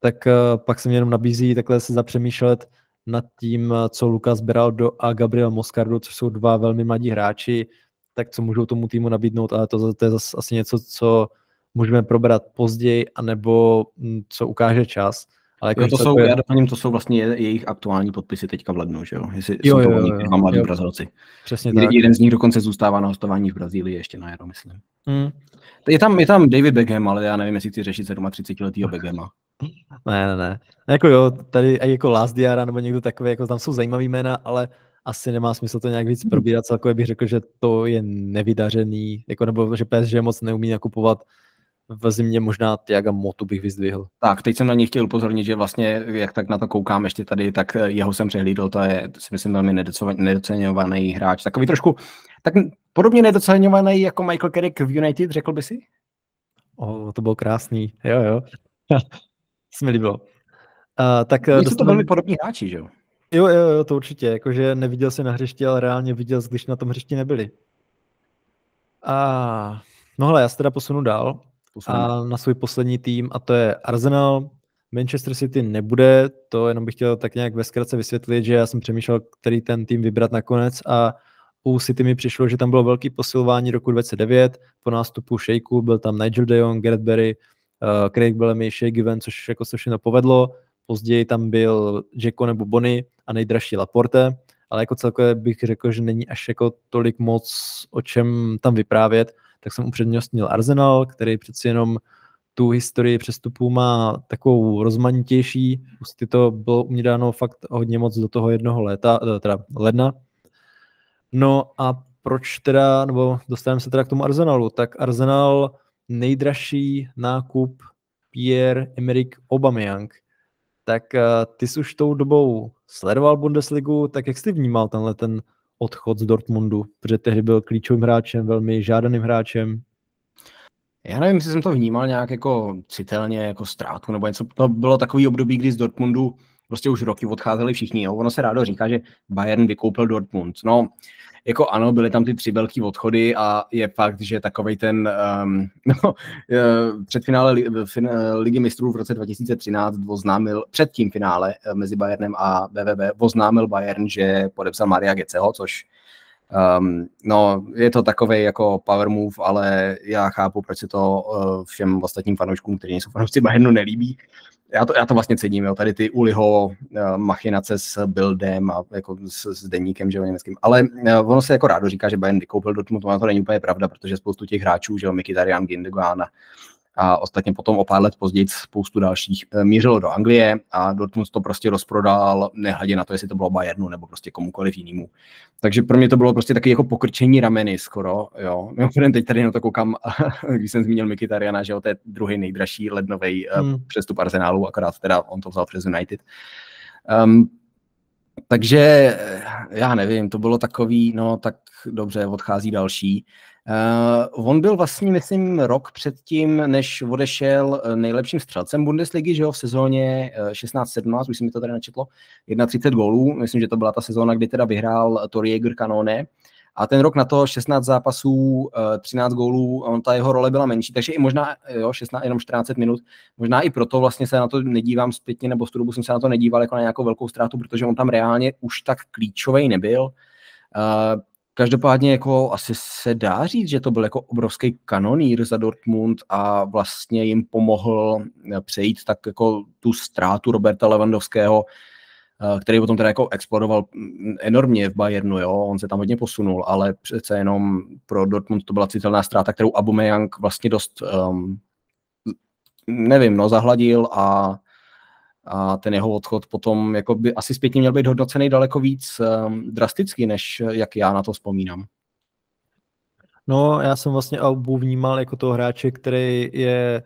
Speaker 1: Tak uh, pak se mě jenom nabízí takhle se zapřemýšlet nad tím, co Lukas do a Gabriel Moscardo, což jsou dva velmi mladí hráči, tak co můžou tomu týmu nabídnout, ale to, to je zase asi něco, co můžeme probrat později, anebo mm, co ukáže čas. Ale
Speaker 2: jako to jsou, je... já doplním, to jsou vlastně jejich aktuální podpisy teďka v lednu, že jo? Jestli jo, jsou to jo, jo, mladí jo. Brazilci.
Speaker 1: Přesně
Speaker 2: Jeden,
Speaker 1: tak.
Speaker 2: jeden z nich dokonce zůstává na hostování v Brazílii ještě na jaro, myslím. Hmm. Je, tam, je tam David Beckham, ale já nevím, jestli chci řešit 37 letýho Beckhama.
Speaker 1: Ne, ne, ne. Jako jo, tady jako Last Diara nebo někdo takový, jako tam jsou zajímavý jména, ale asi nemá smysl to nějak víc probírat. Celkově bych řekl, že to je nevydařený, jako nebo že PSG moc neumí nakupovat v zimě možná Tiaga Motu bych vyzdvihl.
Speaker 2: Tak, teď jsem na něj chtěl upozornit, že vlastně, jak tak na to koukám ještě tady, tak jeho jsem přehlídl, to je, si myslím, velmi nedoceňovaný hráč. Takový trošku, tak podobně nedoceňovaný jako Michael Carrick v United, řekl by si?
Speaker 1: O, to bylo krásný, jo, jo. se mi líbilo. Uh,
Speaker 2: tak Jsou dostaneme... to velmi podobní hráči, že jo?
Speaker 1: Jo, jo, jo, to určitě. Jakože neviděl se na hřišti, ale reálně viděl, když na tom hřišti nebyli. A no hele, já se teda posunu dál a na svůj poslední tým a to je Arsenal. Manchester City nebude, to jenom bych chtěl tak nějak ve zkratce vysvětlit, že já jsem přemýšlel, který ten tým vybrat nakonec a u City mi přišlo, že tam bylo velký posilování roku 2009, po nástupu Shakeu byl tam Nigel de Jong, Gareth Barry, uh, Craig Bellamy, Shea Given, což jako se všechno povedlo. Později tam byl Jacko nebo Bonny a nejdražší Laporte, ale jako celkově bych řekl, že není až jako tolik moc o čem tam vyprávět, tak jsem upřednostnil Arsenal, který přeci jenom tu historii přestupů má takovou rozmanitější. Prostě to bylo mě dáno fakt hodně moc do toho jednoho léta, eh, teda ledna. No a proč teda, nebo dostaneme se teda k tomu Arsenalu, tak Arsenal nejdražší nákup Pierre-Emerick Aubameyang, tak uh, ty jsi už tou dobou sledoval Bundesligu, tak jak jsi vnímal tenhle ten odchod z Dortmundu, protože tehdy byl klíčovým hráčem, velmi žádaným hráčem?
Speaker 2: Já nevím, jestli jsem to vnímal nějak jako citelně, jako ztrátu nebo něco. To bylo takový období, kdy z Dortmundu prostě už roky odcházeli všichni. Jo. Ono se rádo říká, že Bayern vykoupil Dortmund. No, jako ano, byly tam ty tři velké odchody a je fakt, že takový ten um, no, eh, před finále fin, ligy mistrů v roce 2013 oznámil, před tím finále eh, mezi Bayernem a BVB oznámil Bayern, že podepsal Maria Geceho, což Um, no, je to takový jako power move, ale já chápu, proč se to uh, všem ostatním fanouškům, kteří nejsou fanoušci Bayernu, nelíbí já to, já to vlastně cením, jo. tady ty Uliho uh, machinace s buildem a jako s, s deníkem, že jo, německým. Ale uh, ono se jako rádo říká, že Bayern vykoupil Dortmund, to není úplně pravda, protože spoustu těch hráčů, že jo, Mkhitaryan, Gindogan a a ostatně potom o pár let později spoustu dalších eh, mířilo do Anglie a Dortmund to prostě rozprodal, nehledě na to, jestli to bylo Bayernu nebo prostě komukoliv jinému. Takže pro mě to bylo prostě taky jako pokrčení rameny skoro, jo. Mimochodem teď tady na to koukám, když jsem zmínil Mikitariana, že jo, to je druhý nejdražší lednový eh, hmm. přestup Arsenálu, akorát teda on to vzal přes United. Um, takže eh, já nevím, to bylo takový, no tak dobře, odchází další. Uh, on byl vlastně, myslím, rok předtím, než odešel eh, nejlepším střelcem Bundesligy, že jo, v sezóně 16-17, už jsem mi to tady načetlo, 31 gólů, myslím, že to byla ta sezóna, kdy teda vyhrál Tori Jäger Kanone, a ten rok na to 16 zápasů, 13 gólů, on ta jeho role byla menší, takže i možná, jo, 16, jenom 14 minut, možná i proto vlastně se na to nedívám zpětně, nebo z tu dobu jsem se na to nedíval jako na nějakou velkou ztrátu, protože on tam reálně už tak klíčový nebyl. Každopádně jako asi se dá říct, že to byl jako obrovský kanonír za Dortmund a vlastně jim pomohl eh, přejít tak jako tu ztrátu Roberta Lewandowského, eh, který potom teda jako explodoval mm, enormně v Bayernu, jo, on se tam hodně posunul, ale přece jenom pro Dortmund to byla citelná ztráta, kterou Aubameyang vlastně dost, um, nevím, no, zahladil a a ten jeho odchod potom jako by asi zpětně měl být hodnocený daleko víc um, drasticky, než jak já na to vzpomínám.
Speaker 1: No, já jsem vlastně Albu vnímal jako toho hráče, který je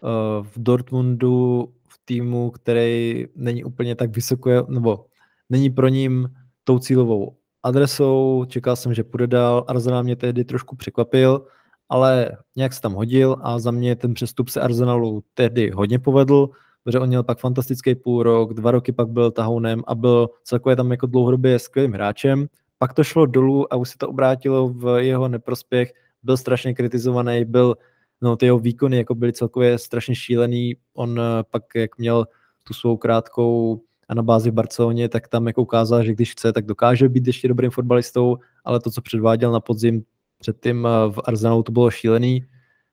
Speaker 1: uh, v Dortmundu v týmu, který není úplně tak vysoko, nebo není pro ním tou cílovou adresou. Čekal jsem, že půjde dál. Arsenal mě tehdy trošku překvapil, ale nějak se tam hodil a za mě ten přestup se Arsenalu tehdy hodně povedl protože on měl pak fantastický půl rok, dva roky pak byl tahounem a byl celkově tam jako dlouhodobě skvělým hráčem. Pak to šlo dolů a už se to obrátilo v jeho neprospěch. Byl strašně kritizovaný, byl, no ty jeho výkony jako byly celkově strašně šílený. On eh, pak, jak měl tu svou krátkou a na bázi v Barceloně, tak tam jako ukázal, že když chce, tak dokáže být ještě dobrým fotbalistou, ale to, co předváděl na podzim předtím eh, v Arsenalu, to bylo šílený.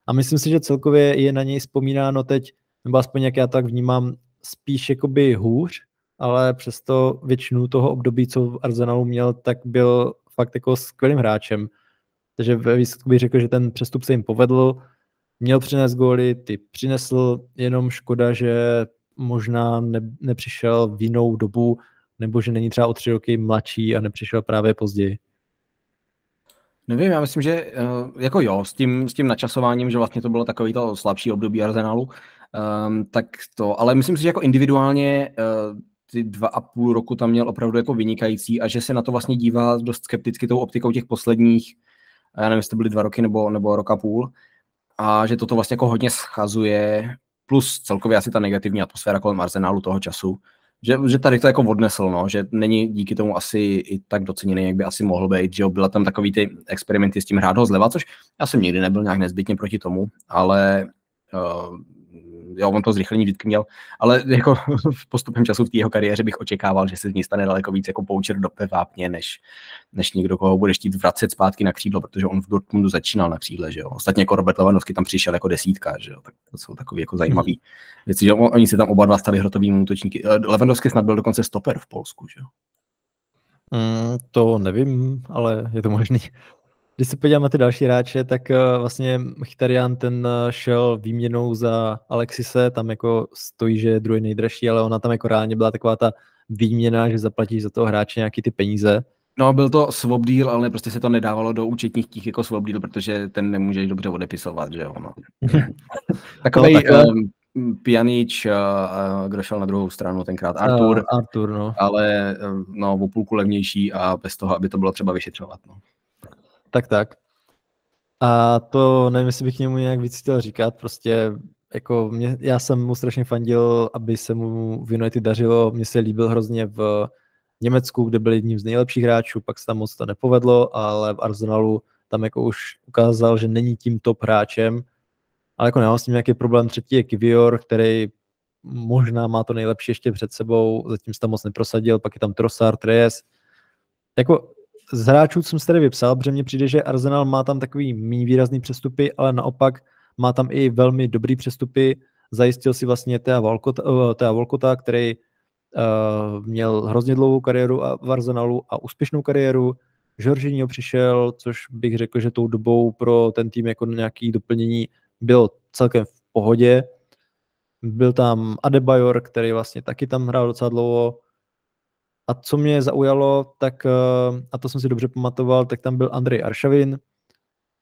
Speaker 1: A myslím si, že celkově je na něj vzpomínáno teď nebo aspoň jak já tak vnímám, spíš jakoby hůř, ale přesto většinu toho období, co v Arsenalu měl, tak byl fakt jako skvělým hráčem. Takže ve výsledku bych řekl, že ten přestup se jim povedl, měl přinést góly, ty přinesl, jenom škoda, že možná ne, nepřišel v jinou dobu, nebo že není třeba o tři roky mladší a nepřišel právě později.
Speaker 2: Nevím, já myslím, že eh, jako jo, s tím, s tím načasováním, že vlastně to bylo takový to slabší období Arsenalu, Um, tak to, ale myslím si, že jako individuálně uh, ty dva a půl roku tam měl opravdu jako vynikající a že se na to vlastně dívá dost skepticky tou optikou těch posledních, já nevím, jestli to byly dva roky nebo, nebo rok a půl, a že toto vlastně jako hodně schazuje, plus celkově asi ta negativní atmosféra kolem Arsenálu toho času, že, že tady to jako odnesl, no, že není díky tomu asi i tak doceněný, jak by asi mohl být, že byla tam takový ty experimenty s tím hrát ho zleva, což já jsem nikdy nebyl nějak nezbytně proti tomu, ale uh, jo, on to zrychlení vždycky měl, ale jako v postupem času v té jeho kariéře bych očekával, že se z ní stane daleko víc jako poučer do vápně, než, než někdo, koho bude chtít vracet zpátky na křídlo, protože on v Dortmundu začínal na křídle, že jo. Ostatně jako Robert Lewandowski tam přišel jako desítka, že jo. Tak to jsou takové jako zajímavé věci, že oni se tam oba dva stali hrotovými útočníky. Eh, Lewandowski snad byl dokonce stoper v Polsku, že jo.
Speaker 1: Mm, to nevím, ale je to možný. Když se podívám na ty další hráče, tak uh, vlastně Mkhitaryan ten uh, šel výměnou za Alexise, tam jako stojí, že je druhý nejdražší, ale ona tam jako reálně byla taková ta výměna, že zaplatíš za toho hráče nějaký ty peníze.
Speaker 2: No, byl to swap deal, ale prostě se to nedávalo do účetních těch jako swap deal, protože ten nemůže dobře odepisovat, že jo. No. Takový no, tak, um, Pjanič, uh, uh, kdo šel na druhou stranu tenkrát, Artur,
Speaker 1: uh, Artur no.
Speaker 2: ale no, o půlku levnější a bez toho, aby to bylo třeba vyšetřovat. No.
Speaker 1: Tak, tak. A to nevím, jestli bych k němu nějak víc chtěl říkat, prostě jako mě, já jsem mu strašně fandil, aby se mu v United dařilo, mně se líbil hrozně v Německu, kde byl jedním z nejlepších hráčů, pak se tam moc to nepovedlo, ale v Arsenalu tam jako už ukázal, že není tím top hráčem, ale jako nemám s tím nějaký problém. Třetí je Kivior, který možná má to nejlepší ještě před sebou, zatím se tam moc neprosadil, pak je tam Trossard, Reyes. Jako z hráčů jsem se tady vypsal, protože mně přijde, že Arsenal má tam takový méně výrazný přestupy, ale naopak má tam i velmi dobrý přestupy. Zajistil si vlastně Thea Volkota, Thea Volkota který uh, měl hrozně dlouhou kariéru v Arsenalu a úspěšnou kariéru. Jorginho přišel, což bych řekl, že tou dobou pro ten tým jako nějaký doplnění byl celkem v pohodě. Byl tam Adebayor, který vlastně taky tam hrál docela dlouho. A co mě zaujalo, tak, eh, a to jsem si dobře pamatoval, tak tam byl Andrej Aršavin,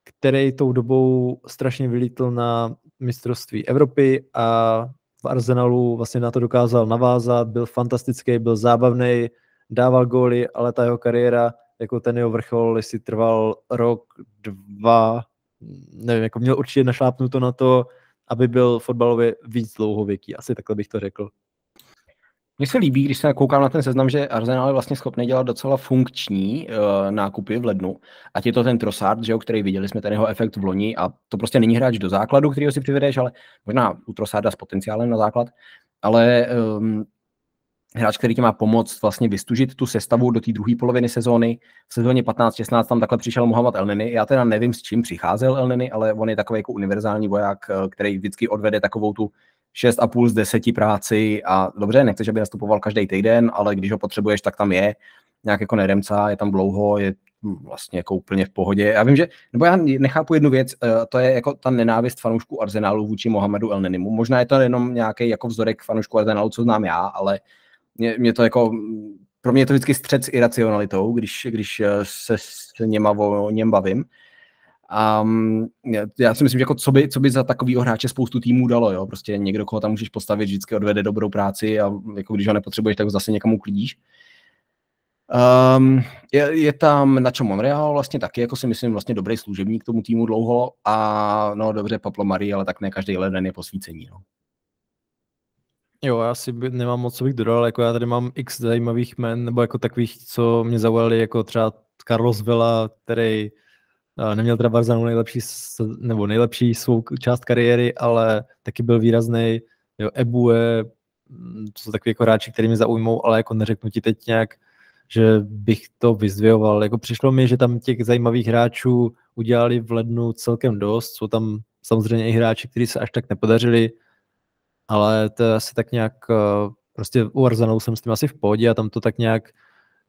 Speaker 1: který tou dobou strašně vylítl na mistrovství Evropy a v Arsenalu vlastně na to dokázal navázat, byl fantastický, byl zábavný, dával góly, ale ta jeho kariéra, jako ten jeho vrchol, jestli trval rok, dva, nevím, jako měl určitě našlápnuto na to, aby byl fotbalově víc dlouhověký, asi takhle bych to řekl.
Speaker 2: Mně se líbí, když se koukám na ten seznam, že Arsenal je vlastně schopný dělat docela funkční uh, nákupy v lednu. Ať je to ten Trossard, že jo, který viděli jsme ten jeho efekt v loni a to prostě není hráč do základu, který si přivedeš, ale možná u Trossarda s potenciálem na základ, ale um, hráč, který ti má pomoct vlastně vystužit tu sestavu do té druhé poloviny sezóny. V sezóně 15-16 tam takhle přišel Mohamed Elneny. Já teda nevím, s čím přicházel Elneny, ale on je takový jako univerzální voják, eh, který vždycky odvede takovou tu 6,5 z 10 práci a dobře, nechceš, aby nastupoval každý týden, ale když ho potřebuješ, tak tam je. Nějak jako neremca, je tam dlouho, je vlastně jako úplně v pohodě. Já vím, že, nebo já nechápu jednu věc, eh, to je jako ta nenávist fanoušků Arsenálu vůči Mohamedu Elnenimu. Možná je to jenom nějaký jako vzorek fanoušků Arsenálu, co znám já, ale mě, mě to jako, pro mě je to vždycky střed s iracionalitou, když, když eh, se s něma o něm bavím. Um, já si myslím, že jako co, by, co by za takový hráče spoustu týmů dalo, jo? prostě někdo, koho tam můžeš postavit, vždycky odvede dobrou práci a jako když ho nepotřebuješ, tak ho zase někam uklidíš. Um, je, je, tam Nacho Monreal vlastně taky, jako si myslím, vlastně dobrý služebník tomu týmu dlouho a no dobře, Pablo Marie, ale tak ne každý leden je posvícení. No.
Speaker 1: Jo, já si by, nemám moc, co bych dodal, jako já tady mám x zajímavých men, nebo jako takových, co mě zaujali, jako třeba Carlos Vela, který neměl teda Barzanu nejlepší, nebo nejlepší svou část kariéry, ale taky byl výrazný, jo, Ebue, mm, to jsou takový jako hráči, který mě zaujmou, ale jako neřeknu ti teď nějak, že bych to vyzdvihoval. Jako přišlo mi, že tam těch zajímavých hráčů udělali v lednu celkem dost, jsou tam samozřejmě i hráči, kteří se až tak nepodařili, ale to je asi tak nějak, eh, prostě u Arsenalu jsem s tím asi v pohodě a tam to tak nějak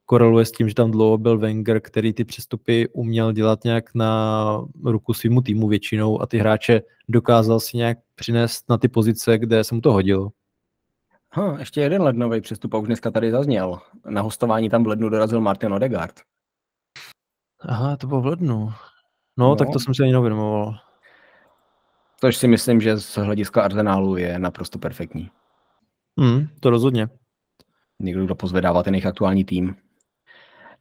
Speaker 1: koreluje s tím, že tam dlouho byl Wenger, který ty přestupy uměl dělat nějak na ruku svýmu týmu většinou a ty hráče dokázal si nějak přinést na ty pozice, kde se mu to hodilo.
Speaker 2: Huh, ještě jeden lednový přestup a už dneska tady zazněl. Na hostování tam v lednu dorazil Martin Odegaard.
Speaker 1: Aha, to bylo v lednu. No, no. tak to jsem si ani neuvědomoval.
Speaker 2: Což si myslím, že z hlediska Arsenálu je naprosto perfektní.
Speaker 1: Mm, to rozhodně.
Speaker 2: Někdo, kdo pozvedává ten jejich aktuální tým.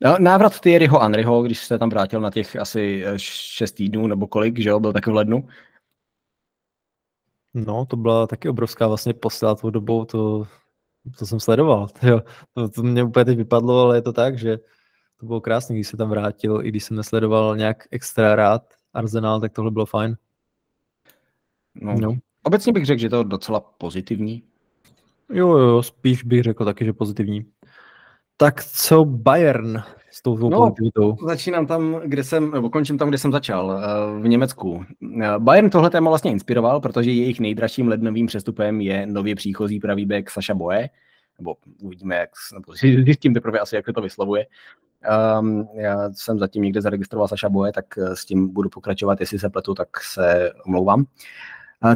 Speaker 2: No, návrat Thierryho Anryho, když se tam vrátil na těch asi eh, šest týdnů nebo kolik, že jo, byl taky v lednu.
Speaker 1: No, to byla taky obrovská vlastně posila tou dobou, to, to jsem sledoval. Jo. To, to mě úplně teď vypadlo, ale je to tak, že to bylo krásné, když se tam vrátil, i když jsem nesledoval nějak extra rád Arsenal, tak tohle bylo fajn.
Speaker 2: No, no. Obecně bych řekl, že to je docela pozitivní.
Speaker 1: Jo, jo, spíš bych řekl taky, že pozitivní. Tak co Bayern s tou no,
Speaker 2: politikou? Začínám tam, kde jsem, nebo končím tam, kde jsem začal, eh, v Německu. Eh, Bayern tohle téma vlastně inspiroval, protože jejich nejdražším lednovým přestupem je nově příchozí pravý back Saša Boje, nebo uvidíme, jak, nebo zjistím teprve asi, jak to vyslovuje. Um, já jsem zatím někde zaregistroval Saša Boje, tak eh, s tím budu pokračovat, jestli se pletu, tak se omlouvám.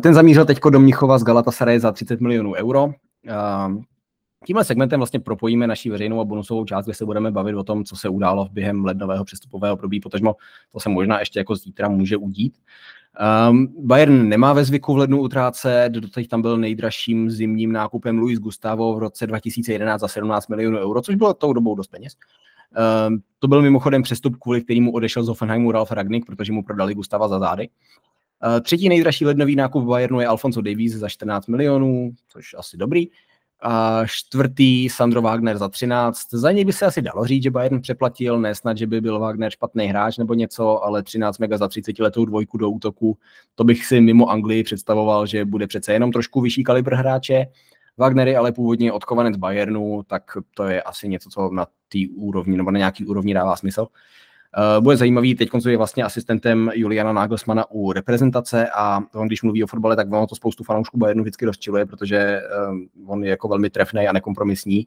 Speaker 2: Ten zamířil teď do Mnichova z Galatasaray za 30 milionů euro. Tímhle segmentem vlastně propojíme naší veřejnou a bonusovou část, kde se budeme bavit o tom, co se událo během lednového přestupového období, protože to se možná ještě jako zítra může udít. Um, Bayern nemá ve zvyku v lednu utrácet, doteď tam byl nejdražším zimním nákupem Luis Gustavo v roce 2011 za 17 milionů euro, což bylo tou dobou dost peněz. Um, to byl mimochodem přestup, kvůli kterému odešel z Offenheimu Ralf Ragnick, protože mu prodali Gustava za zády. Uh, třetí nejdražší lednový nákup Bayernu je Alfonso Davies za 14 milionů, což asi dobrý. A čtvrtý Sandro Wagner za 13. Za něj by se asi dalo říct, že Bayern přeplatil, ne snad, že by byl Wagner špatný hráč nebo něco, ale 13 mega za 30 letou dvojku do útoku, to bych si mimo Anglii představoval, že bude přece jenom trošku vyšší kalibr hráče. Wagner je ale původně odkovanec Bayernu, tak to je asi něco, co na té úrovni nebo na nějaký úrovni dává smysl. Uh, bude zajímavý, teď je vlastně asistentem Juliana Nagelsmana u reprezentace a on, když mluví o fotbale, tak ono to spoustu fanoušků Bayernu vždycky rozčiluje, protože uh, on je jako velmi trefný a nekompromisní,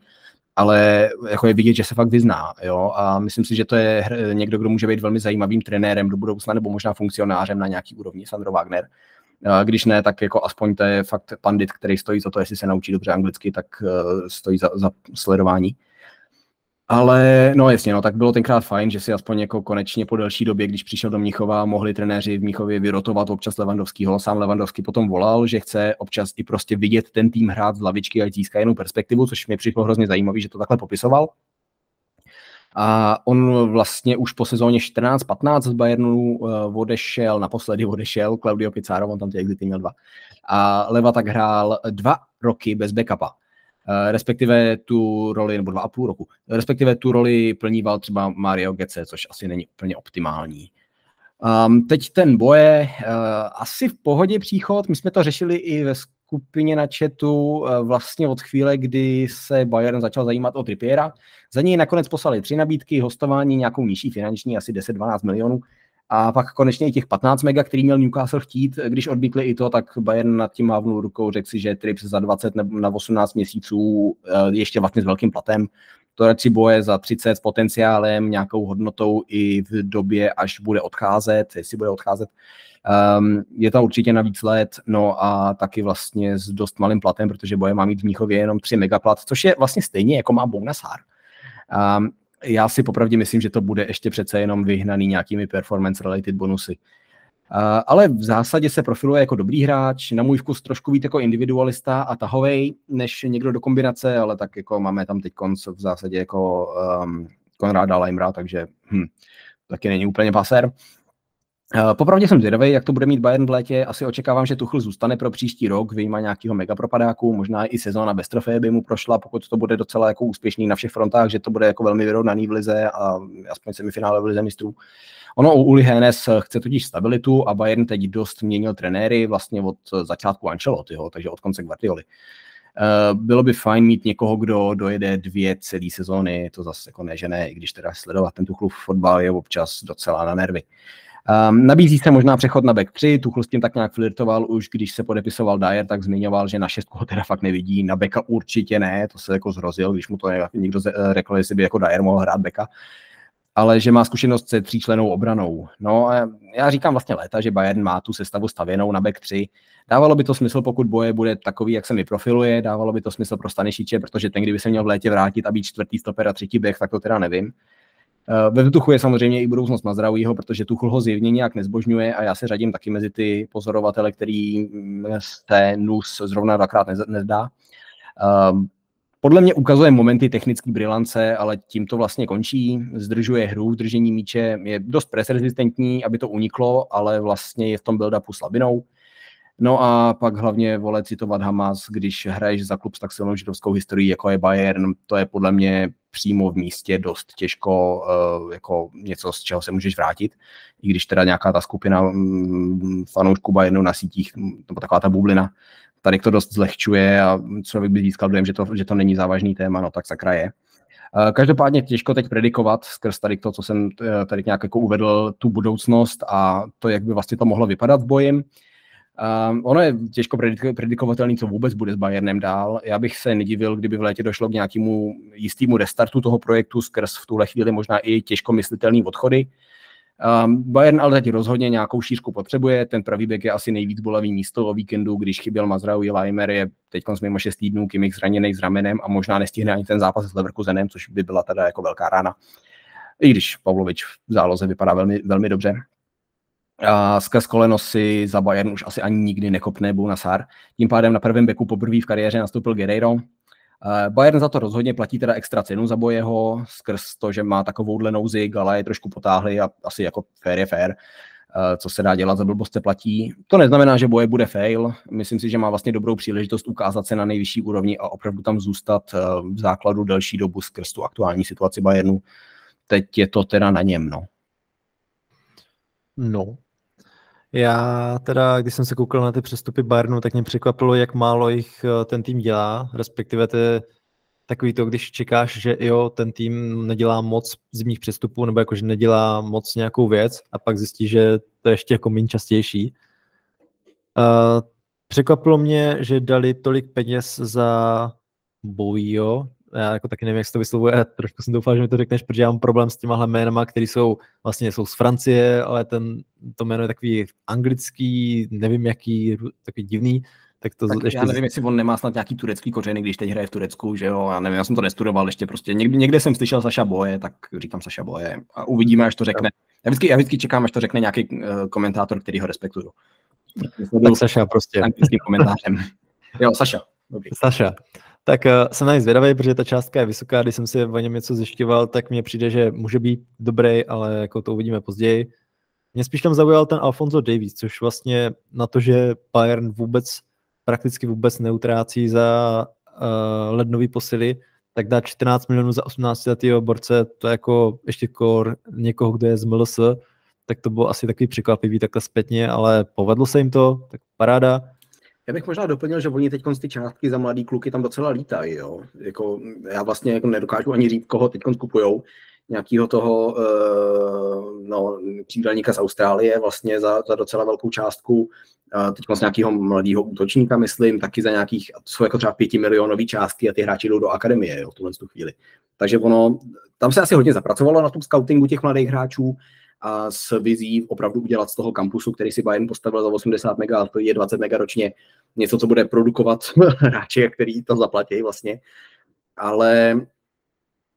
Speaker 2: ale jako je vidět, že se fakt vyzná. Jo? A myslím si, že to je někdo, kdo může být velmi zajímavým trenérem do budoucna nebo možná funkcionářem na nějaký úrovni, Sandro Wagner. Uh, když ne, tak jako aspoň to je fakt pandit, který stojí za to, jestli se naučí dobře anglicky, tak stojí za, za sledování. Ale no jasně, no, tak bylo tenkrát fajn, že si aspoň jako konečně po delší době, když přišel do Mnichova, mohli trenéři v Mnichově vyrotovat občas Levandovskýho. Sám Levandovský potom volal, že chce občas i prostě vidět ten tým hrát z lavičky a získat jinou perspektivu, což mi přišlo hrozně zajímavý, že to takhle popisoval. A on vlastně už po sezóně 14-15 z Bayernu uh, odešel, naposledy odešel, Claudio Pizarro, on tam ty exity měl dva. A Leva tak hrál dva roky bez backupa. Eh, respektive tu roli, nebo dva a půl roku, respektive tu roli plníval třeba Mario Gece, což asi není úplně optimální. Um, teď ten boje, uh, asi v pohodě příchod, my jsme to řešili i ve skupině na chatu uh, vlastně od chvíle, kdy se Bayern začal zajímat o Trippiera. Za něj nakonec poslali tři nabídky, hostování nějakou nižší finanční, asi 10-12 milionů, a pak konečně i těch 15 mega, který měl Newcastle chtít, když odbítli i to, tak Bayern nad tím mávnul rukou, řekl si, že Trips za 20 nebo na 18 měsíců eh, ještě vlastně s velkým platem. To radši boje za 30 s potenciálem, nějakou hodnotou i v době, až bude odcházet, jestli bude odcházet. Um, je to určitě na víc let, no a taky vlastně s dost malým platem, protože boje má mít v Mnichově jenom 3 megaplat, což je vlastně stejně jako má Bounasar. Um, já si popravdě myslím, že to bude ještě přece jenom vyhnaný nějakými performance-related bonusy. Uh, ale v zásadě se profiluje jako dobrý hráč, na můj vkus trošku víc jako individualista a tahovej, než někdo do kombinace, ale tak jako máme tam teď konc v zásadě jako um, Konráda Limera, takže hm, taky není úplně paser. Uh, popravdě jsem zvědavý, jak to bude mít Bayern v létě. Asi očekávám, že Tuchl zůstane pro příští rok, vyjma nějakého megapropadáku, možná i sezóna bez trofeje by mu prošla, pokud to bude docela jako úspěšný na všech frontách, že to bude jako velmi vyrovnaný v lize a aspoň semifinále v lize mistrů. Ono u Uli Hennes chce totiž stabilitu a Bayern teď dost měnil trenéry vlastně od začátku Ancelottiho, takže od konce Guardioli. Uh, bylo by fajn mít někoho, kdo dojede dvě celé sezóny, to zase jako ne, že ne, i když teda sledovat ten Tuchlův fotbal je občas docela na nervy. Um, nabízí se možná přechod na back 3, Tuchl s tím tak nějak flirtoval už, když se podepisoval Dyer, tak zmiňoval, že na šestku ho teda fakt nevidí, na beka určitě ne, to se jako zrozil, když mu to někdo řekl, jestli by jako Dyer mohl hrát beka, ale že má zkušenost se tříčlenou obranou. No a já říkám vlastně léta, že Bayern má tu sestavu stavěnou na back 3, Dávalo by to smysl, pokud boje bude takový, jak se mi profiluje, dávalo by to smysl pro Stanišiče, protože ten, kdyby se měl v létě vrátit a být čtvrtý stoper a třetí bek, tak to teda nevím. Eh, ve vzduchu je samozřejmě i budoucnost Mazraouiho, protože Tuchl ho zjevně nějak nezbožňuje a já se řadím taky mezi ty pozorovatele, který se NUS zrovna dvakrát nezdá. Ehm, podle mě ukazuje momenty technické brilance, ale tím to vlastně končí. Zdržuje hru držení míče, je dost presrezistentní, aby to uniklo, ale vlastně je v tom build-upu slabinou. No a pak hlavně vole citovat Hamas, když hraješ za klub s tak silnou židovskou historií, jako je Bayern, to je podle mě přímo v místě dost těžko uh, jako něco, z čeho se můžeš vrátit. I když teda nějaká ta skupina um, fanoušků Bayernu na sítích, nebo taková ta bublina, tady to dost zlehčuje a člověk by získal dojem, že to, že to není závažný téma, no tak sakra je. Uh, každopádně těžko teď predikovat skrz tady to, co jsem tady nějak jako uvedl, tu budoucnost a to, jak by vlastně to mohlo vypadat v bojem. Um, ono je těžko predikovatelný, co vůbec bude s Bayernem dál. Já bych se nedivil, kdyby v létě došlo k nějakému jistému restartu toho projektu skrz v tuhle chvíli možná i těžko myslitelný odchody. Um, Bayern ale teď rozhodně nějakou šířku potřebuje, ten pravý bek je asi nejvíc bolavý místo o víkendu, když chyběl Mazraoui, Leimer je teď mimo 6 týdnů, Kimmich zraněný s ramenem a možná nestihne ani ten zápas s Leverkusenem, což by byla teda jako velká rána. I když Pavlovič v záloze vypadá velmi, velmi dobře. A skrz koleno si za Bayern už asi ani nikdy nekopne Bounasar. Tím pádem na prvém beku poprvé v kariéře nastoupil Guerreiro.
Speaker 4: Bayern za to rozhodně platí teda extra cenu za bojeho, skrz to, že má takovou nouzi, ale je trošku potáhli a asi jako fair je fair. Eh, co se dá dělat, za blbost se platí. To neznamená, že boje bude fail. Myslím si, že má vlastně dobrou příležitost ukázat se na nejvyšší úrovni a opravdu tam zůstat eh, v základu delší dobu skrz tu aktuální situaci Bayernu. Teď je to teda na něm, no.
Speaker 1: No, já teda, když jsem se koukal na ty přestupy Bayernu, tak mě překvapilo, jak málo jich eh, ten tým dělá, respektive to je takový to, když čekáš, že jo, ten tým nedělá moc zimních přestupů, nebo jakože nedělá moc nějakou věc a pak zjistí, že to je ještě jako méně častější. Uh, překvapilo mě, že dali tolik peněz za Bowio, já jako taky nevím, jak se to vyslovuje, trošku jsem doufal, že mi to řekneš, protože já mám problém s těma jménama, které jsou vlastně jsou z Francie, ale ten, to jméno je takový anglický, nevím jaký, takový divný, tak to
Speaker 4: tak ještě... Já nevím, jestli on nemá snad nějaký turecký kořeny, když teď hraje v Turecku, že jo, já nevím, já jsem to nestudoval ještě prostě, někde, někde jsem slyšel Saša Boje, tak říkám Saša Boje a uvidíme, až to řekne. Já vždycky, já vždycky čekám, až to řekne nějaký uh, komentátor, který ho respektuju.
Speaker 1: Tak Saša prostě.
Speaker 4: Anglickým komentářem. jo, Saša.
Speaker 1: Dobrý. Saša. Tak uh, jsem na zvědavý, protože ta částka je vysoká, když jsem si o něm něco zjišťoval, tak mně přijde, že může být dobrý, ale jako to uvidíme později. Mě spíš tam zaujal ten Alfonso Davies, což vlastně na to, že Bayern vůbec prakticky vůbec neutrácí za uh, lednový posily, tak dá 14 milionů za 18 letého borce, to je jako ještě kor někoho, kdo je z MLS, tak to bylo asi takový překvapivý takhle zpětně, ale povedlo se jim to, tak paráda.
Speaker 2: Já bych možná doplnil, že oni teď ty částky za mladý kluky tam docela lítají. Jo? Jako, já vlastně jako nedokážu ani říct, koho teď kupujou. Nějakého toho uh, no, přídelníka z Austrálie vlastně za, za docela velkou částku teď z nějakého mladého útočníka, myslím, taky za nějakých, jsou jako třeba pětimilionové částky a ty hráči jdou do akademie jo, v tuhle tu chvíli. Takže ono, tam se asi hodně zapracovalo na tom scoutingu těch mladých hráčů a s vizí opravdu udělat z toho kampusu, který si Bayern postavil za 80 mega, to je 20 mega ročně, něco, co bude produkovat hráči, který to zaplatí vlastně. Ale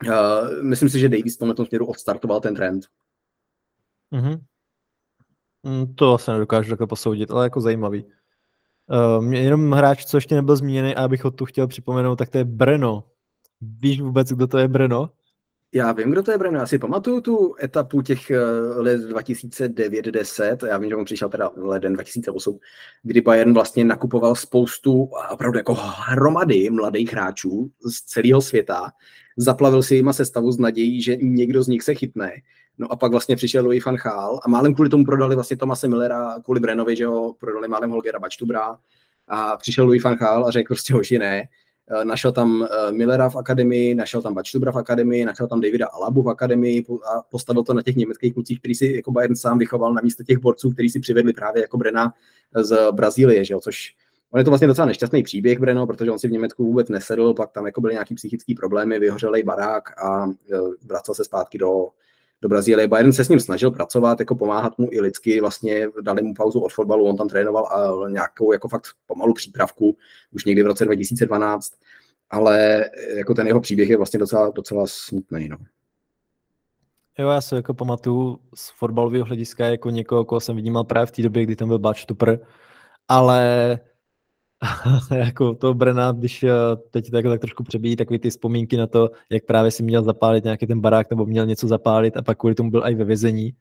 Speaker 2: uh, myslím si, že Davis v tom směru odstartoval ten trend.
Speaker 1: Mm-hmm. Mm, to asi nedokážu takhle posoudit, ale jako zajímavý. Uh, jenom hráč, co ještě nebyl zmíněný a abych ho tu chtěl připomenout, tak to je Breno. Víš vůbec, kdo to je Breno?
Speaker 2: Já vím, kdo to je Breno. Já si pamatuju tu etapu těch eh, let 2009-10, já vím, že on přišel teda leden 2008, kdy Bayern vlastně nakupoval spoustu opravdu jako hromady mladých hráčů z celého světa, zaplavil si jima sestavu s nadějí, že někdo z nich se chytne. No a pak vlastně přišel Louis van Gaal a málem kvůli tomu prodali vlastně Tomase Millera, kvůli Brenovi, že ho prodali málem Holgera Bačtubra a přišel Louis van Gaal a řekl prostě hoši ne, našel tam eh, Millera v akademii, našel tam Bačtubra v akademii, našel tam Davida Alabu v akademii a postavil to na těch německých klucích, který si jako Bayern sám vychoval na místo těch borců, který si přivedli právě jako Brena z Brazílie, že jo, což On je to vlastně docela nešťastný příběh Breno, protože on si v Německu vůbec nesedl, pak tam jako byly nějaký psychické problémy, vyhořelej barák a eh, vracel se zpátky do, do Brazílie. Bayern se s ním snažil pracovat, jako pomáhat mu i lidsky, vlastně dali mu pauzu od fotbalu, on tam trénoval a nějakou jako fakt pomalu přípravku, už někdy v roce 2012, ale jako ten jeho příběh je vlastně docela, docela smutný. No.
Speaker 1: Jo, já se jako pamatuju z fotbalového hlediska jako někoho, koho jsem vnímal právě v té době, kdy tam byl Bačtupr, ale jako to Brena, když eh, teď tak, tak trošku přebíjí takový ty vzpomínky na to, jak právě si měl zapálit nějaký ten barák nebo měl něco zapálit a pak kvůli tomu byl i ve vězení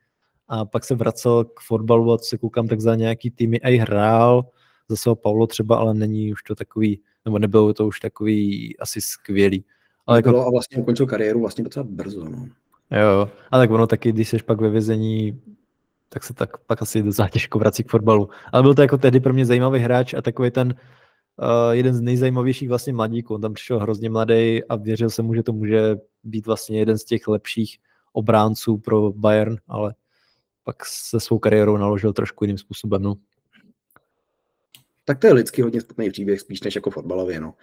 Speaker 1: a pak se vracel k fotbalu a co se koukám, tak za nějaký týmy i hrál, za svého Paulo třeba, ale není už to takový, nebo nebylo to už takový asi skvělý.
Speaker 2: Ale jako... a vlastně ukončil kariéru vlastně docela brzo. No.
Speaker 1: Jo, a tak ono taky, když jsi pak ve vězení, tak se tak pak asi docela těžko vrací k fotbalu. Ale byl to jako tehdy pro mě zajímavý hráč a takový ten uh, jeden z nejzajímavějších vlastně mladíků. On tam přišel hrozně mladý a věřil jsem mu, že to může být vlastně jeden z těch lepších obránců pro Bayern, ale pak se svou kariérou naložil trošku jiným způsobem. No
Speaker 2: tak to je lidsky hodně smutný příběh, spíš než jako fotbalově. No.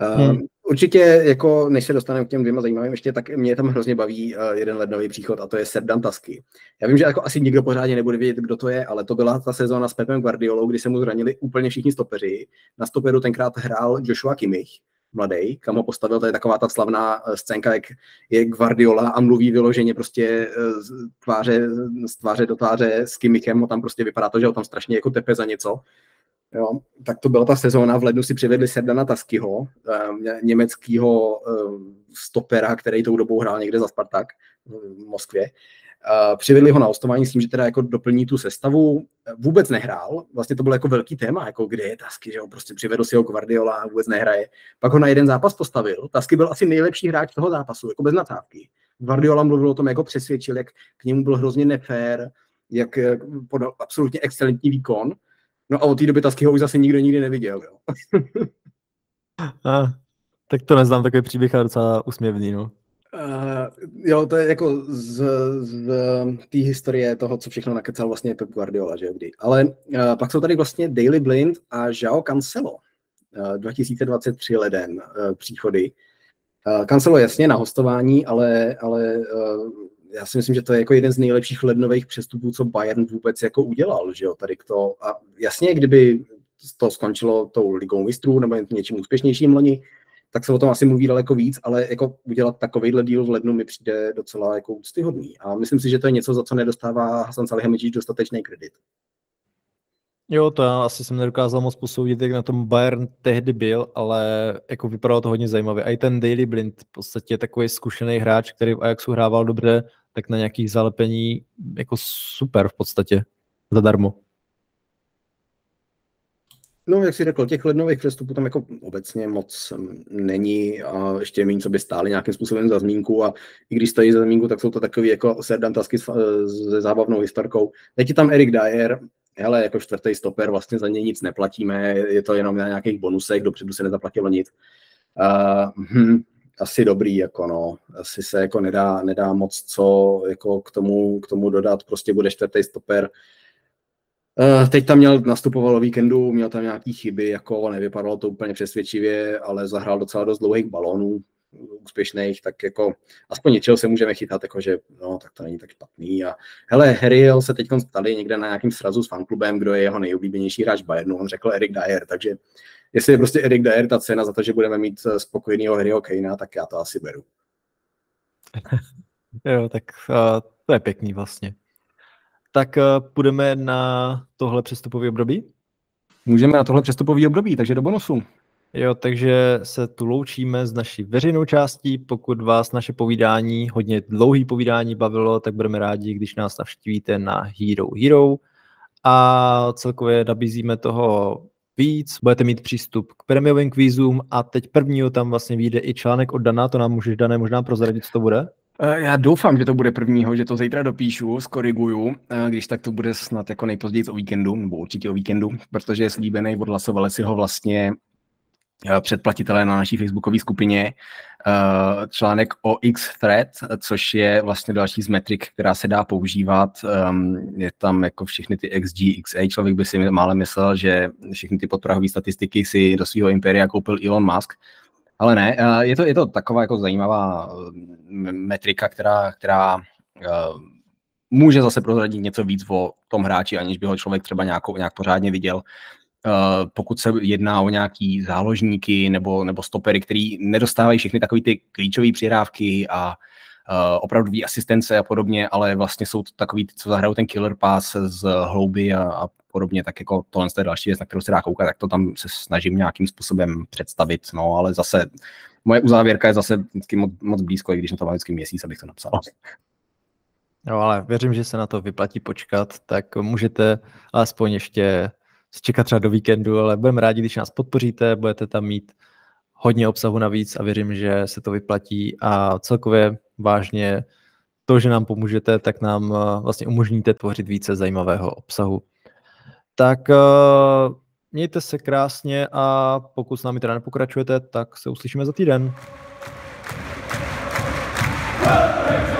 Speaker 2: Uh, hmm. Určitě, jako než se dostaneme k těm dvěma zajímavým ještě, tak mě tam hrozně baví uh, jeden lednový příchod a to je Serdan Tasky. Já vím, že jako asi nikdo pořádně nebude vědět, kdo to je, ale to byla ta sezóna s Pepem Guardiolou, kdy se mu zranili úplně všichni stopeři. Na stoperu tenkrát hrál Joshua Kimmich, mladý, kam ho postavil, to je taková ta slavná eh, scénka, jak je Guardiola a mluví vyloženě prostě z tváře, z tváře do tváře s Kimichem, tam prostě vypadá to, že ho tam strašně jako tepe za něco Jo, tak to byla ta sezóna, v lednu si přivedli Serdana Taskyho, eh, německého eh, stopera, který tou dobou hrál někde za Spartak v Moskvě. Přivedli ho na hostování s tím, že teda jako doplní tu sestavu. Vůbec nehrál, vlastně to bylo jako velký téma, jako kde je Tasky, že jo, prostě přivedl si ho Guardiola a vůbec nehraje. Pak ho na jeden zápas postavil. Tasky byl asi nejlepší hráč toho zápasu, jako bez natávky. Guardiola mluvil o tom, jako přesvědčil, jak k němu byl hrozně nefér, jak podal absolutně excelentní výkon. No a od té doby Taskyho už zase nikdo nikdy neviděl. Jo.
Speaker 1: a, tak to neznám, takový příběh a docela usměvný. No.
Speaker 2: Uh, jo, to je jako z, z té historie toho, co všechno nakecal vlastně Pep Guardiola, že kdy. Ale uh, pak jsou tady vlastně Daily Blind a Joao Cancelo. Uh, 2023 leden uh, příchody. Uh, Cancelo jasně na hostování, ale, ale uh, já si myslím, že to je jako jeden z nejlepších lednových přestupů, co Bayern vůbec jako udělal, že jo, tady to. A jasně, kdyby to skončilo tou ligou mistrů nebo něčím úspěšnějším loni, tak se o tom asi mluví daleko víc, ale jako udělat takovýhle díl v lednu mi přijde docela jako úctyhodný. A myslím si, že to je něco, za co nedostává Hasan Salihamidzic dostatečný kredit.
Speaker 1: Jo, to já asi jsem nedokázal moc posoudit, jak na tom Bayern tehdy byl, ale jako vypadalo to hodně zajímavě. A i ten Daily Blind, v podstatě takový zkušený hráč, který v Ajaxu hrával dobře, tak na nějakých zalepení jako super v podstatě, zadarmo.
Speaker 2: No, jak jsi řekl, těch lednových přestupů tam jako obecně moc není a ještě méně, co by stály nějakým způsobem za zmínku a i když stojí za zmínku, tak jsou to takový jako Serdan Tasky se zábavnou historkou. Teď je tam Erik Dyer, hele, jako čtvrtý stoper, vlastně za něj nic neplatíme, je to jenom na nějakých bonusech, dopředu se nezaplatilo nic. Uh, hm, asi dobrý, jako no, asi se jako nedá, nedá moc co jako k tomu, k tomu dodat, prostě bude čtvrtý stoper, Uh, teď tam měl, nastupoval o víkendu, měl tam nějaký chyby, jako nevypadalo to úplně přesvědčivě, ale zahrál docela dost dlouhých balónů úspěšných, tak jako aspoň něčeho se můžeme chytat, jako že no, tak to není tak špatný. A hele, Harry se teď stali někde na nějakém srazu s fanklubem, kdo je jeho nejoblíbenější hráč Bayernu, on řekl Erik Dyer, takže jestli je prostě Erik Dyer ta cena za to, že budeme mít eh, spokojeného Harryho Kanea, tak já to asi beru.
Speaker 1: jo, tak uh, to je pěkný vlastně. Tak uh, půjdeme na tohle přestupový období?
Speaker 5: Můžeme na tohle přestupový období, takže do bonusu.
Speaker 1: Jo, takže se tu loučíme s naší veřejnou částí. Pokud vás naše povídání, hodně dlouhý povídání bavilo, tak budeme rádi, když nás navštívíte na Hero Hero. A celkově nabízíme toho víc, budete mít přístup k prémiovým kvízům a teď prvního tam vlastně vyjde i článek od Dana, to nám můžeš, Dané, možná prozradit, co to bude?
Speaker 5: Eh, já doufám, že to bude prvního, že to zítra dopíšu, skoriguju, eh, když tak to bude snad jako nejpozději o víkendu, nebo určitě o víkendu, protože je slíbený, odhlasovali si ho vlastně eh, předplatitelé na naší facebookové skupině článek o X-Thread, což je vlastně další z metrik, která se dá používat. Ehm, je tam jako všechny ty XG, XA. Člověk by si málem myslel, že všechny ty podprahové statistiky si do svého impéria koupil Elon Musk, ale ne, eh, je to, je to taková jako zajímavá eh, metrika, která, která eh, může zase prozradit něco víc o tom hráči, aniž by ho člověk třeba nějakou, nějak pořádně viděl. Pokud se jedná o nějaký záložníky nebo, nebo stopery, který nedostávají všechny takové ty klíčové přihrávky a opravdový asistence a podobně, ale vlastně jsou to takový, co zahrajou ten killer pass z hlouby a, a podobně, tak jako tohle je další věc, na kterou se dá koukat, tak to tam se snažím nějakým způsobem představit, no, ale zase moje uzávěrka je zase vždycky moc, moc blízko, i když na to mám vždycky měsíc, abych to napsal.
Speaker 1: No, ale věřím, že se na to vyplatí počkat, tak můžete alespoň ještě čekat třeba do víkendu, ale budeme rádi, když nás podpoříte, budete tam mít hodně obsahu navíc a věřím, že se to vyplatí a celkově vážně to, že nám pomůžete, tak nám eh, vlastně umožníte tvořit více zajímavého obsahu. Tak uh, mějte se krásně a pokud s námi teda nepokračujete, tak se uslyšíme za týden. Hey.